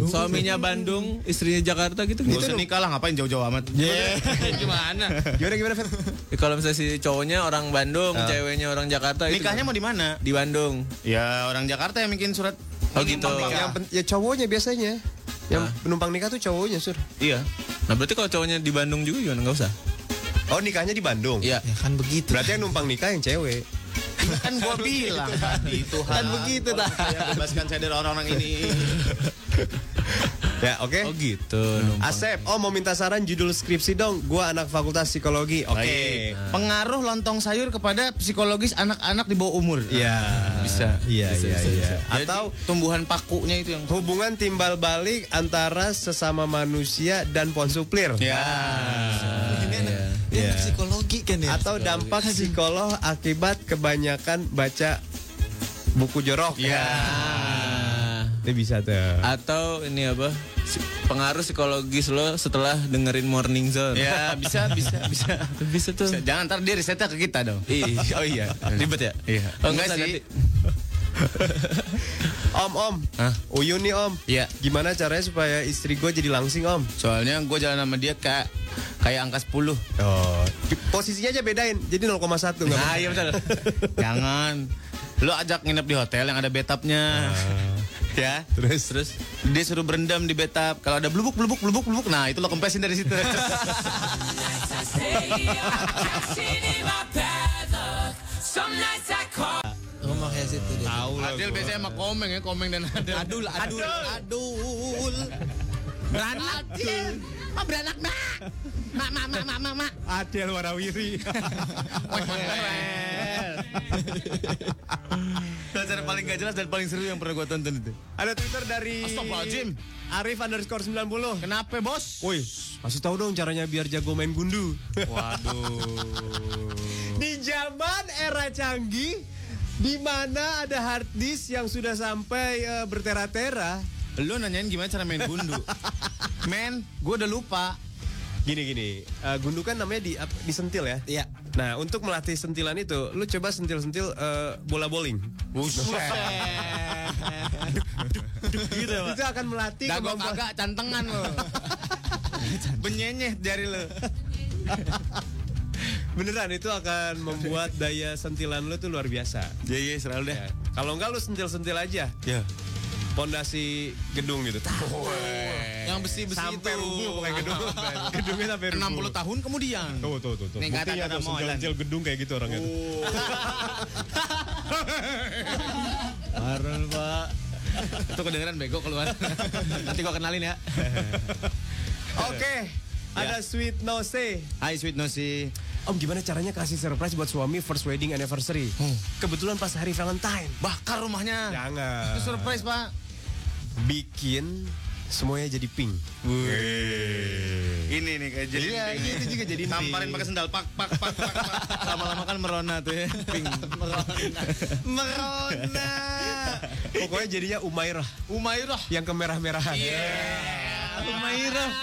suaminya Bandung, istrinya Jakarta gitu Gak gitu. usah nikah lah, ngapain jauh-jauh amat. Gimana? gimana gimana Fer? Ya, Kalau misalnya si cowoknya orang Bandung, ceweknya orang Jakarta itu Nikahnya mau di mana? di Bandung. Ya orang Jakarta yang bikin surat. Oh gitu. Yang ya cowoknya biasanya. Yang penumpang nikah tuh cowoknya, Sur. Iya. Nah berarti kalau cowoknya di Bandung juga gimana? Nggak usah. Oh, nikahnya di Bandung. Iya. Ya kan begitu. Berarti yang numpang nikah yang cewek. Kan gua bilang tadi Tuhan. Kan begitu, dah. saya bebaskan saya dari orang-orang ini. Ya, oke. Oh gitu. Asep, oh mau minta saran judul skripsi dong. Gua anak fakultas psikologi. Oke. Baik. Pengaruh lontong sayur kepada psikologis anak-anak di bawah umur. Iya. Bisa. Iya, iya, iya. Jadi, Atau tumbuhan pakunya itu yang hubungan timbal balik antara sesama manusia dan ponsuplir. Ya. Anak psikologi kan ya. Atau dampak psikolog akibat kebanyakan baca buku jorok. Ya. Ini bisa tuh. Atau ini apa? Pengaruh psikologis lo setelah dengerin Morning Zone. Ya, bisa, bisa, bisa. Bisa tuh. Bisa. Jangan ntar dia risetnya ke kita dong. Ih, oh iya, ribet ya? Iya. Oh, Enggak sih. Om, om. Hah? Uyun nih om. Iya. Gimana caranya supaya istri gue jadi langsing om? Soalnya gue jalan sama dia kayak kayak angka 10. Oh. Posisinya aja bedain. Jadi 0,1 nggak Nah, apa-apa. iya betul. Jangan. Lo ajak nginep di hotel yang ada bathtubnya. ya. Terus, terus. Dia suruh berendam di bathtub. Kalau ada blubuk blubuk blubuk blubuk, nah itu lo kempesin dari situ. Ngomong kayak situ dia. Adil biasanya sama komeng ya, komeng dan Adil. Adul, adul, adul. Beranak. Oh, beranak, Mak. Mak, mak, mak, mak, mak, mak. Adel warawiri. Acara paling gak jelas dan paling seru yang pernah gue tonton itu. Ada Twitter dari Astagfirullahaladzim. Arif underscore 90. Kenapa, bos? Woi, kasih tahu dong caranya biar jago main gundu. Waduh. Di zaman era canggih, di mana ada hard disk yang sudah sampai eh, bertera-tera. Lo nanyain gimana cara main gundu? Men, gue udah lupa. Gini gini, eh, gundu kan namanya di ap- disentil ya. Iya. Nah, untuk melatih sentilan itu, lu coba sentil-sentil eh, bola bowling. gitu ya, Pak. Itu akan melatih Dah gue kemampuan. kagak cantengan lo. Benyenyeh jari lo. Beneran itu akan membuat daya sentilan lu tuh luar biasa. Iya, iya, selalu deh. Ya. Kalau enggak lu sentil-sentil aja. Ya. Pondasi gedung gitu. Yang besi-besi itu. Sampai rubuh pokoknya gedung. Gedungnya sampai rubuh. 60 tahun kemudian. Tuh, tuh, tuh, tuh. Nih, tuh, Molan. sentil-sentil gedung kayak gitu orangnya. tuh. Harun, Pak. Itu kedengeran bego keluar. Nanti gua kenalin ya. Oke, ada sweet nose. Hai Sweet Nosi. Om gimana caranya kasih surprise buat suami first wedding anniversary? Kebetulan pas hari Valentine. Bakar rumahnya. Jangan. Itu surprise, Pak. Bikin semuanya jadi pink. Ini nih kayak jadi Iya, pink. itu juga jadi Tamparin pakai sendal pak pak pak pak. pak. Lama-lama kan merona tuh ya. Pink. Merona. Merona. Pokoknya jadinya Umairah Umairah. yang kemerah-merahan. Umairah.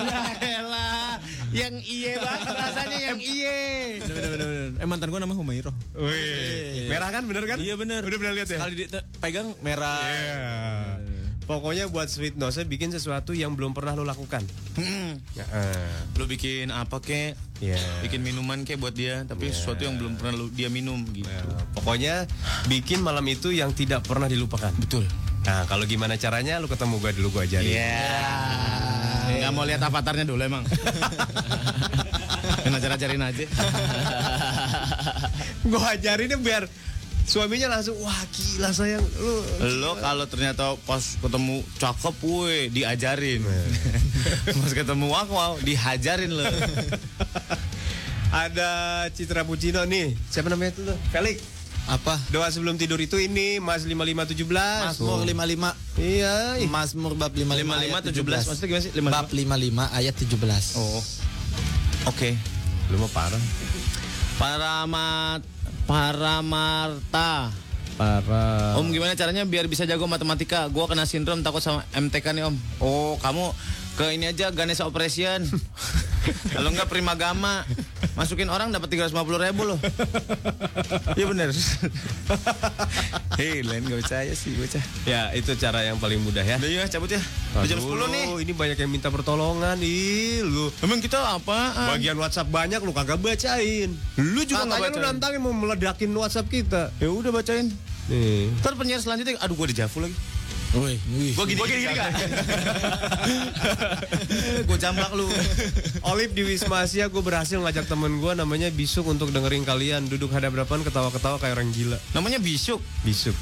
Ya elah. Yang iye banget rasanya yang iye. Bener, bener, bener. Eh mantan gue namanya Humairah. Wih, merah kan bener kan? Iya bener. Udah pernah lihat ya? Sekali pegang merah. Iya. Pokoknya buat sweet nose bikin sesuatu yang belum pernah lo lakukan. Hmm. Ya, eh. Lu bikin apa kek? Iya. Bikin minuman kek buat dia, tapi sesuatu yang belum pernah lu, dia minum gitu. Pokoknya bikin malam itu yang tidak pernah dilupakan. Betul. Nah, kalau gimana caranya lu ketemu gua dulu gua ajarin. Iya. Nggak mau lihat avatarnya dulu emang. Kan ajar-ajarin aja. gua ajarinnya biar suaminya langsung wah gila sayang lu. Lo kalau ternyata pas ketemu cakep, woi diajarin. pas ketemu wow, wow dihajarin lo. Ada Citra Pucino nih. Siapa namanya itu tuh? Felix. Apa? Doa sebelum tidur itu ini Mas 5517. Mazmur 55. Iya. ih. Mazmur bab 55 ayat 55 17 maksudnya gimana sih? 55? Bab 55 ayat 17. Oh. Oke. Lu mah parah. Para para Marta. Parah. Om gimana caranya biar bisa jago matematika? Gua kena sindrom takut sama MTK nih Om. Oh kamu ke ini aja Ganesha Operation. Kalau enggak Primagama, masukin orang dapat 350 ribu loh. Iya bener. Hei, lain gak percaya sih bocah. Ya, itu cara yang paling mudah ya. Udah ya cabut ya. Udah jam 10 nih. Ini banyak yang minta pertolongan. Ih, lu. Emang kita apa? Bagian WhatsApp banyak lu kagak bacain. Lu juga nggak Katanya lu bacain. nantangin mau meledakin WhatsApp kita. Ya udah bacain. Nih. Ntar penyiar selanjutnya, aduh gua di Javu lagi. Wih. Gua gini, gini, gini, kan? Gua jambak lu. Olive di Wisma Asia gue berhasil ngajak temen gue namanya Bisuk untuk dengerin kalian duduk hadap-hadapan ketawa-ketawa kayak orang gila. Namanya Bisuk. Bisuk.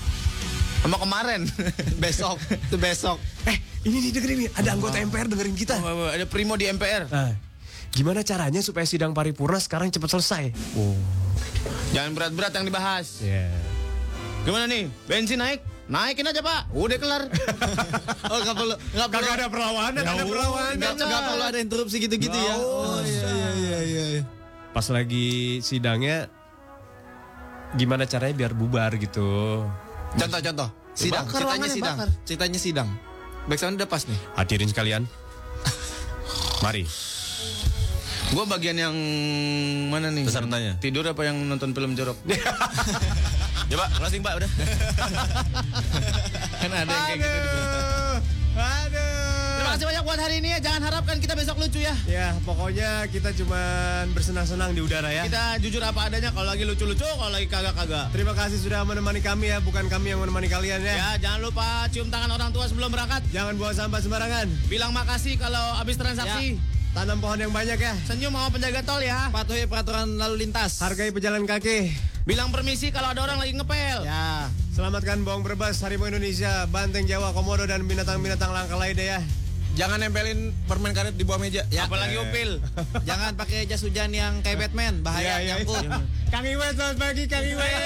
Sama kemarin. besok, itu besok. Eh, ini nih dengerin nih, ada anggota MPR dengerin kita. Oh, ada Primo di MPR. Nah, gimana caranya supaya sidang paripurna sekarang cepat selesai? Jangan berat-berat yang dibahas. Ya. Gimana nih? Bensin naik? Naikin aja pak. Udah kelar. Oh nggak perlu, nggak perlu. Ada perlawanan, ada perlawanan. Nggak perlu ada interupsi gitu-gitu ya. Oh iya iya iya iya. iya. Pas lagi sidangnya, gimana caranya biar bubar gitu? Contoh-contoh. Sidang, Bakar ceritanya sidang. bakar. Ceritanya sidang. Backsound udah pas nih. Hadirin sekalian, mari. Gue bagian yang mana nih? Pesertanya. Tidur apa yang nonton film jorok? Ya pak, closing pak udah. kan ada yang kayak gitu. di berita. Terima kasih banyak buat hari ini ya. Jangan harapkan kita besok lucu ya. Ya, pokoknya kita cuman bersenang-senang di udara ya. Kita jujur apa adanya. Kalau lagi lucu-lucu, kalau lagi kagak-kagak. Terima kasih sudah menemani kami ya, bukan kami yang menemani kalian ya. Ya, jangan lupa cium tangan orang tua sebelum berangkat. Jangan buang sampah sembarangan. Bilang makasih kalau habis transaksi. Tanam pohon yang banyak ya. Senyum sama penjaga tol ya. Patuhi peraturan lalu lintas. Hargai pejalan kaki. Bilang permisi kalau ada orang lagi ngepel. Ya. Selamatkan bawang berbas, harimau Indonesia, banteng Jawa, komodo, dan binatang-binatang langka lainnya ya. Jangan nempelin permen karet di bawah meja. Ya. Apalagi upil. Jangan pakai jas hujan yang kayak Batman, bahaya Ya, ya, nyangkut. Kang Iwan, selamat pagi Kang Iwan.